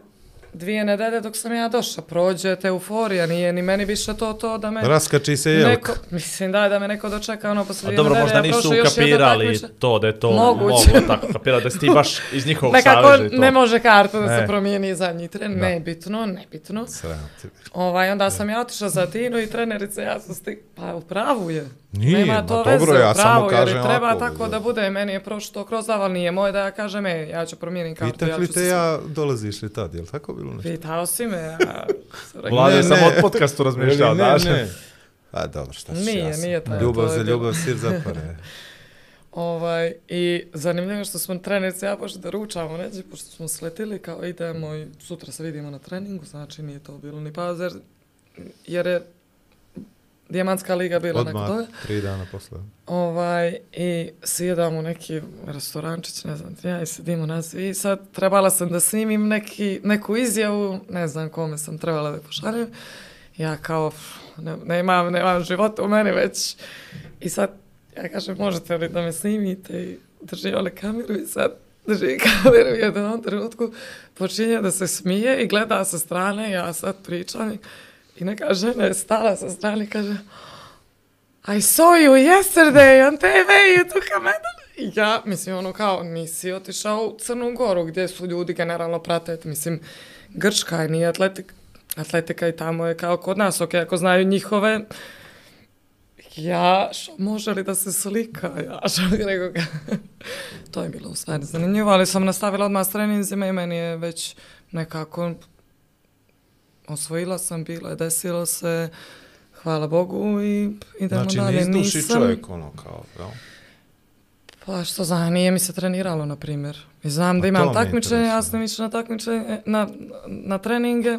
dvije nedelje dok sam ja došla, prođe te euforija, nije ni meni više to to da me... Raskači se jelka. Neko, mislim da da me neko dočeka ono posle A dvije dobro, nedelje, možda nisu prošla još jedno ukapirali takmičenje. to, da je to Moguće. moglo tako kapirati, da si ti baš iz njihovog Nekako saveza i to. ne može karta da Ne. se promijeni zadnji tren, nebitno, nebitno. Sram ti. Ovaj, onda sam ja otišla za Tinu i trenerica, ja sam stik, pa u pravu je. Nije, Nema ma to dobro, veze, ja u samo jer kažem i treba ovako, tako da. da bude, meni je prošlo kroz daval, nije moje da ja kažem, e, ja ću promijenim kartu, Pitak ja li ću te se... ja dolaziš li tad, je li tako bilo nešto? Pitao si me, ja sam rekla, Vlada je Ne, samo ne. od podcastu razmišljao, ne, znaš. ne. A dobro, šta ćeš Nije, ja sam. nije taj, Ljubav za bilo. ljubav, sir zapare. Ovaj, I zanimljivo je što smo trenerice ja pošli da ručamo neđe, pošto smo sletili kao idemo i sutra se vidimo na treningu, znači nije to bilo ni pauze, jer, jer je Dijamantska liga bila nakon Odmah, toga. tri dana posle. Ovaj, i sjedamo u neki restorančić, ne znam, ja i sedimo nas i sad trebala sam da snimim neki, neku izjavu, ne znam kome sam trebala da pošaljem. Ja kao, pff, ne, nemam, nemam života u meni već. I sad, ja kažem, možete li da me snimite i drži ole kameru i sad drži kameru u jednom trenutku počinje da se smije i gleda sa strane, ja sad pričam i, i neka žena je stala sa strane i kaže, I saw you yesterday on TV, you took a medal. Ja, mislim, ono kao, nisi otišao u Crnu Goru, gdje su ljudi generalno prate, mislim, Grčka je, nije atletik, atletika i tamo je kao kod nas, ok, ako znaju njihove, ja, šo, može li da se slika, ja, što nego to je bilo u stvari zanimljivo, ali sam nastavila odmah s treninzima i meni je već nekako osvojila sam, bilo je, desilo se, hvala Bogu i idemo Znači, dalje. ne izduši Nisam- čovjek, ono, kao, jel? Pa što znam, nije mi se treniralo, na primjer. I znam da Pa to imam takmičenje, ja sam išla na takmičenje, na, na treninge.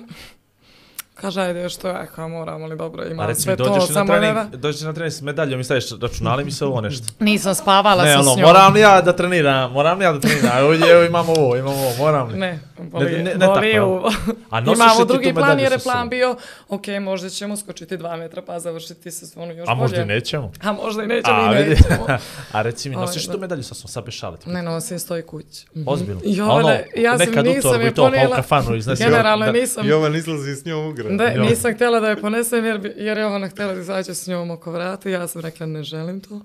Kaže, ajde još to, ja kao moramo li dobro, A imam reci mi, sve to, dođeš na samo trening, neva. dođeš na trening s medaljom i staviš računali mi se ovo nešto. Nisam spavala Ne, sa ono, s njom. moram li ja da treniram, moram li ja da treniram, evo, evo imam ovo, imam ovo, moram li. Ne, boli, Ne, ne- ne tako. A Imamo drugi plan jer je plan bio, ok, možda ćemo skočiti dva metra pa završiti sezonu još A možda i bolje. nećemo. A možda i nećemo A, i nećemo. A reci mi, Ovaj, nosiš tu medalju sa sobom, sad bez šale. Ne nosim, stoji kući. Mhm. Ozbiljno. A Jovane, ono, ja sam nekad nisam je i to, pa ponijela. kafanu iznesi. Generalno da- nisam. Jovan izlazi s njom u grad. Da, Jo. nisam htjela da je ponesem jer, jer je ona htjela da izađe s njom oko vrata i ja sam rekla ne želim to.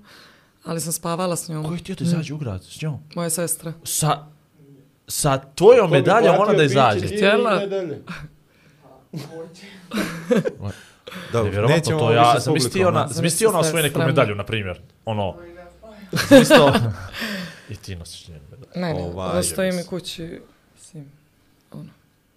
Ali sam spavala s njom. Koji ti da izađe u grad s njom? Moja sestra. Sa, sa tvojom medaljom ona da izađe. Htjela. Dobro, nećemo to, ja s sam mislio publikom, ona, a? sam mislio ona Zamisli osvoji se neku medalju, na primjer. Ono, isto. I ti nosiš njenu medalju. Ne, ne, Ovaj, ovaj, stoji mi mislim. kući. Mislim,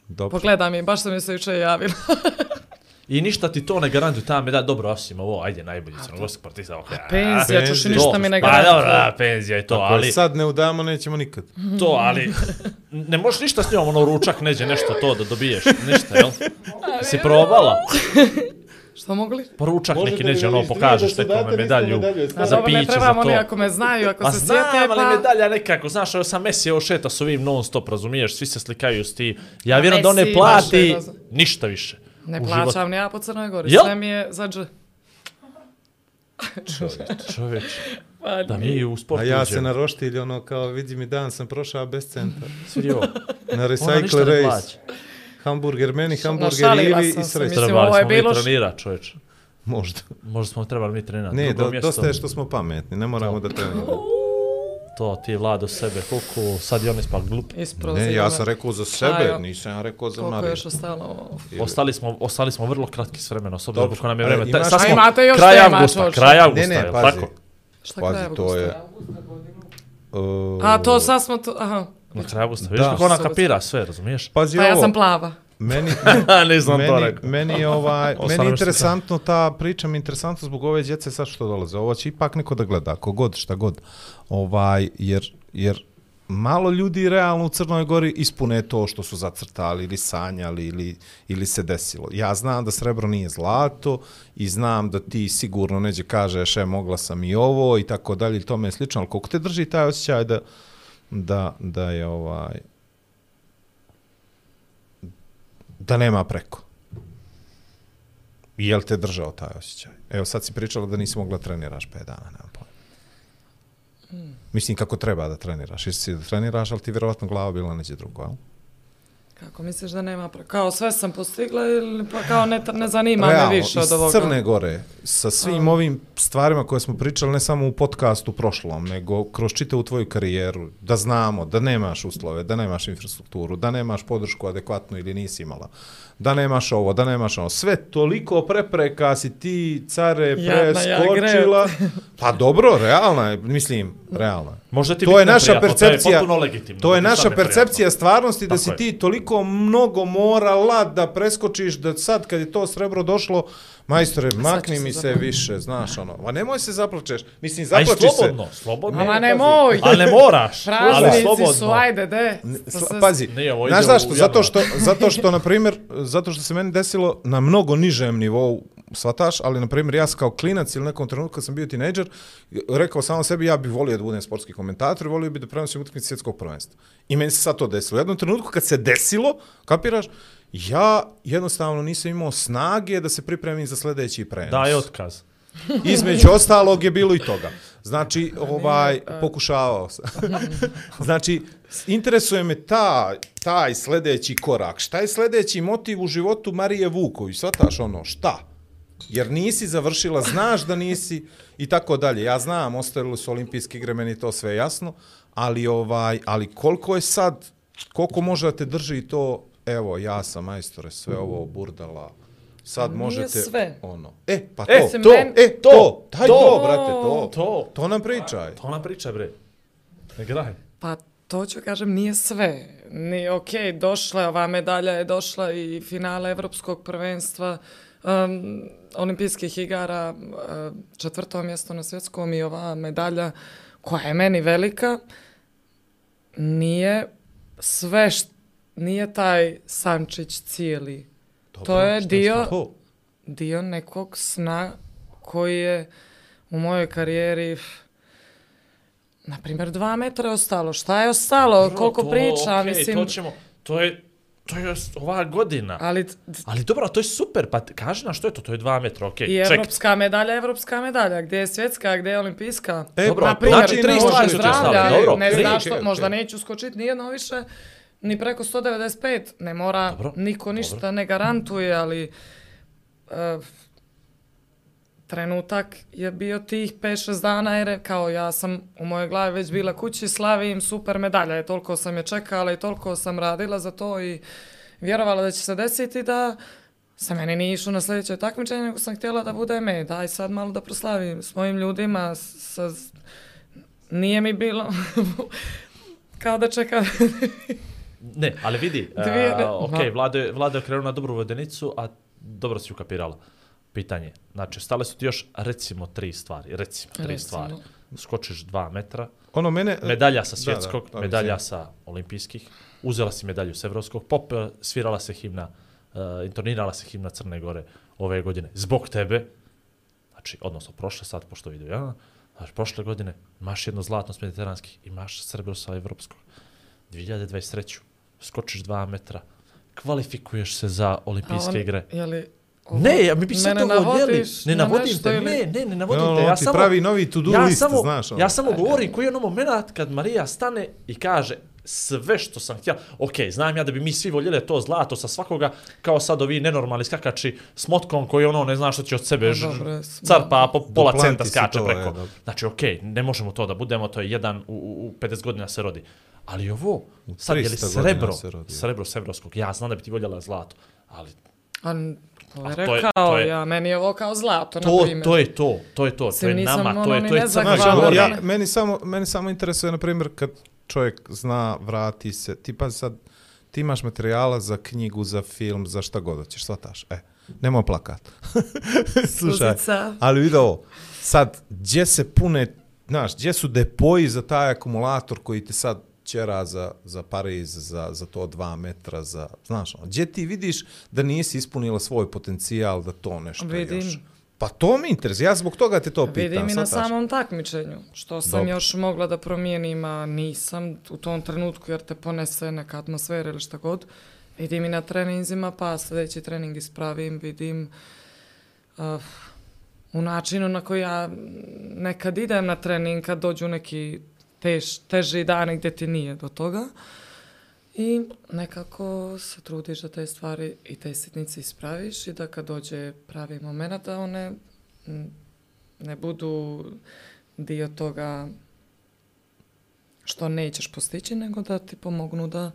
Dobro. pogleda mi, baš sam mi se jučer javila. I ništa ti to ne garantuje ta medalja, dobro, osim ovo, ajde, najbolji crnogorski sportista. ok, a, Penzija, čuš i ništa mi ne Pa dobro, garantuje. da, penzija i to, Ako ali, je sad ne udamo, nećemo nikad. to, ali, ne možeš ništa s njom, ono, ručak, neđe, nešto to da dobiješ, ništa, jel? Si probala? Što mogli? Poručak Možete neki neđe, da ono, pokažeš su date medalju je A za dobro, ne piće, za trebamo to. ni ako me znaju, ako A se znam, sjete, ali pa... medalja nekako, znaš, evo sam Messi, evo šeta s ovim non stop, razumiješ, svi se slikaju s ti. Ja vjerujem da on ne Messi plati je ništa više. Ne u plaćam ni ja po Crnoj Gori, Jel? sve mi je za dž. Čovječ, Pa da mi u sportu A ja se uđemo. na roštilj, ono, kao, vidi mi dan sam prošao bez centa. Svidi ovo. Na recycle race. Hamburger meni, hamburger Našalila Ivi i se, mislim, Trebali smo mi bilo trenirat, čovječ. Možda. Možda smo trebali mi trenirati. Ne, do, dosta je što smo pametni, ne moramo da treniramo. To ti je vlado sebe, koliko sad je on ispak glup. Isproziva. Ne, ja sam rekao za sebe, Ajo. nisam ja rekao za Koliko je Mariju. još ostalo? Ostali smo, ostali smo vrlo kratki s vremena, s obzirom koliko nam je E, vreme. imaš- sad smo imate još kraj tema, avgusta, čovječe. kraj avgusta, Ne, ne, jel pazi. tako? Šta Pazi, kraja to avgusta? je... Uh, A to sad smo to, aha. Na kraju avgusta. Da. Vidiš kako ona kapira sve, razumiješ? Pazi Pa ja ovo, sam plava. Meni, ne znam to meni, rekao. meni je ovaj, meni interesantno ta priča mi je interesantno zbog ove djece sad što dolaze. Ovo će ipak neko da gleda, kogod, šta god. Ovaj, jer, jer malo ljudi realno u Crnoj Gori ispune to što su zacrtali ili sanjali ili, ili se desilo. Ja znam da srebro nije zlato i znam da ti sigurno neđe kažeš e, mogla sam i ovo i tako dalje i tome je slično, ali koliko te drži taj osjećaj da, da, da je ovaj da nema preko. I jel te držao taj osjećaj? Evo sad si pričala da nisi mogla treniraš 5 dana, nemam pojma. Mislim kako treba da treniraš. Jesi si da treniraš, ali ti vjerovatno glava bila neđe drugo, ali? Kako misliš da nema pre... Kao sve sam postigla ili pa kao ne, ne zanima me više od iz ovoga? Crne Gore, sa svim ovim stvarima koje smo pričali, ne samo u podcastu prošlom, nego kroz čitavu tvoju karijeru, da znamo da nemaš uslove, da nemaš infrastrukturu, da nemaš podršku adekvatnu ili nisi imala, da nemaš ovo, da nemaš ovo. Sve toliko prepreka si ti, care, ja, preskočila. pa dobro, realna je, mislim, realna je. Možda ti to je naša neprijatno, to je percepcija. legitimno, To je da naša percepcija stvarnosti da Tako si je. ti toliko mnogo morala da preskočiš da sad kad je to srebro došlo, majstore, makni mi se više, znaš ono. Ma nemoj se zaplačeš. Mislim, Aj, zaplači se. slobodno, slobodno. Ama nemoj! Ali ne moraš, ali Praznici slobodno. su, ajde, de. Sla- Pazi, Ne, ovo znaš zašto? Zato što, zato što, na primjer, zato što se meni desilo na mnogo nižem nivou, svataš, ali, na primjer, ja sam kao klinac ili nekom trenutku kad sam bio tinejdžer, rekao samo sebi, ja bih volio da budem sportski komentator, volio bih da prenosim utakmice svjetskog prvenstva. I meni se sad to desilo. U jednom trenutku kad se desilo, kapiraš, ja jednostavno nisam imao snage da se pripremim za sljedeći prenos. Daj otkaz. Između ostalog je bilo i toga. Znači, ovaj, pokušavao sam. znači, interesuje me ta, taj sljedeći korak. Šta je sljedeći motiv u životu Marije Vuković? Svataš ono, šta? Jer nisi završila, znaš da nisi i tako dalje. Ja znam, ostavili su olimpijske igre, meni je to sve jasno, ali ovaj, ali koliko je sad, koliko može da te drži to, evo, ja sam majstore, sve ovo burdala, sad Nije možete sve. ono. E, pa to, E, to, to, e, to, to, daj to. to, brate, to. To. To nam pričaj. To ona priča, bre. Ne graj. Pa to ću kažem nije sve. Ni, ok, došla je, ova medalja je došla i finale Evropskog prvenstva, um, olimpijskih igara, uh, četvrto mjesto na svjetskom i ova medalja koja je meni velika, nije sve št, nije taj sančić cijeli. to je dio, To. dio nekog sna koji je u mojoj karijeri na primjer dva metra je ostalo. Šta je ostalo? Bro, Koliko to, priča? okej, mislim, To ćemo, to je, to je ova godina. ali Ali dobro, to je super, pa kaži nam što je to, to je dva metra, okej. i Ček, evropska medalja, evropska medalja. Gdje je svjetska, gdje je olimpijska? E, Dobro, na primjer, znači, tri stvari su ti ostale, dobro, ne Okej, što, možda neću skočiti nijedno više, ni preko 195, ne mora, Dobro, niko ništa dobro. ne garantuje, ali e, trenutak je bio tih 5-6 dana jer je kao ja sam u mojoj glavi već bila kući, slavim super medalja, je toliko sam je čekala i toliko sam radila za to i vjerovala da će se desiti da sa meni nije išlo na sljedeće takmičenje, nego sam htjela da bude me, daj sad malo da proslavim s mojim ljudima, sa, nije mi bilo kao da čeka Ne, ali vidi, Dvije- a, ok, Ma. Vlado je, Vlado je krenuo na dobru vodenicu, a dobro si ukapirala. Pitanje, znači, stale su ti još, recimo, tri stvari, recimo, tri Recimo. stvari. Skočiš dva metra, Ono mene... medalja sa Da, svjetskog, da, da, medalja mislim. sa olimpijskih, uzela si medalju s evropskog, pop, eh, svirala se himna, uh, intonirala se himna Crne Gore, ove godine, zbog tebe, znači, odnosno prošle sad, pošto vidio ja, znači, prošle godine imaš jedno zlatno s mediteranskih, imaš srebro sa evropskog, 2023. Skočiš 2 metra, kvalifikuješ se za olimpijske on- igre. Je li ovo- Ne, ja mi bi mene to navodiš Ne na navodim te, ili- ne, ne, ne navodim No, te. on Ja ti samo, pravi novi to-do ja list, samo, znaš, ono. Ja samo govorim koji je ono moment kad Marija stane i kaže sve što sam htjela. Ok, znam ja da bi mi svi voljeli to zlato sa svakoga, kao sad ovi nenormalni skakači s motkom koji ono ne zna što će od sebe Pa ž- dobro, carpa po pola centa skače to, preko. je, dobro. znači, ok, ne možemo to da budemo, to je jedan u, u 50 godina se rodi. Ali ovo, sad je li 300 godina srebro, se srebro sevrovskog, ja znam da bi ti voljela zlato, ali A, n- to je A to je- rekao, to je- ja, meni je ovo kao zlato, na to, primjer. to je to, to je to, to Mislim, je nisam nama, to ono je, ni to je crna Hvala. ja, gora. meni, samo, meni samo interesuje, na primjer, kad čovjek zna, vrati se, ti pa sad, ti imaš materijala za knjigu, za film, za šta god hoćeš, shvataš, e, nemoj plakat. Slušaj, Suzica. ali vidi ovo, sad, gdje se pune, znaš, gdje su depoji za taj akumulator koji te sad ćera za, za Pariz, za, za to dva metra, za, znaš, ono, gdje ti vidiš da nisi ispunila svoj potencijal da to nešto Vidim. još. Pa to mi interesuje, ja zbog toga te to pitam. Vidim i na shvataš? samom takmičenju, što sam Dobro. još mogla da promijenim, a nisam u tom trenutku jer te ponese neka atmosfera ili šta god. Vidim i na treninzima, pa sljedeći trening ispravim, vidim uh, u načinu na koji ja nekad idem na trening, kad dođu neki tež, teži dani gdje ti nije do toga. I nekako se trudiš da te stvari i te sitnice ispraviš i da kad dođe pravi moment da one ne budu dio toga što nećeš postići, nego da ti pomognu da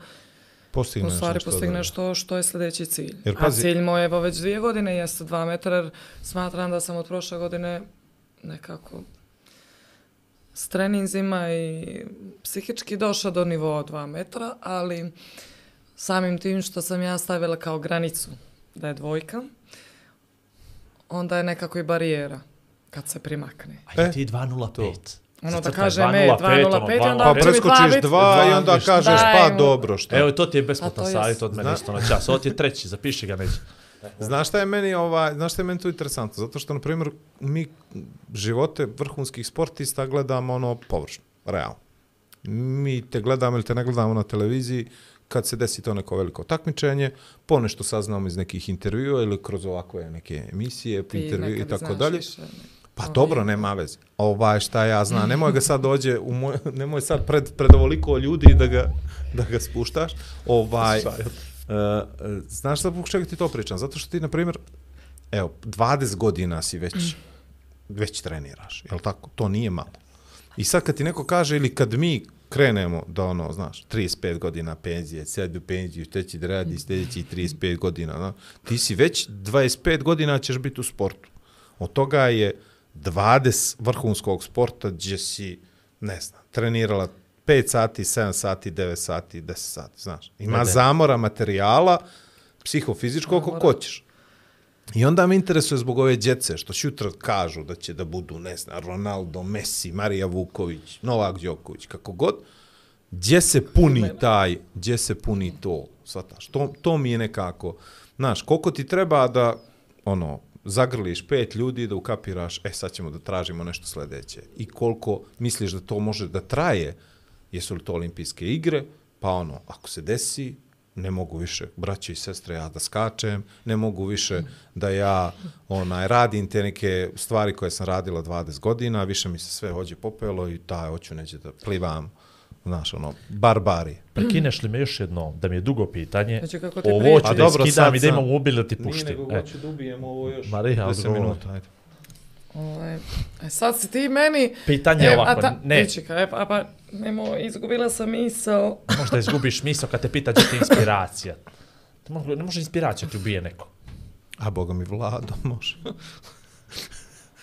Postigneš u stvari postigneš da. to što je sljedeći cilj. Jer A pazi- cilj moj evo već dvije godine jeste dva metra, jer smatram da sam od prošle godine nekako s treninzima i psihički došla do nivoa dva metra, ali samim tim što sam ja stavila kao granicu da je dvojka, onda je nekako i barijera kad se primakne. Ajde E, ti 2.05. Ono da Zacrtaj kažem, e, 2.05 ono, onda Pa preskočiš bit- dva i onda kažeš pa dobro što. Evo, to ti je A besplatan to savjet od mene isto na čas. Ovo ti je treći, zapiši ga neđe. Znaš šta je meni ovaj, znaš šta je meni tu interesantno? Zato što na primjer mi živote vrhunskih sportista gledamo ono površno, realno. Mi te gledamo ili te ne gledamo na televiziji kad se desi to neko veliko takmičenje, ponešto saznamo iz nekih intervjua ili kroz ovakve neke emisije, Ti intervju i tako znaš dalje. više. Pa Ovo dobro, nema veze. Ovaj šta ja znam, nemoj ga sad dođe u moj, nemoj sad pred, pred ovoliko ljudi da ga, da ga spuštaš. Ovaj, E, e, znaš šta čega ti to pričam? Zato što ti, na primjer, evo, 20 godina si već, već treniraš, je li tako? To nije malo. I sad kad ti neko kaže, ili kad mi krenemo da ono, znaš, 35 godina penzije, sad u penziju, šta će da radi sljedeći 35 godina, no? ti si već 25 godina ćeš biti u sportu. Od toga je 20 vrhunskog sporta gdje si, ne znam, trenirala 5 sati, 7 sati, 9 sati, 10 sati, znaš. Ima da. zamora materijala, psihofizičkog, kako hoćeš. I onda me interesuje zbog ove djece, što šutra kažu da će da budu, ne znam, Ronaldo, Messi, Marija Vuković, Novak Đoković, kako god, gdje se puni taj, gdje se puni to, svataš, to, to mi je nekako, znaš, koliko ti treba da, ono, zagrliš pet ljudi da ukapiraš, e sad ćemo da tražimo nešto sledeće. I koliko misliš da to može da traje, jesu li to olimpijske igre, pa ono, ako se desi, ne mogu više, braće i sestre, ja da skačem, ne mogu više da ja onaj, radim te neke stvari koje sam radila 20 godina, više mi se sve hođe popelo i taj, hoću neđe da plivam, znaš, ono, barbari. Prekineš li me još jedno, da mi je dugo pitanje, Znači, kako ti ovo ću A da dobro, skidam sad i da sam- imam mobil da ti Nije puštim. nego E, hoću da ubijem ovo još Marija, 10 odgovor. minuta, ajde. Ovaj, e sad si ti meni... Pitanje je ovako, a ta, ne. E, pa, pa, nemo, izgubila sam misao. možda izgubiš misao kad te pita gdje ti inspiracija. To može- Ne može inspiracija ti ubije neko. A boga mi Vlado može.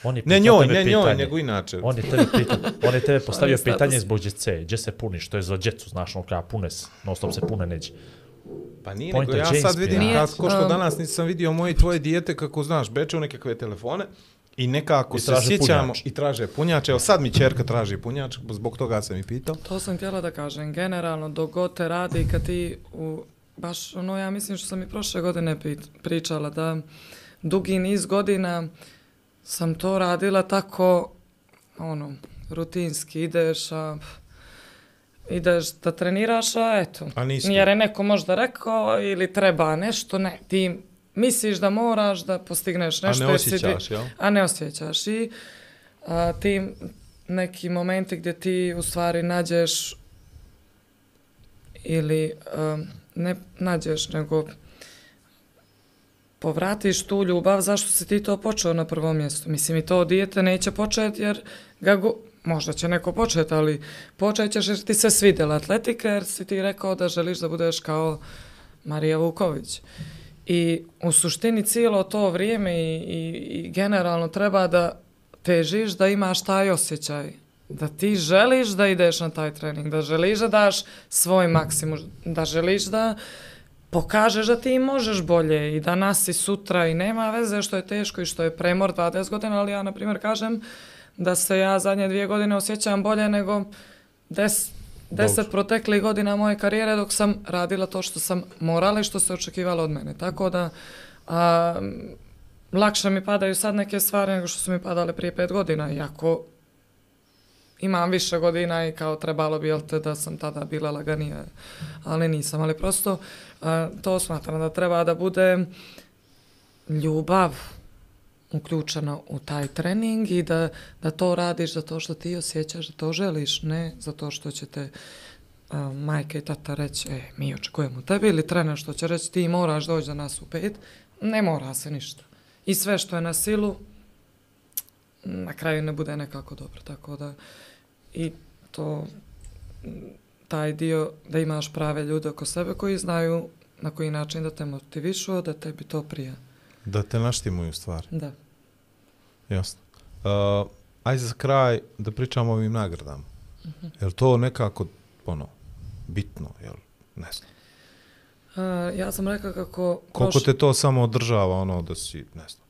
On je Ne njoj, ne njoj, pitanje. nego inače. On je tebe pitao, on je tebe postavio pitanje zbog djece, gdje se puniš, to je za djecu, znaš, ono kada pune se, non stop se pune neđe. Pa nije, Point nego ja sad vidim kako što danas nisam vidio moje i tvoje dijete kako znaš, beče u nekakve telefone i nekako I se sjećamo punjač. i traže punjač. Evo sad mi čerka traži punjač, zbog toga sam i pitao. To sam htjela da kažem. Generalno, dok god te radi kad ti u, baš ono, ja mislim što sam i prošle godine pričala, da dugi niz godina sam to radila tako, ono, rutinski, ideš, a, ideš da treniraš, a eto, A nisi jer je neko možda rekao ili treba nešto, ne, ti misliš da moraš da postigneš A nešto. ne si ti- osjećaš, jel? a ne osjećaš. I a, ti neki momenti gdje ti u stvari nađeš ili um, ne nađeš, nego povratiš tu ljubav, zašto si ti to počeo na prvom mjestu? Mislim, i to dijete neće početi jer ga go, možda će neko početi, ali počet ćeš jer ti se svidjela atletika, jer si ti rekao da želiš da budeš kao Marija Vuković. I u suštini cijelo to vrijeme i, i, i generalno treba da težiš da imaš taj osjećaj. Da ti želiš da ideš na taj trening, da želiš da daš svoj maksimum, da želiš da pokažeš da ti možeš bolje i danas i sutra i nema veze što je teško i što je premor 20 godina, ali ja na primjer kažem da se ja zadnje dvije godine osjećam bolje nego 10, deset proteklih godina moje karijere dok sam radila to što sam morala i što se očekivalo od mene. Tako da a, lakše mi padaju sad neke stvari nego što su mi padale prije pet godina, iako imam više godina i kao trebalo bi, jel te, da sam tada bila laganija, ali nisam, ali prosto a, to smatram da treba da bude ljubav uključena u taj trening i da, da to radiš zato što ti osjećaš da to želiš, ne zato što će te a, majka i tata reći, e, mi očekujemo tebe ili trener što će reći ti moraš doći za nas u pet, ne mora se ništa. I sve što je na silu, na kraju ne bude nekako dobro, tako da i to taj dio da imaš prave ljude oko sebe koji znaju na koji način da te motivišu, da tebi to prija. Da te naštimuju stvari. Da. Jasno. Uh, ajde za kraj da pričamo o ovim nagradama. Mhm. Je li to nekako, ono, bitno, jel? Ne znam. Uh, ja sam rekla kako Koliko proš- te to samo održava, ono, da si, ne znam.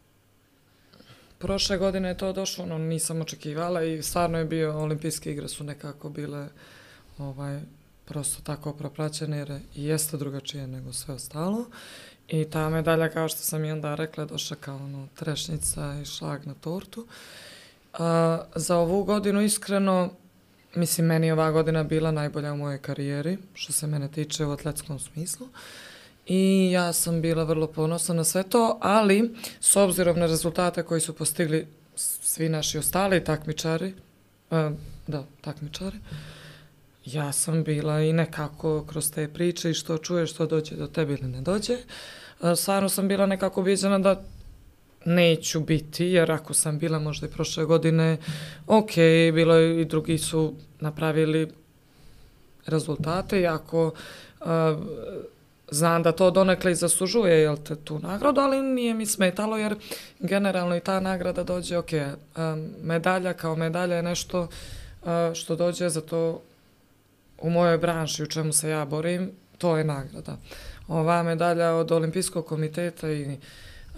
prošle godine je to došlo, ono nisam očekivala i stvarno je bio olimpijske igre su nekako bile ovaj prosto tako propraćene jer jeste drugačije nego sve ostalo. I ta medalja, kao što sam i onda rekla, je došla kao ono, trešnica i šlag na tortu. A, za ovu godinu iskreno, mislim, meni je ova godina bila najbolja u mojoj karijeri, što se mene tiče u atletskom smislu. I ja sam bila vrlo ponosna na sve to, ali s obzirom na rezultate koji su postigli svi naši ostali takmičari, a, da, takmičari, ja sam bila i nekako kroz te priče i što čuješ, što dođe do tebe ili ne dođe. E, stvarno sam bila nekako ubijeđena da neću biti, jer ako sam bila možda i prošle godine, ok, bilo je i drugi su napravili rezultate, i ako uh, znam da to donekle i zaslužuje jel te, tu nagradu, ali nije mi smetalo jer generalno i ta nagrada dođe, ok, um, medalja kao medalja je nešto uh, što dođe za to u mojoj branši u čemu se ja borim, to je nagrada. Ova medalja od Olimpijskog komiteta i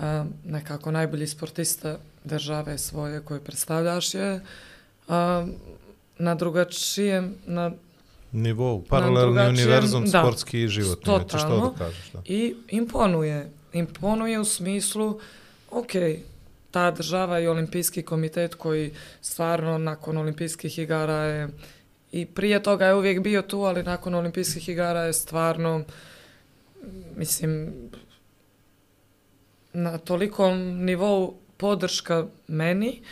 a, nekako najbolji sportista države svoje koje predstavljaš je a, na drugačijem, na, Nivou, paralelni univerzum, da, sportski i životni. Što da kažeš, da. i imponuje. Imponuje u smislu, ok, ta država i olimpijski komitet koji stvarno nakon olimpijskih igara je i prije toga je uvijek bio tu, ali nakon olimpijskih igara je stvarno mislim na tolikom nivou podrška meni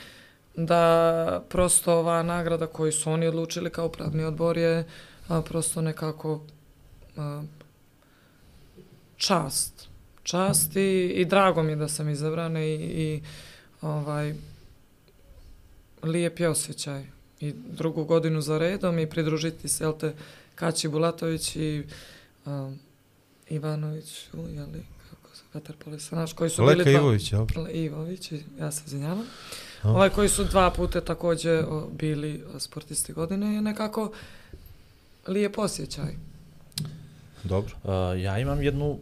da prosto ova nagrada koju su oni odlučili kao upravni odbor je a, prosto nekako a, čast. Čast i, i drago mi je da sam izabrana i, i ovaj, lijep je osjećaj. I drugu godinu za redom i pridružiti se, jel te, Kači Bulatović i um, Ivanović, u, jeli, kako se, vaterpolista naš, koji su Leka bili dva... Ivović, jel? Le- Ivović, i- ja se izvinjavam. Ovaj koji su dva puta također o, bili sportisti godine je nekako lijep osjećaj. Dobro. Uh, ja imam jednu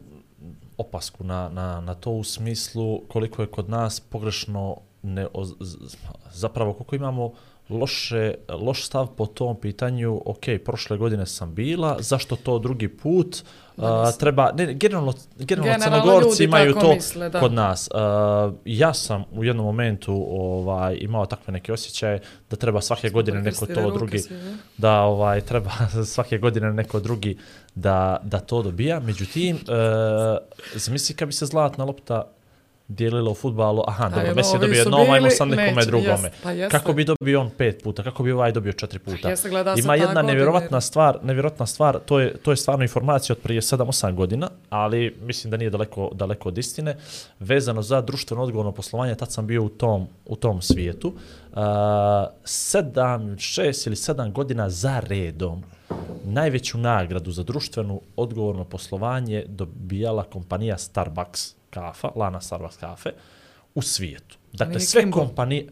opasku na, na, na to u smislu koliko je kod nas pogrešno ne, o, z- zapravo koliko imamo loše, loš stav po tom pitanju, ok, prošle godine sam bila, zašto to drugi put, a, treba, ne, generalno, generalno, Generalno crnogorci imaju to misle, da. kod nas. A, ja sam u jednom momentu ovaj, imao takve neke osjećaje da treba svake godine neko to drugi, svi, ne? da ovaj treba svake godine neko drugi da, da to dobija. Međutim, e, zamisli kad bi se zlatna lopta dijelila u futbalu, aha, dobro, evo, Messi je dobio su jednom, ajmo sad nekome neće, drugome. jest, pa jeste. Kako bi dobio on pet puta, kako bi ovaj dobio četiri puta. jeste, gleda se Ima jedna nevjerovatna jer- stvar, nevjerojatna stvar, to je, to je stvarno informacija od prije 7-8 godina, ali mislim da nije daleko, daleko od istine, vezano za društveno odgovorno poslovanje, tad sam bio u tom, u tom svijetu. Uh, sedam, šest ili sedam godina za redom najveću nagradu za društveno odgovorno poslovanje dobijala kompanija Starbucks kafa, lana Starbucks kafe, u svijetu. Dakle, sve kompanije,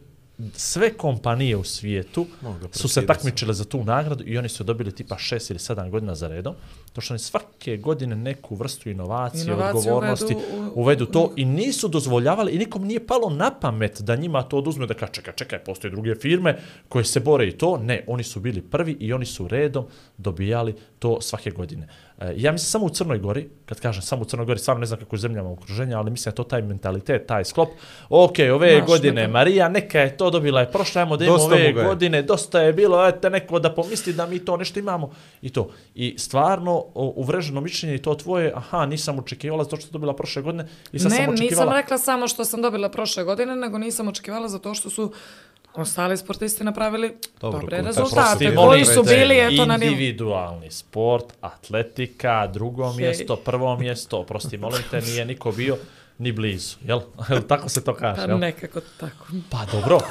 sve kompanije u svijetu su se takmičile za tu nagradu i oni su dobili tipa 6 ili 7 godina za redom. To što oni svake godine neku vrstu inovacije, Inovaciju odgovornosti uvedu u- uvedu to i nisu dozvoljavali i nikom nije palo na pamet da njima to oduzme da kaže čekaj, čekaj, postoje druge firme koje se bore i to. Ne, oni su bili prvi i oni su redom dobijali to svake godine. E, ja mislim samo u Crnoj Gori, kad kažem samo u Crnoj Gori, stvarno ne znam kako je zemljama okruženja, ali mislim da to taj mentalitet, taj sklop. Ok, ove Naš godine, mental- Marija, neka je to dobila, je prošla, ajmo da imamo ove godine, dosta je bilo, ete neko da pomisli da mi to nešto imamo i to. I stvarno, uvreženo mišljenje i to tvoje, aha, nisam očekivala zato što je dobila prošle godine i sad ne, sam nisam očekivala. rekla samo što sam dobila prošle godine, nego nisam očekivala zato što su ostali sportisti napravili Dobro, dobre ko- rezultate, koji su bili eto na nivou. Individualni sport, atletika, drugo Hej. mjesto, prvo mjesto, prosti, molim te, nije niko bio ni blizu, jel? Jel tako se to kaže, Pa jel? nekako tako. Pa dobro.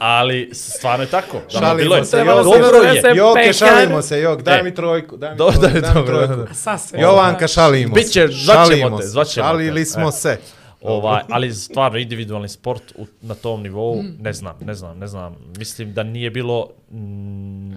Ali stvarno je tako. Da, Šalimo bilo je. se, Jok, se Dobro je. Joke, pekar. šalimo se, Jok, daj E. mi trojku, daj mi Dobro, trojku, daj mi dobro, trojku. da, da. Sasvim. Jovanka, šalimo se. Biće, zvaćemo te, se, zvaćemo te. Šalili smo E. se. Ovaj, ali stvarno individualni sport u, na tom nivou, Mm. ne znam, ne znam, ne znam. Mislim da nije bilo mm, nije,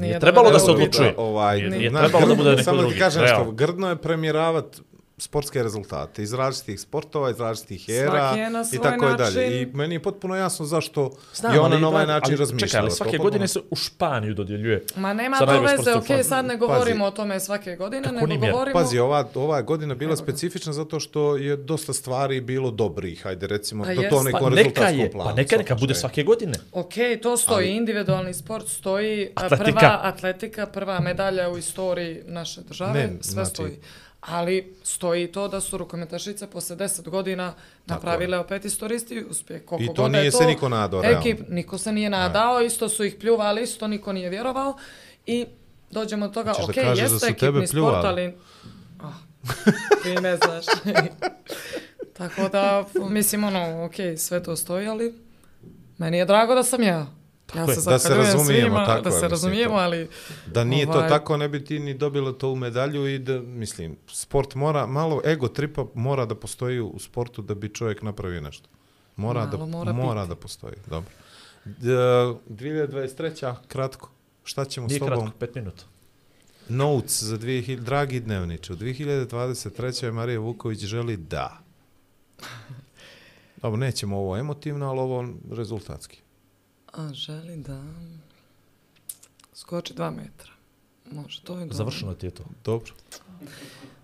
Nije trebalo da se odlučuje. Ovaj, Nije- nije znaš, trebalo da bude neko Samo da ti drugi, kažem što, grdno je premijeravat sportske rezultate iz različitih sportova, iz različitih era i tako je dalje. način. I meni je potpuno jasno zašto Znam, je ona ali na ovaj način ali razmišljala. Čekaj, ali svake To godine se u Španiju dodjeljuje. Ma nema to veze, okej, sad ne Pazi. govorimo o tome svake godine, Kako nego mjer? govorimo... Pazi, ova, ova godina bila specifična zato što je dosta stvari bilo dobrih, hajde recimo, Pa do to Pa nekom Pa neka rezultatskom je, planu. pa neka, neka bude svake godine. Ok, to stoji, individualni sport stoji, Atletika. prva atletika, prva medalja u istoriji naše države, Ne, sve znači- stoji. Ali stoji to da su rukometašice posle 10 godina napravile opet istorijski uspjeh. Koliko I to da nije se niko nadao, realno. Ekip, niko se nije nadao, isto su ih pljuvali, isto niko nije vjerovao. I dođemo do toga, da ok, da jeste tebe ekipni sport, ali... Ah, ti ne znaš. Tako da, mislim, ono, ok, sve to stoji, ali meni je drago da sam ja. Ja se Da se razumijemo, svima, tako da je, se razumijemo, to. ali Da nije to Ovaj- tako, ne bi ti ni dobila to u medalju i da, mislim, sport mora, malo ego tripa mora da postoji u sportu da bi čovjek napravio nešto. Mora, Malo da, mora mora, biti. da postoji, dobro. D, 2023. kratko. Šta ćemo Nije s tobom? kratko, pet minuta. Notes za 2000, dragi dnevniče, u 2023. Marija Vuković želi da. Dobro, nećemo ovo emotivno, ali ovo rezultatski. A, želi da skoči dva metra. Može, to je dobro. Završeno ti je to. Dobro.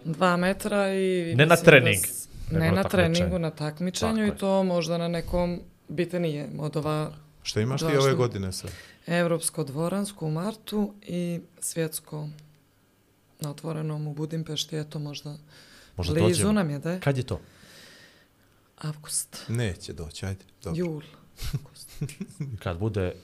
Dva metra i... Ne na mislim da trening, s- Ne na treningu, na takmičenju Tako i je. to možda na nekom bitnije od ova Šta imaš ti ove što- godine sve? Evropsko dvoransko u martu i svjetsko na otvorenom u Budimpešti, eto možda Možda blizu dođemo. nam je, da je Kad je to? avgust, Neće doći, ajde. Dobro. jul. Kad bude...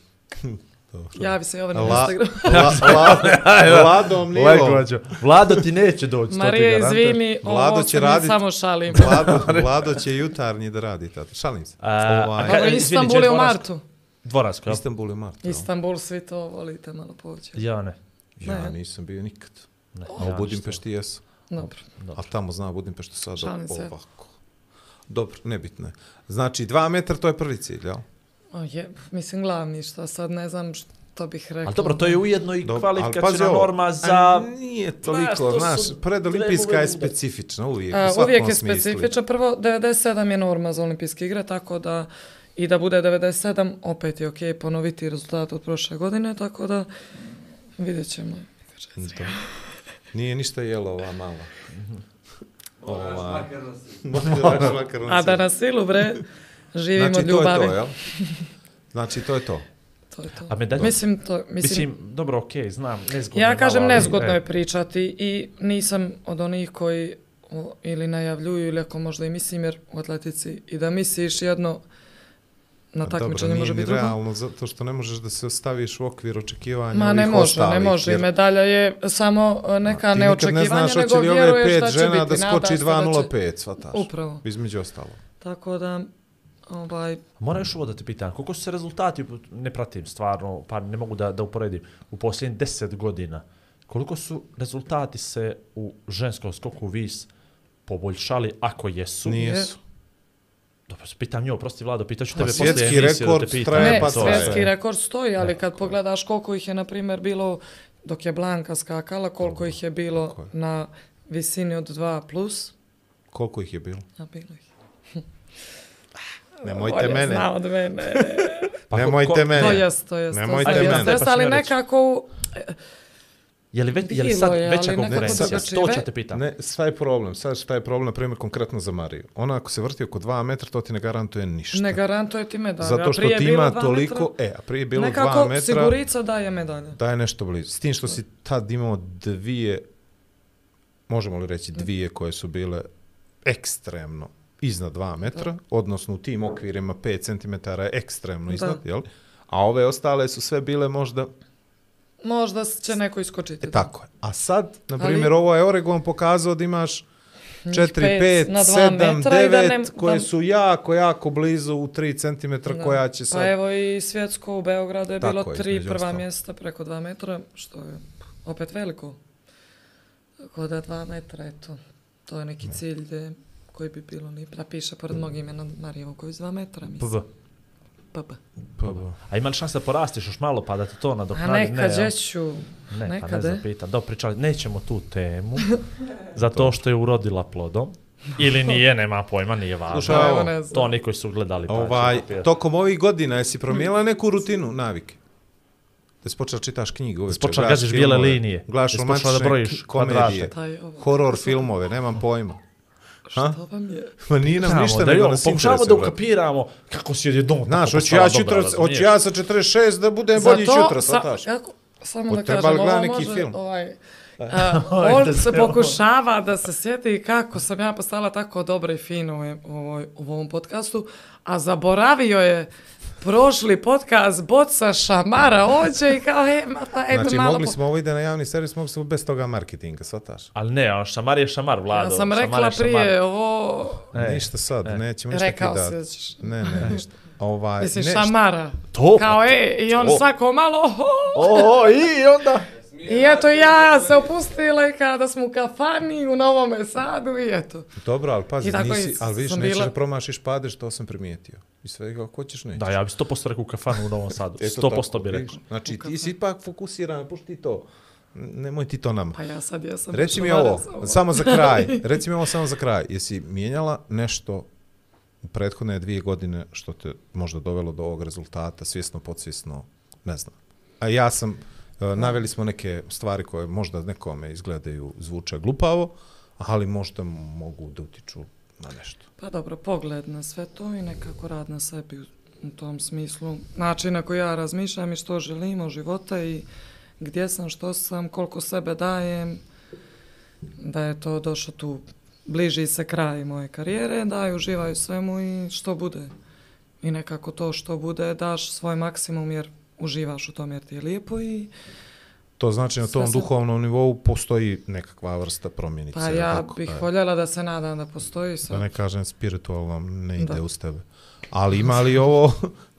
dobro. Javi se Jovan na La, Instagram. la, la, Vladom Nilom. Vlado ti neće doći, Marija, izvini, Vlado ovo će se mi radit- samo šalim. Vlado, Vlado će jutarnji da radi, tata. Šalim se. A, Ovaj, a Dobro, Istanbul je u martu. Dvoransko, jel? Istanbul je mart. jel? Istanbul, svi to volite malo pođe. Ja ne. Ja Ne. nisam bio nikad. ne. A u ja Budimpešti jesu. Dobro. Dobro. A tamo zna Budimpeštu sad Šalim se. ovako. Dobro, nebitno je. Znači, dva metra, to je prvi cilj, jel? O, je, mislim, glavni, šta sad ne znam, št- to bih rekla. Ali dobro, to je ujedno i kvalifikacijna norma a za... Nije Znaš, toliko, to znaš, predolimpijska je specifična uvijek, A, u svakom uvijek je smislu. specifična. Prvo, 97 je norma za olimpijske igre, tako da i da bude 97, opet je okej ponoviti rezultat od prošle godine, tako da vidjet ćemo. Nije ništa jelo ova mala. Ova, A da na silu, bre, živimo Znači, od to je ljubavi. to, jel? Znači, to je to. To je to. A medalja? Mislim, to, mislim, Mislim, dobro, okej, znam, nezgodno ja kažem malo, ali, nezgodno e, je pričati i nisam od onih koji o, ili najavljuju ili ako možda i mislim, jer u atletici i da misliš jedno na Dobro, takmičenju nije može biti drugo. realno, zato što ne možeš da se staviš u okvir očekivanja Ma ne ovih može, ostalih, ne može. jer Medalja je samo e, neka nikad neočekivanja, ne znaš nego li vjeruješ pet da će žena biti. da skoči se da će- 2.05, svataš. Upravo. Između ostalo. Tako da, ovaj, Moram još ovo da te pitam, koliko su se rezultati, ne pratim stvarno, pa ne mogu da, da uporedim, u posljednjih deset godina, koliko su rezultati se u ženskom skoku vis poboljšali, ako jesu? Nijesu. Dobro, pitam nju, prosti Vlado, pitaću tebe poslije svjetski emisije da rekord te pitam. ne, pa to to je. svjetski rekord stoji, ali kad pogledaš koliko ih je, na primjer, bilo dok je Blanka skakala, koliko ih je bilo je. na visini od 2 plus, Koliko ih je bilo? a bilo ih. Nemojte Bolje mene. zna od mene. Pa Nemojte ko- mene. To jest, to jest. Nemojte to jest, mene. jest, Pa ali nekako, u- Je li, već, je li sad je, veća nekako konkurencija? drugačije. To Ve- ću te pitam. Ne, šta je problem? Sad šta je problem, na primjer, konkretno za Mariju? Ona ako se vrti oko 2 metra, to ti ne garantuje ništa. ne garantuje ti medalja. Zato što ti je bilo ima toliko, metra, e, a prije je bilo 2 nekako metra, sigurica daje medalja. da je nešto blizu. S tim što si tad imao dvije, možemo li reći dvije koje su bile ekstremno iznad 2 metra, odnosno u tim okvirima 5 cm je ekstremno Da. iznad, jel? A ove ostale su sve bile možda Možda će neko iskočiti. E, tako je. A sad, na Ali- primjer, ovo je Oregon pokazao da imaš Njih 4, pet 5, na dva 7, metra i da 9, ne- koje da- su jako, jako blizu u 3 cm Da. koja će sad... Pa evo i svjetsko u Beogradu je Tako bilo je, tri između prva ostalog. mjesta preko dva metra, što je opet veliko. Tako da dva metra, eto, to je neki cilj gdje, koji bi bilo ni da piše pored mog imena Marija Vuković dva metra, mislim. PB. Pa, ba. A ima li šanse da porastiš još malo pa da ti to A nadoknadi? nekad jel? ću, Ne, pa ne nekad, znam, e. pitam. Da, pričali, nećemo tu temu, zato što je urodila plodom. Ili nije, nema pojma, nije važno. Slušaj, Pa evo ovo, ne znam. To oni koji su gledali. Pa Ovaj, kapirati. tokom ovih godina jesi promijenila neku rutinu, navike? Da si počela čitaš knjige uveče, počela gađaš bijele linije, Gledaš da si počela da romantične brojiš k- komedije, kvadrate. Taj, ovo, horor filmove, nemam pojma. Ha? Što vam je? Ma nije nam ništa, da nego nas Pokušavamo da ukapiramo kako si odjednom Znaš, hoću ja, 40, hoću ja sa 46 da budem bolji Zato, jutra, sa- svataš? kako- samo da kažem, ovo neki može, film? ovaj, Ajde, on se pokušava da se sjeti kako sam ja postala tako dobra i fina u, u, u ovom podcastu, a zaboravio je prošli podcast Boca Šamara ođe i kao, e, ma pa, ajde Znači, malo... mogli po- smo ovo ide na javni servis, mogli smo bez toga marketinga, svataš? Ali ne, a šamar je šamar, Vlado. Ja sam šamar rekla je prije, šamar. ovo... E, ništa sad, e. nećemo ništa Rekao kidati. si da ćeš... Ne, ne, ništa. Ovaj, Mislim, ne, šamara. To, Kao, e, i on to. svako malo... O, i onda... I eto ja se opustila i kada smo u kafani u Novome Sadu i eto. Dobro, ali pazi, nisi, ali vidiš, sam nećeš bila- da promašiš padeš, to sam primijetio. I sve kao, ko ćeš nećeš. Da, ja bi 100% rekao u kafanu u Novom Sadu. Eto 100% tako, bi rekao. Znači, ti si ipak fokusiran, pušti to. Nemoj ti to nama. Pa ja sad jesam... Reci mi ovo, zavarac, samo za kraj. Reci mi ovo samo za kraj. Jesi mijenjala nešto u prethodne dvije godine što te možda dovelo do ovog rezultata, svjesno, podsvjesno, ne znam. A ja sam, E, naveli smo neke stvari koje možda nekome izgledaju, zvuče glupavo, ali možda mogu da utiču na nešto. Pa dobro, pogled na sve to i nekako rad na sebi u, tom smislu. Način na koji ja razmišljam i što želim od života i gdje sam, što sam, koliko sebe dajem, da je to došlo tu, bliži se kraj moje karijere, da i uživaju svemu i što bude. I nekako to što bude daš svoj maksimum jer uživaš u tom jer ti je lijepo i To znači na Sve tom sam- duhovnom nivou postoji nekakva vrsta promjenice. pa ja tako? bih E, voljela da se nadam da postoji sad. Da ne kažem spiritualno ne ide Da. uz tebe. Ali ima li ovo,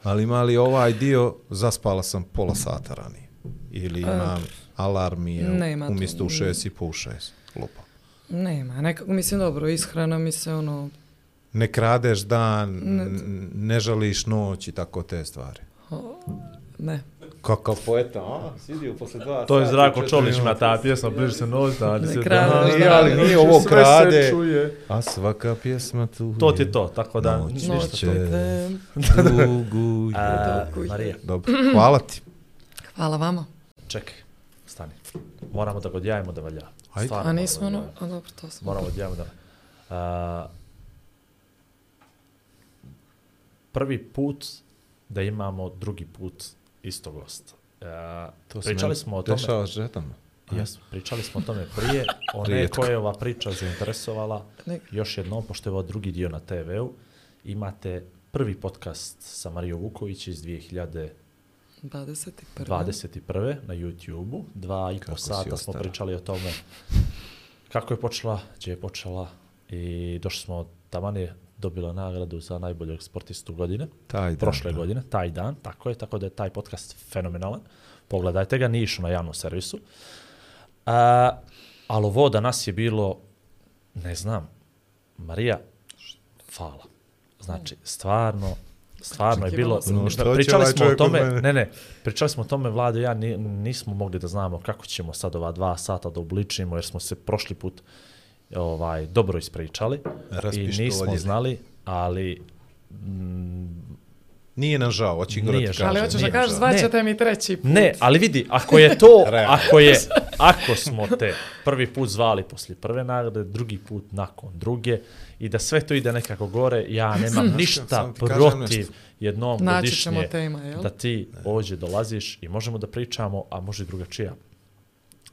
ali ima li ovaj dio, zaspala sam pola sata ranije. Ili imam alarm i je nema to. umjesto u šest i po u šest. Lupa. Nema, nekako mislim dobro, ishrana mi se ono, Ne kradeš dan, Ne. ne žališ noć i tako te stvari. o, ne. Kakav poeta, a? Sidio posle dva To je sata, četiri Čolić minuta. ta pjesma, bliže se noć, da se da- Nije, ali nije ovo Sve krade. A svaka pjesma tu To ti je to, tako da Noć ništa će- to. Te- Dugu je. A, Tako je. Marija, Dobro, hvala ti. Hvala vama. čekaj, stani. Moramo da ga odjavimo da valja. Ajde. Stvarno A nismo ono... A dobro, to smo. Moramo odjavimo da... A, prvi put da imamo drugi put isto gosta. A, To pričali smo o tome... Dešava s ženama. Jes, pričali smo o tome prije, one Rijetko. koje je ova priča zainteresovala, Ne- još jednom, pošto je ovo drugi dio na TV-u, imate prvi podcast sa Marijom Vuković iz 2021. 21. na YouTube-u. Dva i po sata smo pričali o tome kako je počela, gdje je počela i došli smo, taman je dobila nagradu za najboljeg sportistu godine Taj dan, prošle da. godine, taj dan, tako je, tako da je taj podcast fenomenalan. Pogledajte ga, nije išao na javnom servisu. A, ali ovo danas je bilo, ne znam, Marija, hvala. Znači, stvarno, stvarno je bilo. No, pričali smo o tome, ne, ne, pričali smo o tome, Vlado ja ni, nismo mogli da znamo kako ćemo sad ova dva sata da obličimo, jer smo se prošli put ovaj dobro ispričali i Raspištoljili. nismo znali, ali mm, Nije nam žao, hoće Nije žao. kaže. Ali hoćeš da kažeš, zvaćete mi treći put. Ne, ali vidi, ako je to, ako je, ako smo te prvi put zvali poslije prve nagrade, drugi put nakon druge i da sve to ide nekako gore, ja nemam ništa ti kažem protiv jednom Naći godišnje tema, jel? da ti ovdje dolaziš i možemo da pričamo, a može i drugačija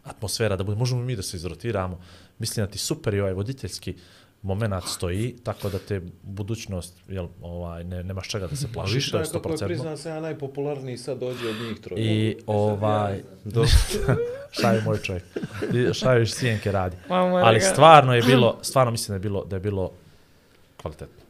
atmosfera, da bude, možemo mi da se izrotiramo. Mislim da ti super i ovaj voditeljski moment stoji, tako da te budućnost, jel, ovaj, ne, nemaš čega da se plašiš, to je 100%. se ja najpopularniji sad dođe od njih troje. I ovaj, Do... šta je moj čovjek, šta još sjenke radi. Ali rega. stvarno je bilo, stvarno mislim da je bilo, da je bilo kvalitetno.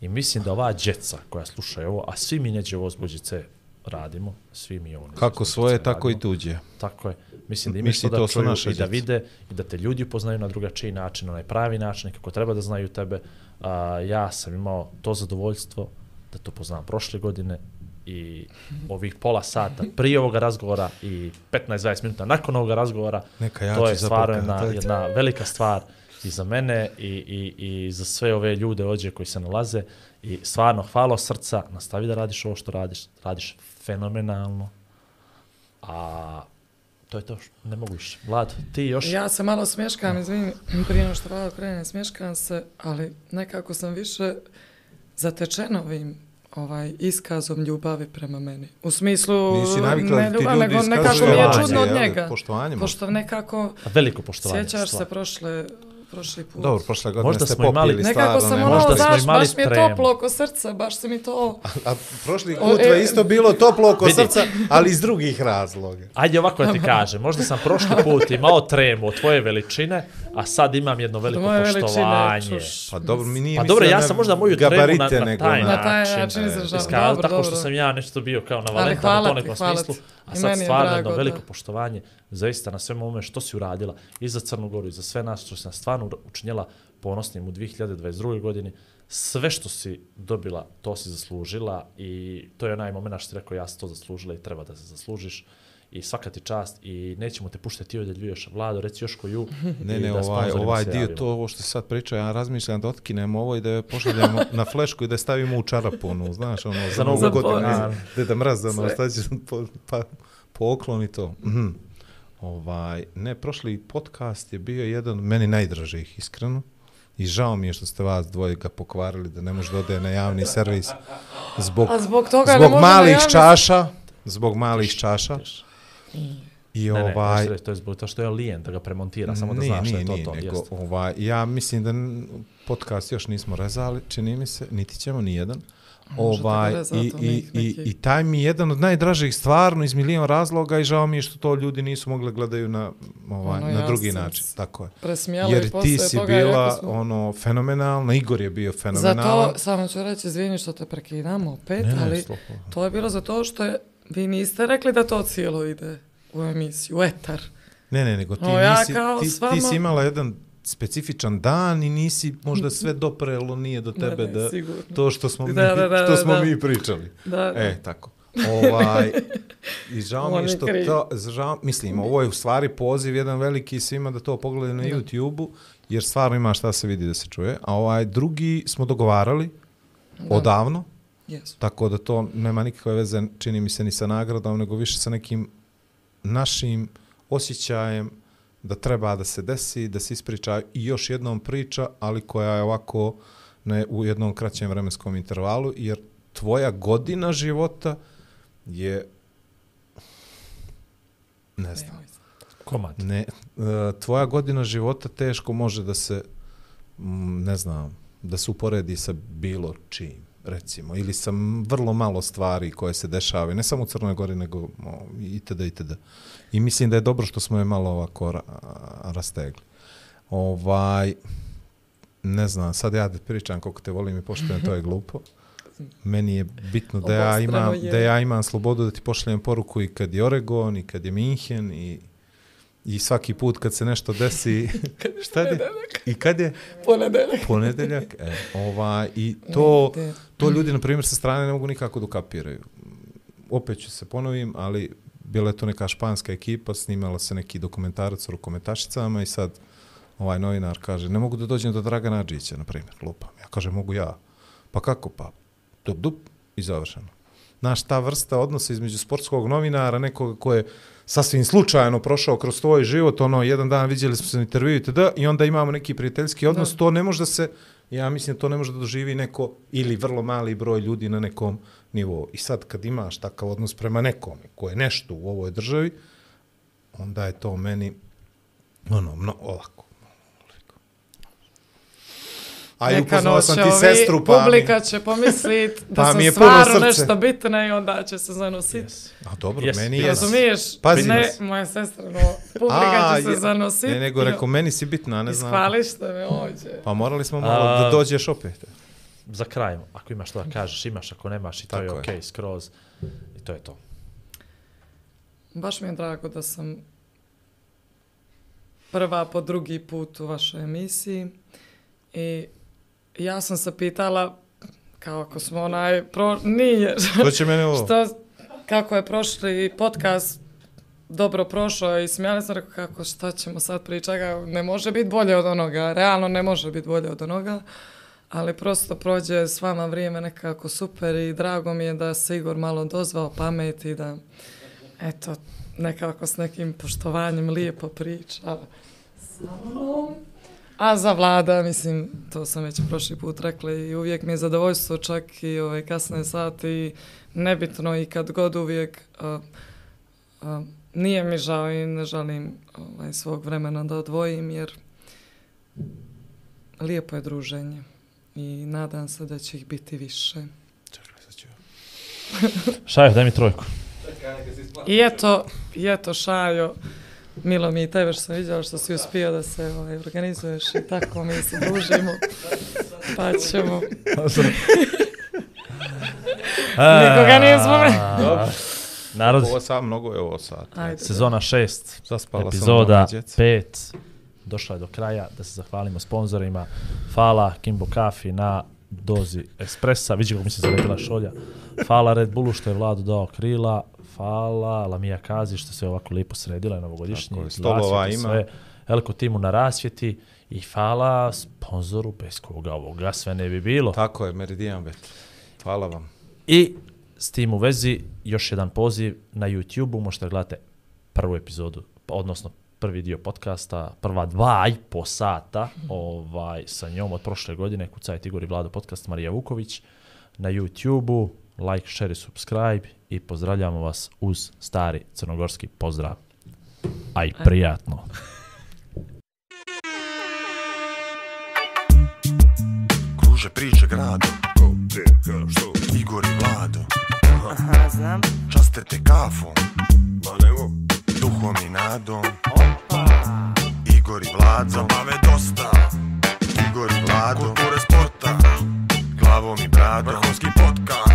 I mislim da ova djeca koja slušaju ovo, a svi mi neđe ovo zbuđice radimo, svi mi neđe Kako svoje, tako i tuđe. Tako je. Mislim da imaš Misli, to da to čuju i da vide i da te ljudi upoznaju na drugačiji način, na onaj pravi način, kako treba da znaju tebe. A, ja sam imao to zadovoljstvo da to poznam prošle godine i ovih pola sata prije ovoga razgovora i 15-20 minuta nakon ovoga razgovora, Neka ja to je stvarno jedna, jedna velika stvar i za mene i, i, i za sve ove ljude ovdje koji se nalaze i stvarno hvala srca, nastavi da radiš ovo što radiš, radiš fenomenalno, a to je to, što- ne mogu više. Vlad, ti još... Ja se malo smješkam, izvini, prije nego što Vlado krene, smješkam se, ali nekako sam više zatečena ovim ovaj iskazom ljubavi prema meni. U smislu Nisi navikla ne ti ljubav, ljudi nego iskazuju nekako mi je čudno od njega. Poštovanje možda. Pošto nekako, Veliko poštovanje. sjećaš se stvarno. prošle, prošli put. Dobro, prošle godine Možda ste smo imali- popili Nekako stvarno. sam ne ono, možda znaš, imali baš mi je tremu. toplo oko srca, baš se mi to... A prošli O, put e, je isto bilo toplo oko vidi. srca, ali iz drugih razloga. Ajde ovako da ti kažem, možda sam prošli put imao tremu od tvoje veličine, a sad imam jedno veliko moje poštovanje. Pa dobro, mi nije Pa dobro, ja sam možda moju tremu na, na taj Na taj način, način iskazao, Dobro, tako što sam ja nešto bio kao na Ali Valentinu u hvala to ti, nekom hvala smislu, a sad stvarno jedno da. veliko poštovanje zaista na svemu ome što si uradila i za Crnu Goru i za sve nas što si nas stvarno učinjela ponosnim u 2022. godini. Sve što si dobila, to si zaslužila i to je onaj moment što si rekao ja sam to zaslužila i treba da se zaslužiš i svaka ti čast i nećemo te puštati ovdje da ljuješ Vlado, reci još koju Ne, ne, da ovaj, ovaj dio, javimo. to ovo što se sad priča, ja razmišljam da otkinemo ovo i da je pošaljemo na flešku i da je stavimo u čaraponu, znaš, ono, za, Za novu godinu, godinu. ne, Deda Mraz, ono, šta će po, pa, poklon i to. Mhm. Ovaj, ne, prošli podcast je bio jedan od meni najdražih, iskreno. I žao mi je što ste vas dvoje ga pokvarili, da ne može da ode na javni servis zbog, A zbog toga ne zbog malih javnost- čaša, zbog malih čaša. I Ne, ne, ovaj, ovaj... to je zbog to što je lijen da ga premontira, samo da Nije, znaš da nije, je to nije, to. nego, jeste. ovaj, ja mislim da podcast još nismo rezali, čini mi se, niti ćemo ni jedan. Možete Ovaj, i, i, i. I taj mi je jedan od najdražih stvarno iz milion razloga i žao mi je što to ljudi nisu mogli gledaju na, ovaj, Ono, na ja drugi sam način. Tako je. Jer ti si toga, bila smo- ono fenomenalna, Igor je bio fenomenalan. Zato, samo ću reći, izvini što te prekidamo opet, Ne, ne, ali slobodno. to je bilo zato što je, vi niste rekli da to cijelo ide u emisiju, u etar. Ne, ne, nego ti, ja nisi, ti, s ti si imala jedan specifičan dan i nisi možda sve doprelo nije do tebe ne, da sigurno. to što smo mi, Da, da, da, što smo da. mi pričali. Da, da. E, tako. Ovaj, I žao mi je što kriv. to, žao, mislim, ovo je u stvari poziv jedan veliki svima da to pogledaju na YouTube-u, jer stvarno ima šta se vidi da se čuje. A ovaj drugi smo dogovarali odavno, Jesu. tako da to nema nikakve veze, čini mi se, ni sa nagradom, nego više sa nekim našim osjećajem da treba da se desi, da se ispriča i još jednom priča, ali koja je ovako ne, u jednom kraćem vremenskom intervalu, jer tvoja godina života je ne znam, Komad. ne, e, tvoja godina života teško može da se, ne znam, da se uporedi sa bilo čim, recimo, ili sa m- vrlo malo stvari koje se dešavaju, ne samo u Crnoj Gori, nego itd. itd. I mislim da je dobro što smo je malo ovako ra, rastegli. Ovaj, ne znam, sad ja da pričam koliko te volim i poštujem, to je glupo. Meni je bitno da ja, imam, da ja imam slobodu da ti pošaljem poruku i kad je Oregon, i kad je Minhen, i, i svaki put kad se nešto desi... šta je? I kad je? Ponedeljak. Ponedeljak. E, ovaj, I to, to ljudi, na primjer, sa strane ne mogu nikako da ukapiraju. Opet ću se ponovim, ali bila je to neka španska ekipa, snimala se neki dokumentarac o rukometašicama i sad ovaj novinar kaže, ne mogu da dođem do Dragana Adžića, na primjer, lupam. Ja kažem, mogu ja. Pa kako? Pa, dup, dup, i završeno. Znaš, ta vrsta odnosa između sportskog novinara, nekoga ko je sasvim slučajno prošao kroz tvoj život, ono, jedan dan vidjeli smo se na intervju itd. i onda imamo neki prijateljski odnos, Da. to ne može da se, ja mislim da to ne može da doživi neko ili vrlo mali broj ljudi na nekom nivou. I sad kad imaš takav odnos prema nekome ko je nešto u ovoj državi, onda je to meni ono, no, ovako. A i upoznao sam ti sestru, pa Publika će pomislit da Pa su mi je stvarno nešto bitno i onda će se zanositi. Yes. A dobro, Jes, meni je... Razumiješ? Pazi ne, nas. moja sestra, no, publika će se je- zanositi. Ne, nego rekao, meni si bitna, ne znam. Ispalište me ođe. Pa morali smo malo A- da dođeš opet. Za kraj, ako imaš što da kažeš, imaš, ako nemaš i to Tako je je. okej, okay, skroz. I to je to. Baš mi je drago da sam prva po drugi put u vašoj emisiji i ja sam se pitala kao ako smo onaj pro... nije. To će mene ovo... što kako je prošli podcast dobro prošao i smijali smo rekao kako šta ćemo sad pričati ne može biti bolje od onoga. Realno ne može biti bolje od onoga ali prosto prođe s vama vrijeme nekako super i drago mi je da se Igor malo dozvao pameti da eto nekako s nekim poštovanjem lijepo priča. Sa mnom. A za vlada, mislim, to sam već prošli put rekla i uvijek mi je zadovoljstvo čak i ove kasne sati i nebitno i kad god uvijek a, a, nije mi žao i ne želim ovaj, svog vremena da odvojim jer lijepo je druženje i nadam se da će ih biti više. Čekaj, sad ću... Šajo, daj mi trojku. I eto, i eto Šajo, milo mi i tebe što sam vidjela što si uspio da se ovaj, organizuješ i tako mi se družimo. Pa ćemo. Nikoga nije spomenuo. Narod, Ovo sad, mnogo je ovo sad. Ajde. sezona 6, Zaspala sam epizoda. 5, došla je do kraja, da se zahvalimo sponzorima. Hvala Kimbo Kafi na dozi espressa, vidi kako mi se zalepila šolja. Hvala Red Bullu što je Vladu dao krila, hvala Lamija Kazi što se ovako lijepo sredila je novogodišnji. Tako je, stolova ima. Sve. Elko timu na rasvjeti i hvala sponzoru bez koga ovoga sve ne bi bilo. Tako je, Meridian Bet. Hvala vam. I s tim u vezi još jedan poziv na YouTube-u, možete da gledate prvu epizodu, odnosno prvi dio podcasta, prva dva i po sata ovaj, sa njom od prošle godine, Kucaj Igor i Vlado podcast Marija Vuković na YouTube-u, like, share i subscribe i pozdravljamo vas uz stari crnogorski pozdrav. Aj prijatno. Kruže priče grado. Igor i Vlado. Aha, znam. Časte te kafom. Ma nemo. Duhom i nadom. Opa. Igor i Vlado. Zabave dosta. Igor i Vlado. Kulture sporta. Glavom i bradom. Vrhovski podcast.